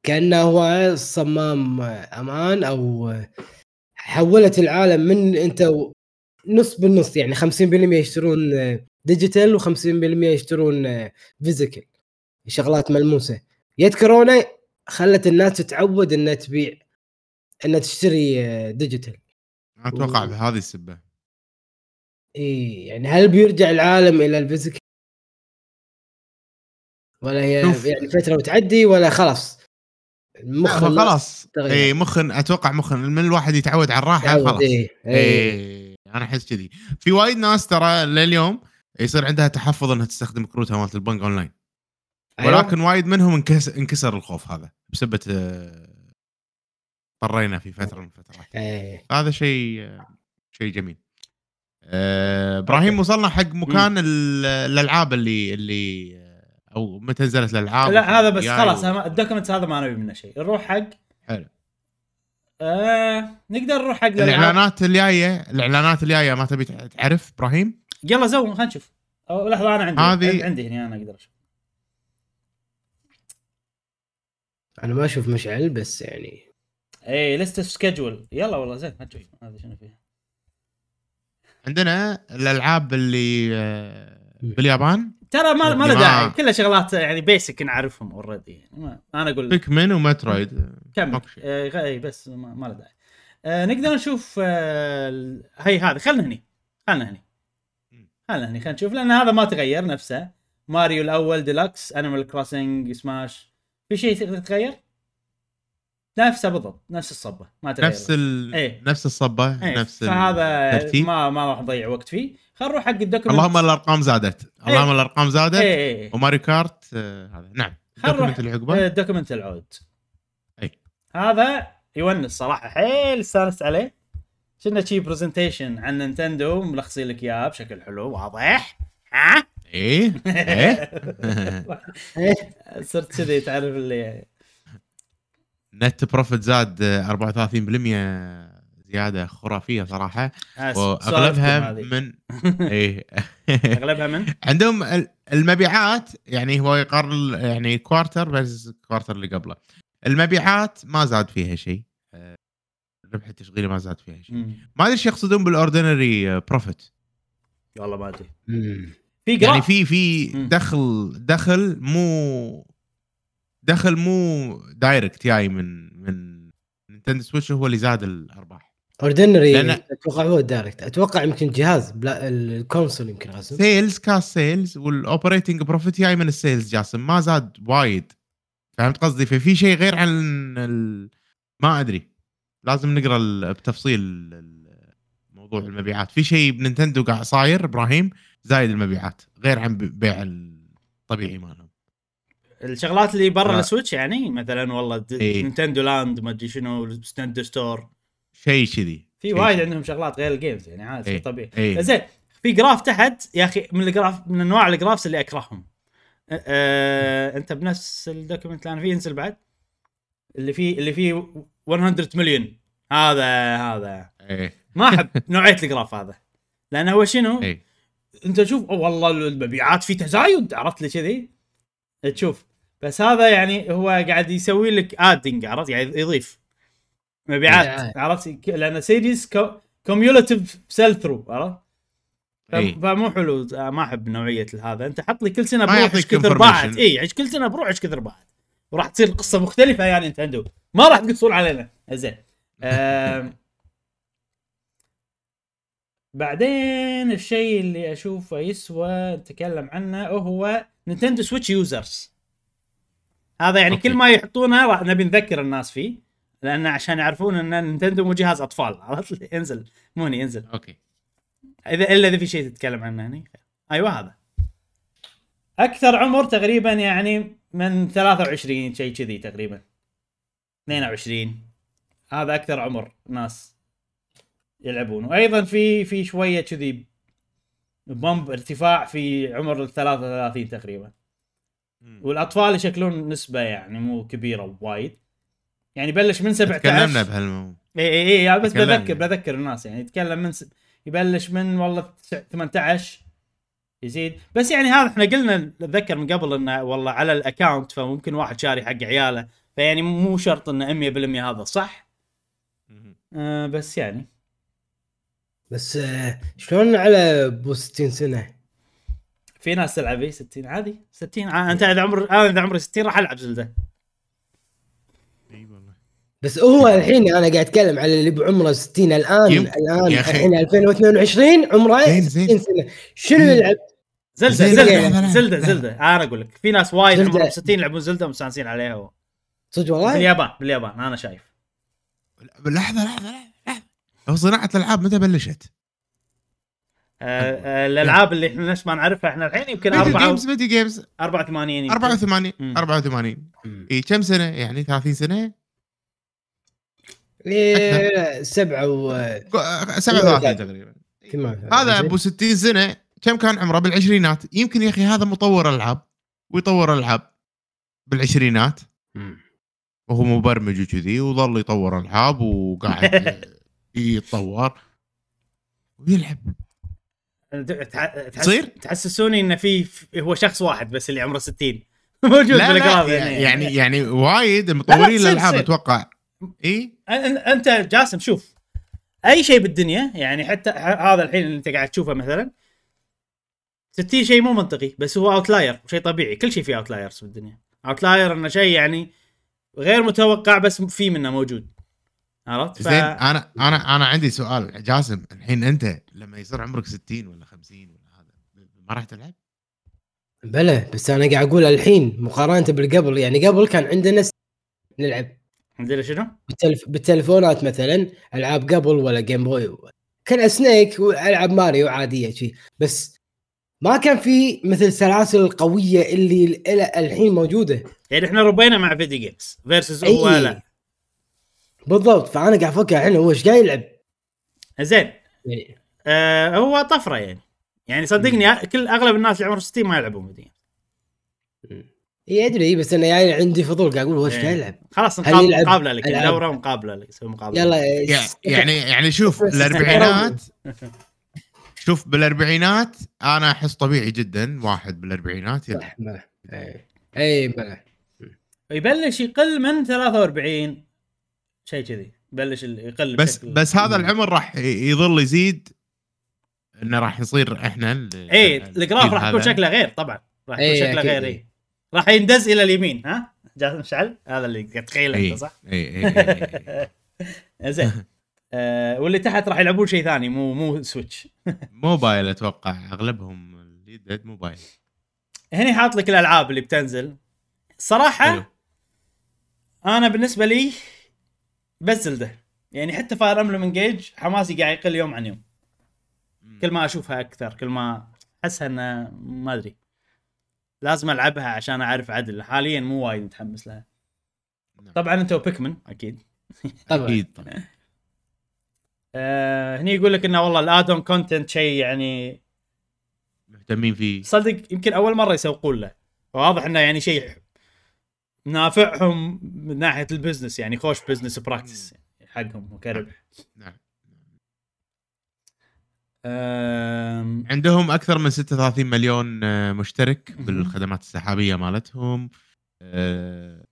كانه هو صمام أمان أو حولت العالم من أنت و- نص بالنص يعني 50% يشترون digital و50% يشترون physical شغلات ملموسة. يد كورونا خلت الناس تتعود إنها تبيع إنها تشتري digital أتوقع بهذه السبة. إي يعني هل بيرجع العالم إلى ال physical ولا هي. يعني فترة وتعدي ولا خلاص؟ لا، خلاص. اي مخن أتوقع مخن من الواحد يتعود على الراحة خلاص. إيه، إيه. اي أنا أحس كذي. في وايد ناس ترى لليوم يصير عندها تحفظ إنها تستخدم كروتها مالت البنك أونلاين. أيوة. ولكن وايد منهم انكس... انكسر الخوف هذا بسبه اضطرينا في فترة من الفترات. إيه. هذا شيء شيء جميل. آه، إبراهيم وصلنا حق مكان ال- الألعاب اللي اللي أو متى نزلت الألعاب لا هذا بس خلاص و- أنا- الدوكيمنت هذا ما نبي منه شيء. نروح حق حلو. آه نقدر نروح حق الألعاب. الإعلانات الجايه الإعلانات الجاية ما تبي تعرف إبراهيم؟ يلا زو خلينا نشوف. أو لحظة أنا عندي هذه- عندي- هنا أنا أقدر أشوف. أنا ما أشوف مشعل بس يعني. release schedule يلا والله زين هات شوي هذا شنو فيها. عندنا الألعاب اللي آه، باليابان. ترى ما ما له داعي. كلها شغلات يعني basic نعرفهم already يعني أنا أقول Pikmin و Metroid كمل. آه إي بس ما, ما له داعي. آه نقدر نشوف آه هي هذا خلنا هني. خلنا هني. خلنا هني. خلينا نشوف. لأن هذا ما تغير نفسه. ماريو الأول Deluxe Animal Crossing Smash في شيء تغير؟ نفسه بالضبط. نفس الصبة. ما تغير. نفس ال... إيه. نفس الصبة. إيه، نفس فهذا الترتيب ما ما راح نضيع وقت فيه. خلينا نروح حق ال document اللهم الأرقام زادت. اللهم الأرقام زادت. اي اي و Mario Kart آه، هذا. نعم. ال document اللي عقبه ال document العود. أي. هذا يونس صراحة حيل استانست عليه. كنا شي presentation عن نينتندو ملخصين لك إياه بشكل حلو واضح. ها؟ إيه إيه. إيه. صرت كذي تعرف اللي net profit زاد آه، 34% زيادة خرافية صراحة. آه، وأغلبها. من إيه. أغلبها من؟ عندهم ال- المبيعات يعني هو يقارن يعني quarter بس quarter اللي قبله. المبيعات ما زاد فيها شيء. آه، الربح التشغيلي ما زاد فيها شيء. ما أدري إيش يقصدون بالاوردينري بروفيت والله ما أدري. في يعني في في. دخل دخل مو دخل مو دايركت جاي من من نينتندو سويتش هو اللي زاد الارباح اوردينري أتوقع هو الدايركت أتوقع يمكن جهاز بلا الكونسول يمكن غاسم سيلز كاس سيلز والاوبريتنج بروفيت جاي من السيلز جاسم. ما زاد وايد. فهمت قصدي؟ ففي شيء غير عن ال... ما أدري. لازم نقرأ ال- بتفصيل ال- موضوع المبيعات. في شيء بنينتندو قاعد صاير إبراهيم؟ زايد المبيعات. غير عن بيع الطبيعي مالهم. الشغلات اللي برا. السويتش يعني مثلا والله إيه. Nintendo Land ما أدري شنو Nintendo Store. شيء كذي. في وايد. عندهم شغلات غير ال games يعني عادي إيه. طبيعي. إيه. زين في graph تحت يا أخي من ال graph من أنواع ال graphs اللي أكرههم. أه أنت بنفس ال document اللي أنا فيه ينزل بعد. اللي فيه اللي فيه 100 مليون هذا هذا. إيه. ما أحب نوعية ال graph هذا. لأنه هو شنو؟ إيه. أنت تشوف أوه والله المبيعات في تزايد عرفت لي كذي؟ تشوف. بس هذا يعني هو قاعد يسوي لك adding عرفت؟ يعني يضيف. مبيعات. عرفت؟ لأن series cumulative sell through عرفت؟ إيه. فمو حلو. آه، ما أحب نوعية هذا. أنت حط لي كل سنة بروح إيش كثر. باعت؟ اي كل سنة بروح إيش كثر باعت؟ وراح تصير قصة مختلفة يعني نتندو ما راح تقصون علينا. زين. بعدين الشيء اللي أشوفه يسوى نتكلم عنه هو نينتندو سويتش users هذا يعني okay. كل ما يحطونه راح نبي نذكر الناس فيه. لأن عشان يعرفون إن نينتندو مو جهاز أطفال عرفت؟ انزل مو هني انزل أوكي. إذا إلا إذا في شيء تتكلم عنه هني. أيوه هذا. أكثر عمر تقريبا يعني من 23 شيء كذي تقريبا. 22 هذا أكثر عمر ناس يلعبون. وأيضا في في شوية كذي بمب ارتفاع في عمر ال 33 تقريبا. والأطفال يشكلون نسبة يعني مو كبيرة وايد. يعني بلش من 17 تكلمنا بهالموضوع. اي اي اي بس تكلمنا. بذكر بذكر الناس يعني يتكلم من س... يبلش من والله تسع- 18 يزيد. بس يعني هذا إحنا قلنا نتذكر من قبل إنه والله على ال account فممكن واحد شاري حق عياله. فيعني مو شرط إنه 100% هذا صح؟ آه بس يعني. بس آه، شلون على ابو 60 سنة؟ في ناس تلعب اي 60 عادي. 60 ع- أنت إذا عمر أنا إذا عمري 60 راح ألعب Zelda. بس هو الحين أنا قاعد أتكلم على اللي بعمره 60 الآن يم- الآن. الحين 2022 عمره زين، زين. 60 سنة شنو يلعب؟ زلدة زين، زلدة لحظة، لحظة، زلدة لحظة. زلده أنا أقول لك في ناس وايد زلدة. عمرهم 60 يلعبون زلدة ومستانسين عليها صدق والله باليابان باليابان أنا شايف لحظة لحظة لحظة لحظه هو صناعة الألعاب متى بلشت؟ آه، آه، الألعاب اللي إحنا نفس ما نعرفها إحنا الحين يمكن 4 games video games 84 يمكن. 84 مم. 84 مم. إي كم سنة يعني 30 سنة؟ إيه، سبعة و قو- 37 تقريبا. كمان هذا أبو 60 سنة كم كان عمره؟ بالعشرينات. يمكن يا أخي هذا مطور ألعاب ويطور ألعاب بالعشرينات. وهو مبرمج وكذي وظل يطور ألعاب وقاعد يتطور. ويلعب. تصير؟ تحسسوني انه في هو شخص واحد بس اللي عمره 60 موجود لا بال graph لا يعني. يعني وايد مطورين تصير- الالعاب. أتوقع. إي؟ أن- أنت جاسم شوف. أي شيء بالدنيا يعني حتى هذا الحين اللي أنت قاعد تشوفه مثلا 60 شيء مو منطقي بس هو outlier شيء طبيعي. كل شيء فيه outliers بالدنيا. outlier إنه شيء يعني غير متوقع بس في منه موجود. عرفت؟ ف... زين أنا أنا أنا عندي سؤال. جاسم الحين أنت لما يصير عمرك 60 ولا 50 ولا هذا ما راح تلعب؟ بلى بس أنا قاعد أقول الحين مقارنة بالقبل يعني قبل كان عندنا نلعب. عندنا شنو؟ بالتلف... بالتلفونات مثلا ألعاب قبل ولا Game Boy كان Snake والعاب ماريو عادية شي. بس ما كان في مثل سلاسل القويه اللي ال- الحين موجودة. يعني إحنا ربينا مع video games versus. هو لا. بالضبط. فأنا قاعد أفكر الحين هو إيش قاعد يلعب؟ زين. يعني آه هو طفرة يعني. يعني صدقني كل أغلب الناس اللي عمرهم 60 ما يلعبون فيديو جيمز. اي أدري بس أنا يعني عندي فضول قاعد أقول إيش إيه. قاعد يلعب. خلاص مقابله لك ألعاب؟ دورة مقابلة لك نسوي مقابلة. يلا يع- يعني يعني شوف الاربعينات شوف بالأربعينات أنا أحس طبيعي جدا واحد بالأربعينات يلعب اي اي ملح يبلش يقل من 43 شيء كذي. يبلش ال- يقل بس بشكل- بس هذا العمر راح يظل يزيد إنه راح يصير إحنا اي ال- ال graph راح يكون. شكله غير طبعا. راح يكون إيه، شكله غير إيه. اي راح يندز إلى اليمين ها؟ جاسم مشعل هذا اللي تخيله أنت صح؟ اي اي اي- اي. زين. آه واللي تحت راح يلعبون شيء ثاني مو مو Switch موبايل أتوقع أغلبهم الجدد موبايل. هني حاط لك الألعاب اللي بتنزل. صراحة حلو. أنا بالنسبة لي بس زلدة. يعني حتى Fire Emblem Engage حماسي قاعد يقل يوم عن يوم. كل ما أشوفها أكثر كل ما احسها إنه ما أدري. لازم ألعبها عشان أعرف عدل. حاليا مو وايد متحمس لها. نعم. طبعا أنت و Pikmin أكيد. أكيد. طبعا آه هني يقول لك إنه والله ال add-on content شيء يعني مهتمين فيه. صدق يمكن أول مرة يسوقون له. واضح إنه يعني شيء نافعهم من ناحية ال business يعني خوش business practice حقهم وكربح نعم. أم... عندهم أكثر من 36 مليون آه، مشترك. بالخدمات السحابية مالتهم آه،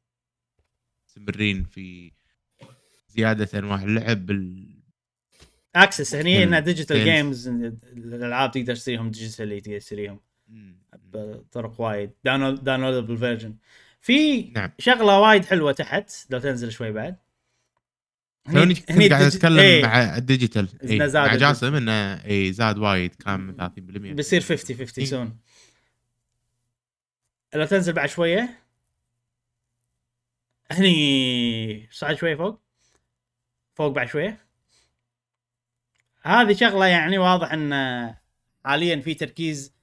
مستمرين في زيادة أنواع اللعب بال... access هني انه مم. digital. games الألعاب تقدر تشتريهم digitally تقدر تشتريهم بطرق وايد downloadable version في نعم شغلة وايد حلوة تحت لو تنزل شوي بعد توني كنت قاعد أتكلم إيه، مع ال digital. زاد مع ال digital. جاسم إنه اي زاد وايد كان من 30% بيصير 50 50 إيه. soon لو تنزل بعد شوية هني صعد شوية فوق. فوق بعد شوية. هذه شغلة يعني واضح إن حاليا في تركيز.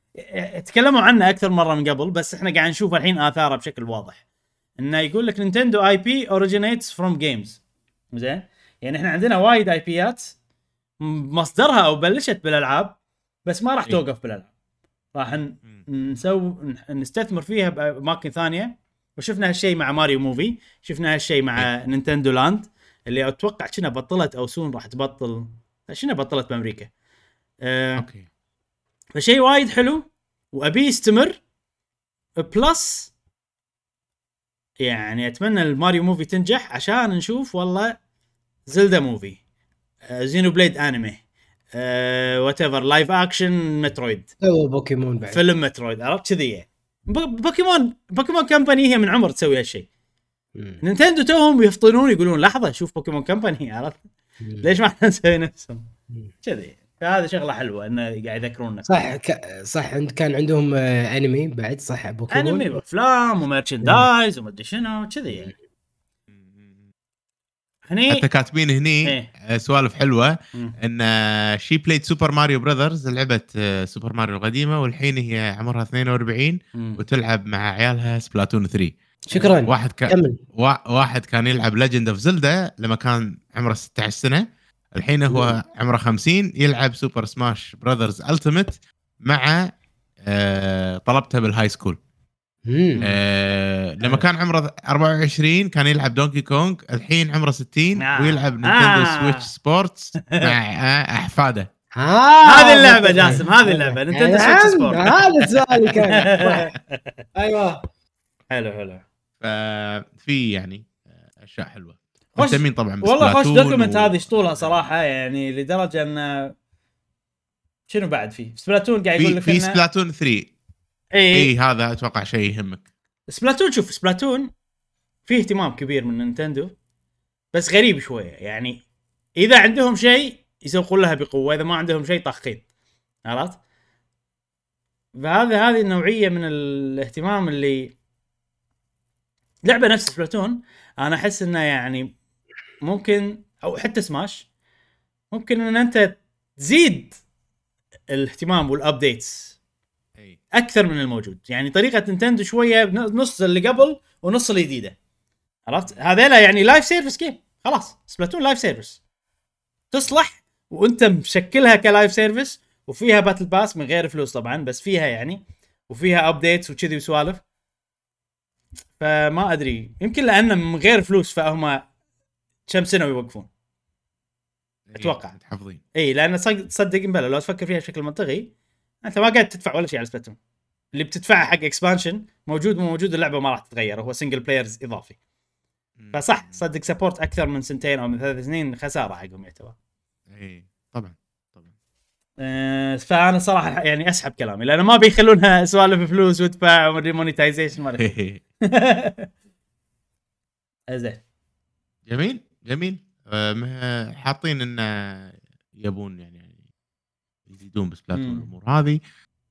تكلموا عنه أكثر مرة من قبل بس إحنا قاعد نشوف الحين آثاره بشكل واضح. إنه يقول لك Nintendo IP originates from games زين؟ يعني إحنا عندنا وايد IP ات مصدرها أو بلشت بالألعاب بس ما راح إيه. توقف بالألعاب. راح. نسوي نستثمر فيها بأماكن ثانية. وشفنا هالشيء مع Mario Movie شفنا هالشيء مع Nintendo Land اللي أتوقع كنا بطلت أو soon راح تبطل شنو بطلت بأمريكا؟ آه أوكي. فشيء وايد حلو وأبي يستمر plus يعني أتمنى ال Mario Movie تنجح عشان نشوف والله Zelda movie آه Xenoblade anime whatever live action Metroid سووا بوكيمون بعد. فيلم مترويد عرفت كذي؟ يعني بوكيمون Pokémon Company هي من عمر تسوي هالشيء. نينتندو توهم يفطنون يقولون لحظة شوف Pokémon Company عرفت. ليش ما إحنا نسوي نفسهم. كذي. فهذا شغلة حلوة إنه قاعد يذكرونا صح ك... صح عند كان عندهم آه، انمي بعد صح بوكيمون انمي وأفلام و merchandise ومدري شنو كذي يعني. هني حتى كاتبين هني إيه. آه، سوالف حلوة. مم. إن she played Super Mario Brothers لعبه آه، سوبر ماريو القديمة والحين هي عمرها 42 مم. وتلعب مع عيالها Splatoon 3 شكرا. واحد كان واحد كان يلعب Legend of Zelda لما كان عمره 16 سنة. الحين هو عمره 50 يلعب Super Smash Brothers Ultimate مع آه طلبته بال high school. آه لما كان عمره 24 كان يلعب Donkey Kong الحين عمره 60 آه. ويلعب نينتندو آه. Switch Sports مع آه أحفاده. ها هذه اللعبة جاسم هذه اللعبة نينتندو نعم، Switch Sport هذا سؤالي كان. أيوه. حلو حلو. ففي يعني آه، أشياء حلوة. مهتمين طبعا والله خوش document و- هذه شطوله صراحة يعني لدرجة إن شنو بعد فيه؟ سبلاتون قاعد يقول لك في سبلاتون 3 اي اي هذا أتوقع شيء يهمك. سبلاتون شوف سبلاتون فيه اهتمام كبير من نينتندو بس غريب شوية. يعني إذا عندهم شيء يسوقون لها بقوة إذا ما عندهم شيء طخين عرفت؟ فهذا هذه النوعية من الاهتمام اللي لعبة نفس سبلاتون أنا أحس إنه يعني ممكن أو حتى سماش ممكن إن أنت تزيد الاهتمام وال updates أكثر من الموجود. يعني طريقة نينتندو شوية نص اللي قبل ونص الجديده عرفت؟ هذيلا يعني live service game خلاص. سبلاتون live service تصلح وأنت مشكلها ك live service وفيها battle pass من غير فلوس طبعا بس فيها يعني وفيها updates وكذي وسوالف. فما أدري. يمكن لأنه من غير فلوس فهم كم سنة ويوقفون أتوقع. متحفظين. اي لأن صد- تصدق بلا لو تفكر فيها بشكل منطقي أنت ما قاعد تدفع ولا شيء على سبلاتون اللي بتدفعه حق expansion موجود مو موجود اللعبة ما راح تتغير هو single players إضافي. فصح صدق support أكثر من سنتين أو من ثلاث سنين خسارة حقهم يعتبر. اي طبعا طبعا. أه فأنا صراحة يعني أسحب كلامي لأن ما بيخلونها سوالف فلوس وادفع و monetization ما أدري. زين. جميل. جميل. آه، حاطين انه يبون يعني يزيدون بسبلاتون مم. والامور هذه.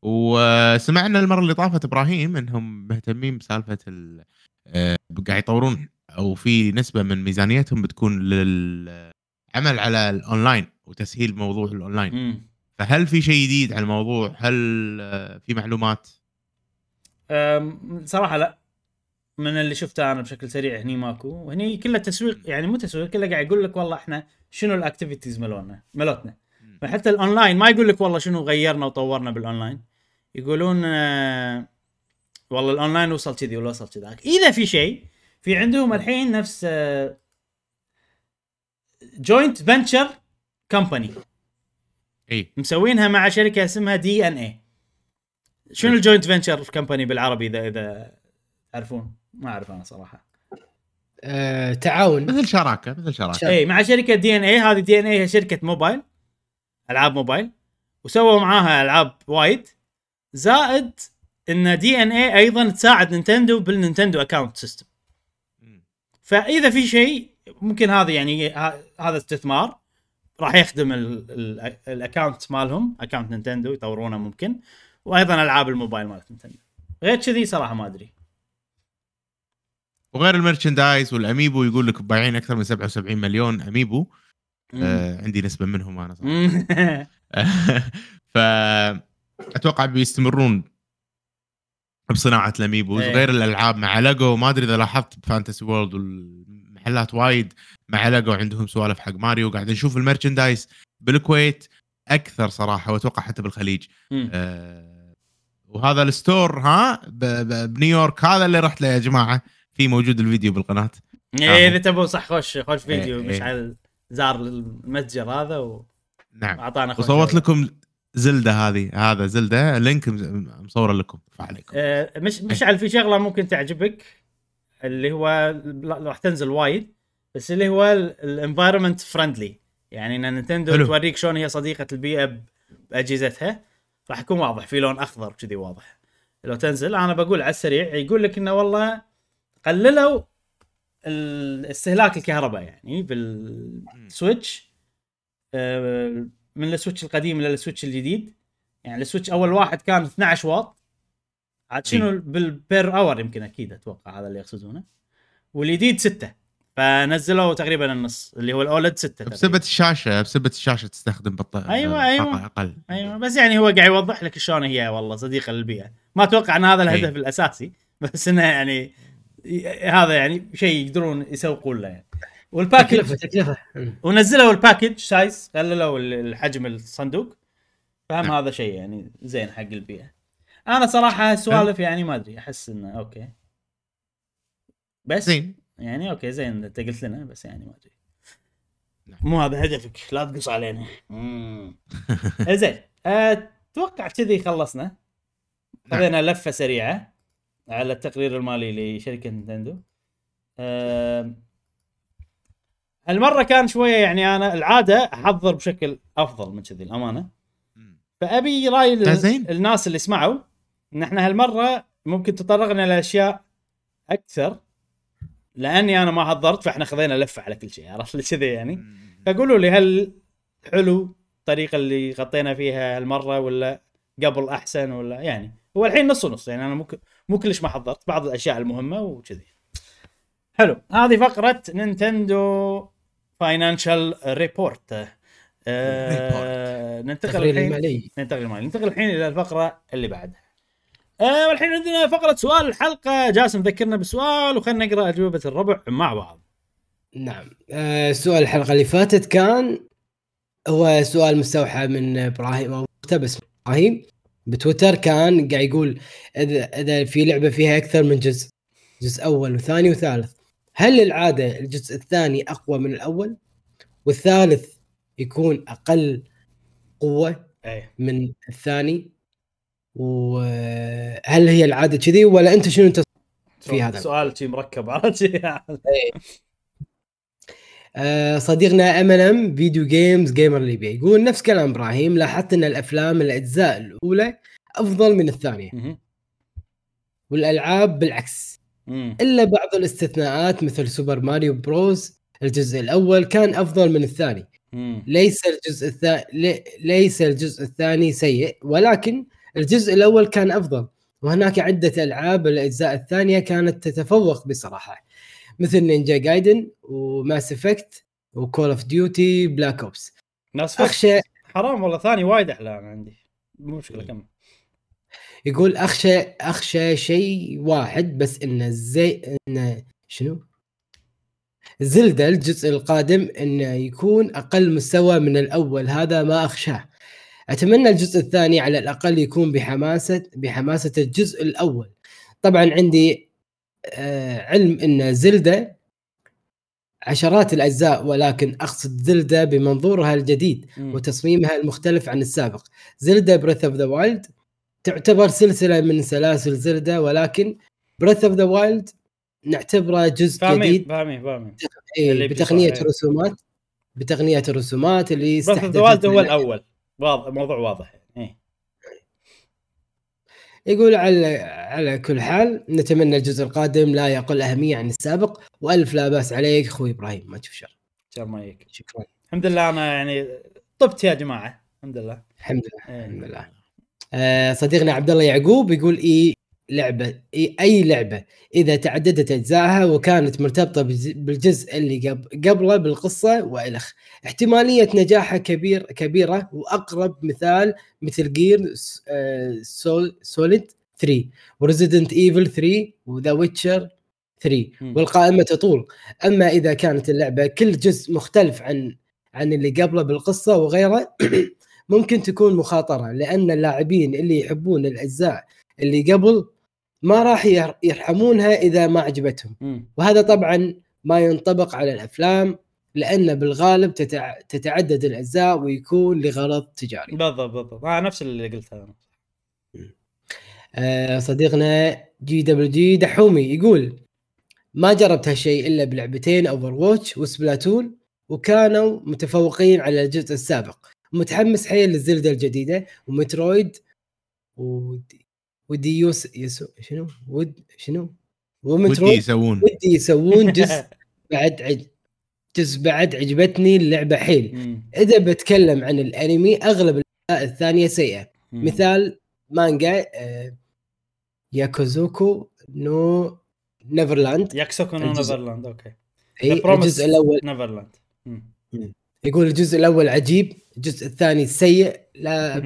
وسمعنا المرة اللي طافت إبراهيم إنهم مهتمين بسالفة ال... آه، قاعد يطورون أو في نسبة من ميزانيتهم بتكون للعمل على الأونلاين وتسهيل موضوع الأونلاين. مم. فهل في شيء جديد على الموضوع؟ هل آه، في معلومات؟ صراحة لا. من اللي شفته أنا بشكل سريع هني ماكو. وهني كله تسويق يعني مو تسويق كله قاعد يقول لك والله إحنا شنو ال activities مالنا مالوتنا فحتى الاونلاين ما يقول لك والله شنو غيرنا وطورنا بالاونلاين يقولون آه، والله الاونلاين وصل كذي ولا وصل كذاك. إذا في شيء في عندهم الحين نفس joint venture company إي. مسوينها مع شركة اسمها DeNA شنو ال joint venture company بالعربي إذا إذا تعرفون؟ ما أعرف أنا صراحة. آه، تعاون. مثل شراكة مثل شراكة. اي مع شركة DeNA هذه DeNA هي شركة موبايل ألعاب موبايل. وسووا معاها ألعاب وايد. زائد إن DeNA أيضا تساعد نينتندو بال Nintendo account system. فإذا في شيء ممكن هذا يعني ه- هذا استثمار. راح يخدم ال- ال- ال account مالهم account نينتندو يطورونه ممكن. وأيضا ألعاب الموبايل مالت نينتندو. غير كذي صراحة ما أدري. وغير ال merchandise والأميبو يقول لك بايعين أكثر من 77 مليون أميبو. آه عندي نسبة منهم أنا صراحة. فاتوقع بيستمرون بصناعة الاميبوز إيه. غير الألعاب مع ليجو ما أدري إذا لاحظت ب Fantasy World والمحلات وايد مع ليجو عندهم سوالف حق ماريو. قاعد نشوف ال merchandise بالكويت أكثر صراحة وأتوقع حتى بالخليج. آه وهذا ال store ها؟ بنيويورك. هذا اللي رحت له يا جماعة. في موجود الفيديو بالقناة. إيه، إذا تبون صح خوش خوش فيديو إيه، مشعل زار المتجر هذا نعم. واعطانا خوش وصورت. لكم زلدة هذه هذا زلدة. Link مصورة لكم. فعليكم. آه، مش مشعل في شغلة ممكن تعجبك اللي هو راح تنزل وايد بس اللي هو ال environment friendly يعني إن نينتندو. توريك شلون هي صديقة البيئة بأجهزتها راح يكون واضح في لون أخضر كذي واضح. لو تنزل أنا بقول على السريع يقول لك إنه والله قللوا استهلاك الكهرباء يعني بالسويتش آه، من السويتش القديم إلى السويتش الجديد. يعني السويتش أول واحد كان 12 واط. عاد شنو بال per hour يمكن أكيد أتوقع هذا اللي يقصدونه. والجديد 6 فنزلوا تقريبا النص اللي هو ال OLED 6 بسبه الشاشة بسبه الشاشة تستخدم بطاريه أيوة، أيوة. أقل. أيوه. بس يعني هو قاعد يوضح لك شلون هي والله صديقه للبيئه ما أتوقع إن هذا الهدف أي. الأساسي بس إنه يعني هذا يعني شيء يقدرون يسوقون له يعني. وال package تكلفة. ونزلوا ال package size قللوا ال- الحجم الصندوق. فهم هذا شيء يعني زين حق البيئة. أنا صراحة سوالف يعني ما أدري أحس إنه okay. بس زين. يعني okay زين أنت قلت لنا بس يعني ما أدري. نعم. مو هذا هدفك لا تقص علينا. زين أتوقع كذي خلصنا. نعم. خذينا لفة سريعة. على التقرير المالي لشركة نينتندو. أم، هالمره كان شوية يعني أنا العادة أحضر بشكل أفضل من كذي الأمانة. فأبي رأي. الناس اللي سمعوا ان إحنا هالمرة ممكن تطرقنا لأشياء أكثر لأني أنا ما حضرت فإحنا خذينا لفه على كل شيء عرفت؟ لي كذي يعني فقولوا لي هل حلو الطريقة اللي غطينا فيها هالمرة ولا قبل أحسن ولا يعني؟ هو الحين نص ونص يعني أنا مو ك- مو كلش ما حضرت بعض الأشياء المهمة وكذي. حلو هذه فقرة نينتندو financial report. آه ننتقل الحين المالي. ننتقل المالي. ننتقل الحين إلى الفقرة اللي بعدها. آه والحين عندنا فقرة سؤال الحلقة. جاسم ذكرنا بالسؤال وخلنا نقرأ أجوبة الربع مع بعض. نعم. آه، سؤال الحلقة اللي فاتت كان هو سؤال مستوحى من إبراهيم أو مقتبس من إبراهيم. بتويتر كان قاعد يقول اذا إذا في لعبة فيها أكثر من جزء جزء أول وثاني وثالث. هل العاده الجزء الثاني أقوى من الأول؟ والثالث يكون أقل قوة إيه. من الثاني؟ وهل هي العادة كذي ولا أنت شنو أنت في هذا. سؤال شي مركب عرفت شي؟ آه، صديقنا MM Video Games Gamer ليبيا يقول نفس كلام إبراهيم لاحظت إن الأفلام الأجزاء الأولى أفضل من الثانية. والألعاب بالعكس. إلا بعض الاستثناءات مثل Super Mario Bros الجزء الأول كان أفضل من الثاني. ليس الجزء الثاني ليس الجزء الثاني سيء ولكن الجزء الأول كان أفضل وهناك عدة ألعاب الأجزاء الثانية كانت تتفوق بصراحة مثل Ninja Gaiden و Mass Effect و Call of Duty Black Ops بس اخشى حرام والله ثاني وايد أحلى أنا عندي مو مشكلة كمل يقول اخشى أخشى شيء واحد بس إنه زي إنه شنو؟ Zelda الجزء القادم إنه يكون أقل مستوى من الأول هذا ما أخشاه. أتمنى الجزء الثاني على الأقل يكون بحماسه بحماسة الجزء الأول. طبعا عندي علم إن Zelda عشرات الأجزاء ولكن أقصد Zelda بمنظورها الجديد مم. وتصميمها المختلف عن السابق Zelda Breath of the Wild تعتبر سلسلة من سلاسل Zelda ولكن Breath of the Wild نعتبره جزء فاهمين جديد فاهمين فاهمين إيه بتقنية. الرسومات بتقنية الرسومات اللي بس استحدثت الوالد هو من- الأول واضح موضوع واضح إيه. يقول على على كل حال نتمنى الجزء القادم لا يقل أهمية عن السابق وألف لا بأس عليك أخوي إبراهيم ما تشوف شر. شر ما يك. شكرا. الحمد لله أنا يعني طبت يا جماعة الحمد لله. الحمد لله إيه. الحمد لله. آه، صديقنا عبد الله يعقوب يقول إي لعبة إي لعبة إذا تعددت أجزائها وكانت مرتبطة بالجزء اللي قب- قبله بالقصة والخ احتمالية نجاحها كبير كبيرة وأقرب مثال Metal Gear سول Solid 3 و Resident Evil 3 و The Witcher 3 مم. والقائمة تطول أما إذا كانت اللعبة كل جزء مختلف عن عن اللي قبله بالقصة وغيره ممكن تكون مخاطرة لأن اللاعبين اللي يحبون الأجزاء اللي قبل ما راح ير- يرحمونها إذا ما عجبتهم. وهذا طبعا ما ينطبق على الأفلام لأن بالغالب تتع... تتعدد الأجزاء ويكون لغرض تجاري. بالضبط بالضبط. آه نفس اللي قلته أنا. آه، صديقنا JWG دحومي يقول ما جربت هالشيء إلا بلعبتين Overwatch و Splatoon وكانوا متفوقين على الجزء السابق. متحمس حيل لل Zelda الجديدة و Metroid ودي ودي يوس يسو شنو؟ ود شنو؟ ودي و Metroid يسوون. ودي يسوون جزء بعد عد جزء بعد عجبتني اللعبة حيل. مم. إذا بتكلم عن الأنمي أغلب الأجزاء الثانية سيئة. مم. مثال مانجا آه، Yakusoku no Neverland. Yakusoku no Neverland okay. إي الجزء الأول. Neverland يقول الجزء الأول عجيب الجزء الثاني سيء لا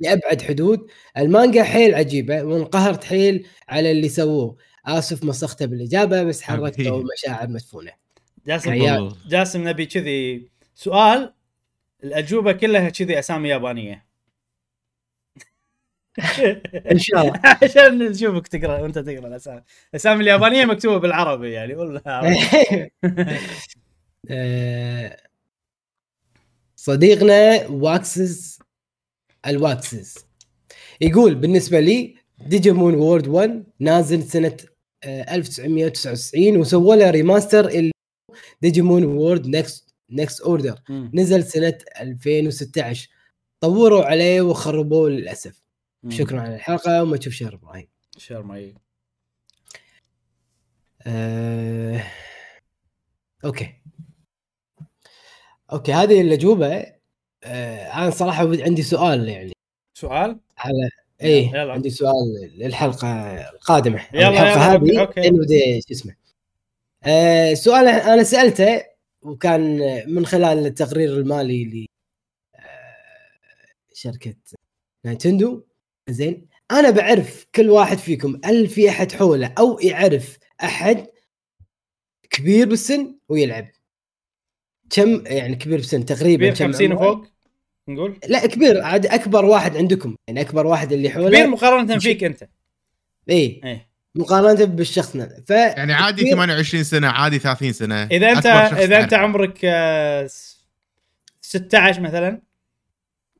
لأبعد حدود. المانجا حيل عجيبه وانقهرت حيل على اللي سووه. آسف مسخته بالإجابة بس حركته حبيبي. مشاعر مدفونة. جاسم. جاسم نبي كذي. سؤال الأجوبة كلها كذي أسامي يابانية. إن شاء الله. عشان نشوفك تقرأ وأنت تقرأ الأسامي. الأسامي اليابانية مكتوبة بالعربي يعني ولا آه، صديقنا واكسس الواكسس. يقول بالنسبة لي Digimon World 1 نازل سنة آه، 1999 وسووا له remaster اللي Digimon World Next Next Order. نزل سنة 2016 طوروا عليه وخربوه للأسف. مم. شكرا على الحلقة وما تشوف شر إبراهيم. شر ما يك آه... okay. okay هذه الأجوبة آه... أنا صراحة عندي سؤال يعني. سؤال؟ على إيه يلا. عندي سؤال للحلقة القادمة يلا، الحلقة يلا، هذه. ودي شو اسمه؟ آه... سؤال أنا سألته وكان من خلال التقرير المالي ل آه، شركة نينتندو زين أنا بعرف كل واحد فيكم هل في أحد حوله أو يعرف أحد كبير بالسن ويلعب؟ كم يعني كبير بالسن تقريبا كبير كم 50 عمره؟ وفوق نقول لا كبير عاد أكبر واحد عندكم يعني أكبر واحد اللي حوله كبير مقارنة فيك أنت إي إيه مقارنة بالشخص نفسه ف يعني عادي كبير. 28 سنة عادي 30 سنة إذا انت إذا أنت. عمرك آه، س- 16 مثلا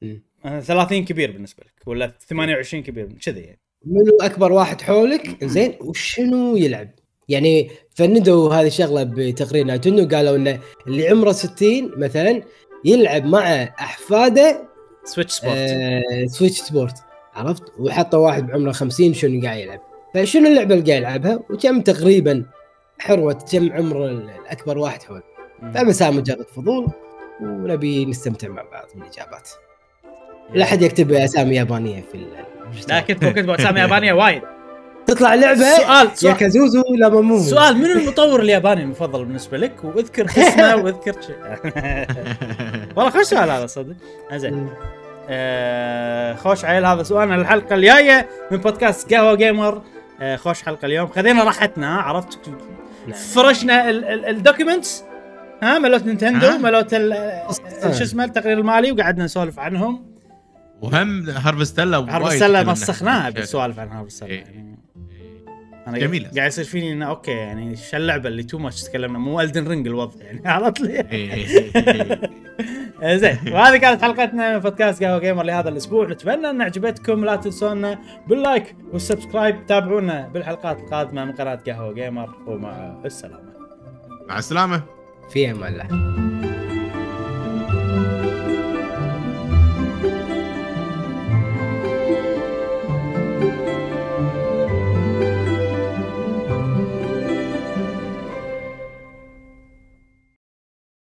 مم. آه، 30 كبير بالنسبة لك ولا 28 كبير كذي يعني منو أكبر واحد حولك زين وشنو يلعب يعني فندوا هذه الشغلة بتقرير Nintendo قالوا انه اللي عمره 60 مثلا يلعب مع أحفاده Switch Sport آه Switch Sport عرفت؟ وحطوا واحد بعمره 50 شنو قاعد يلعب. فشنو اللعبة اللي قاعد يلعبها؟ وكم تقريبا حروة كم عمر الأكبر واحد حول. فبس مجرد فضول ونبي نستمتع مع بعض بالاجابات لا أحد يكتب أسامي يابانية في لا كنت كنت أسامي يابانية وايد. تطلع لعبة سؤال يا سؤال كازوزو لا مامو. سؤال من المطور الياباني المفضل بالنسبة لك؟ واذكر اسمه واذكر شيء. والله خوش سؤال هذا صدق. زين. آه، خوش عيل هذا سؤالنا للحلقه الجاية من بودكاست قهوة جيمر. آه، خوش حلقة اليوم. خذينا راحتنا عرفت؟ فرشنا الدوكيومنتس ها ملوت نينتندو ال- شو اسمه التقرير المالي وقعدنا نسولف عنهم. وهم هارفستلا السله مسخناها بالسوالف عن السله إيه. يعني أنا جميلة. قاعد يصير فيني إنه أوكي يعني شو اللعبة اللي تو ماتش تكلمنا؟ مو الدن رينج الوضع يعني عرفت لي؟ آه، زين. وهذه كانت حلقتنا من بودكاست قهوة Gamer لهذا الأسبوع. نتمنى إن عجبتكم لا تنسونا بال like وال subscribe. تابعونا بالحلقات القادمة من قناة قهوة Gamer. ومع السلامة. مع السلامة. في أمان الله.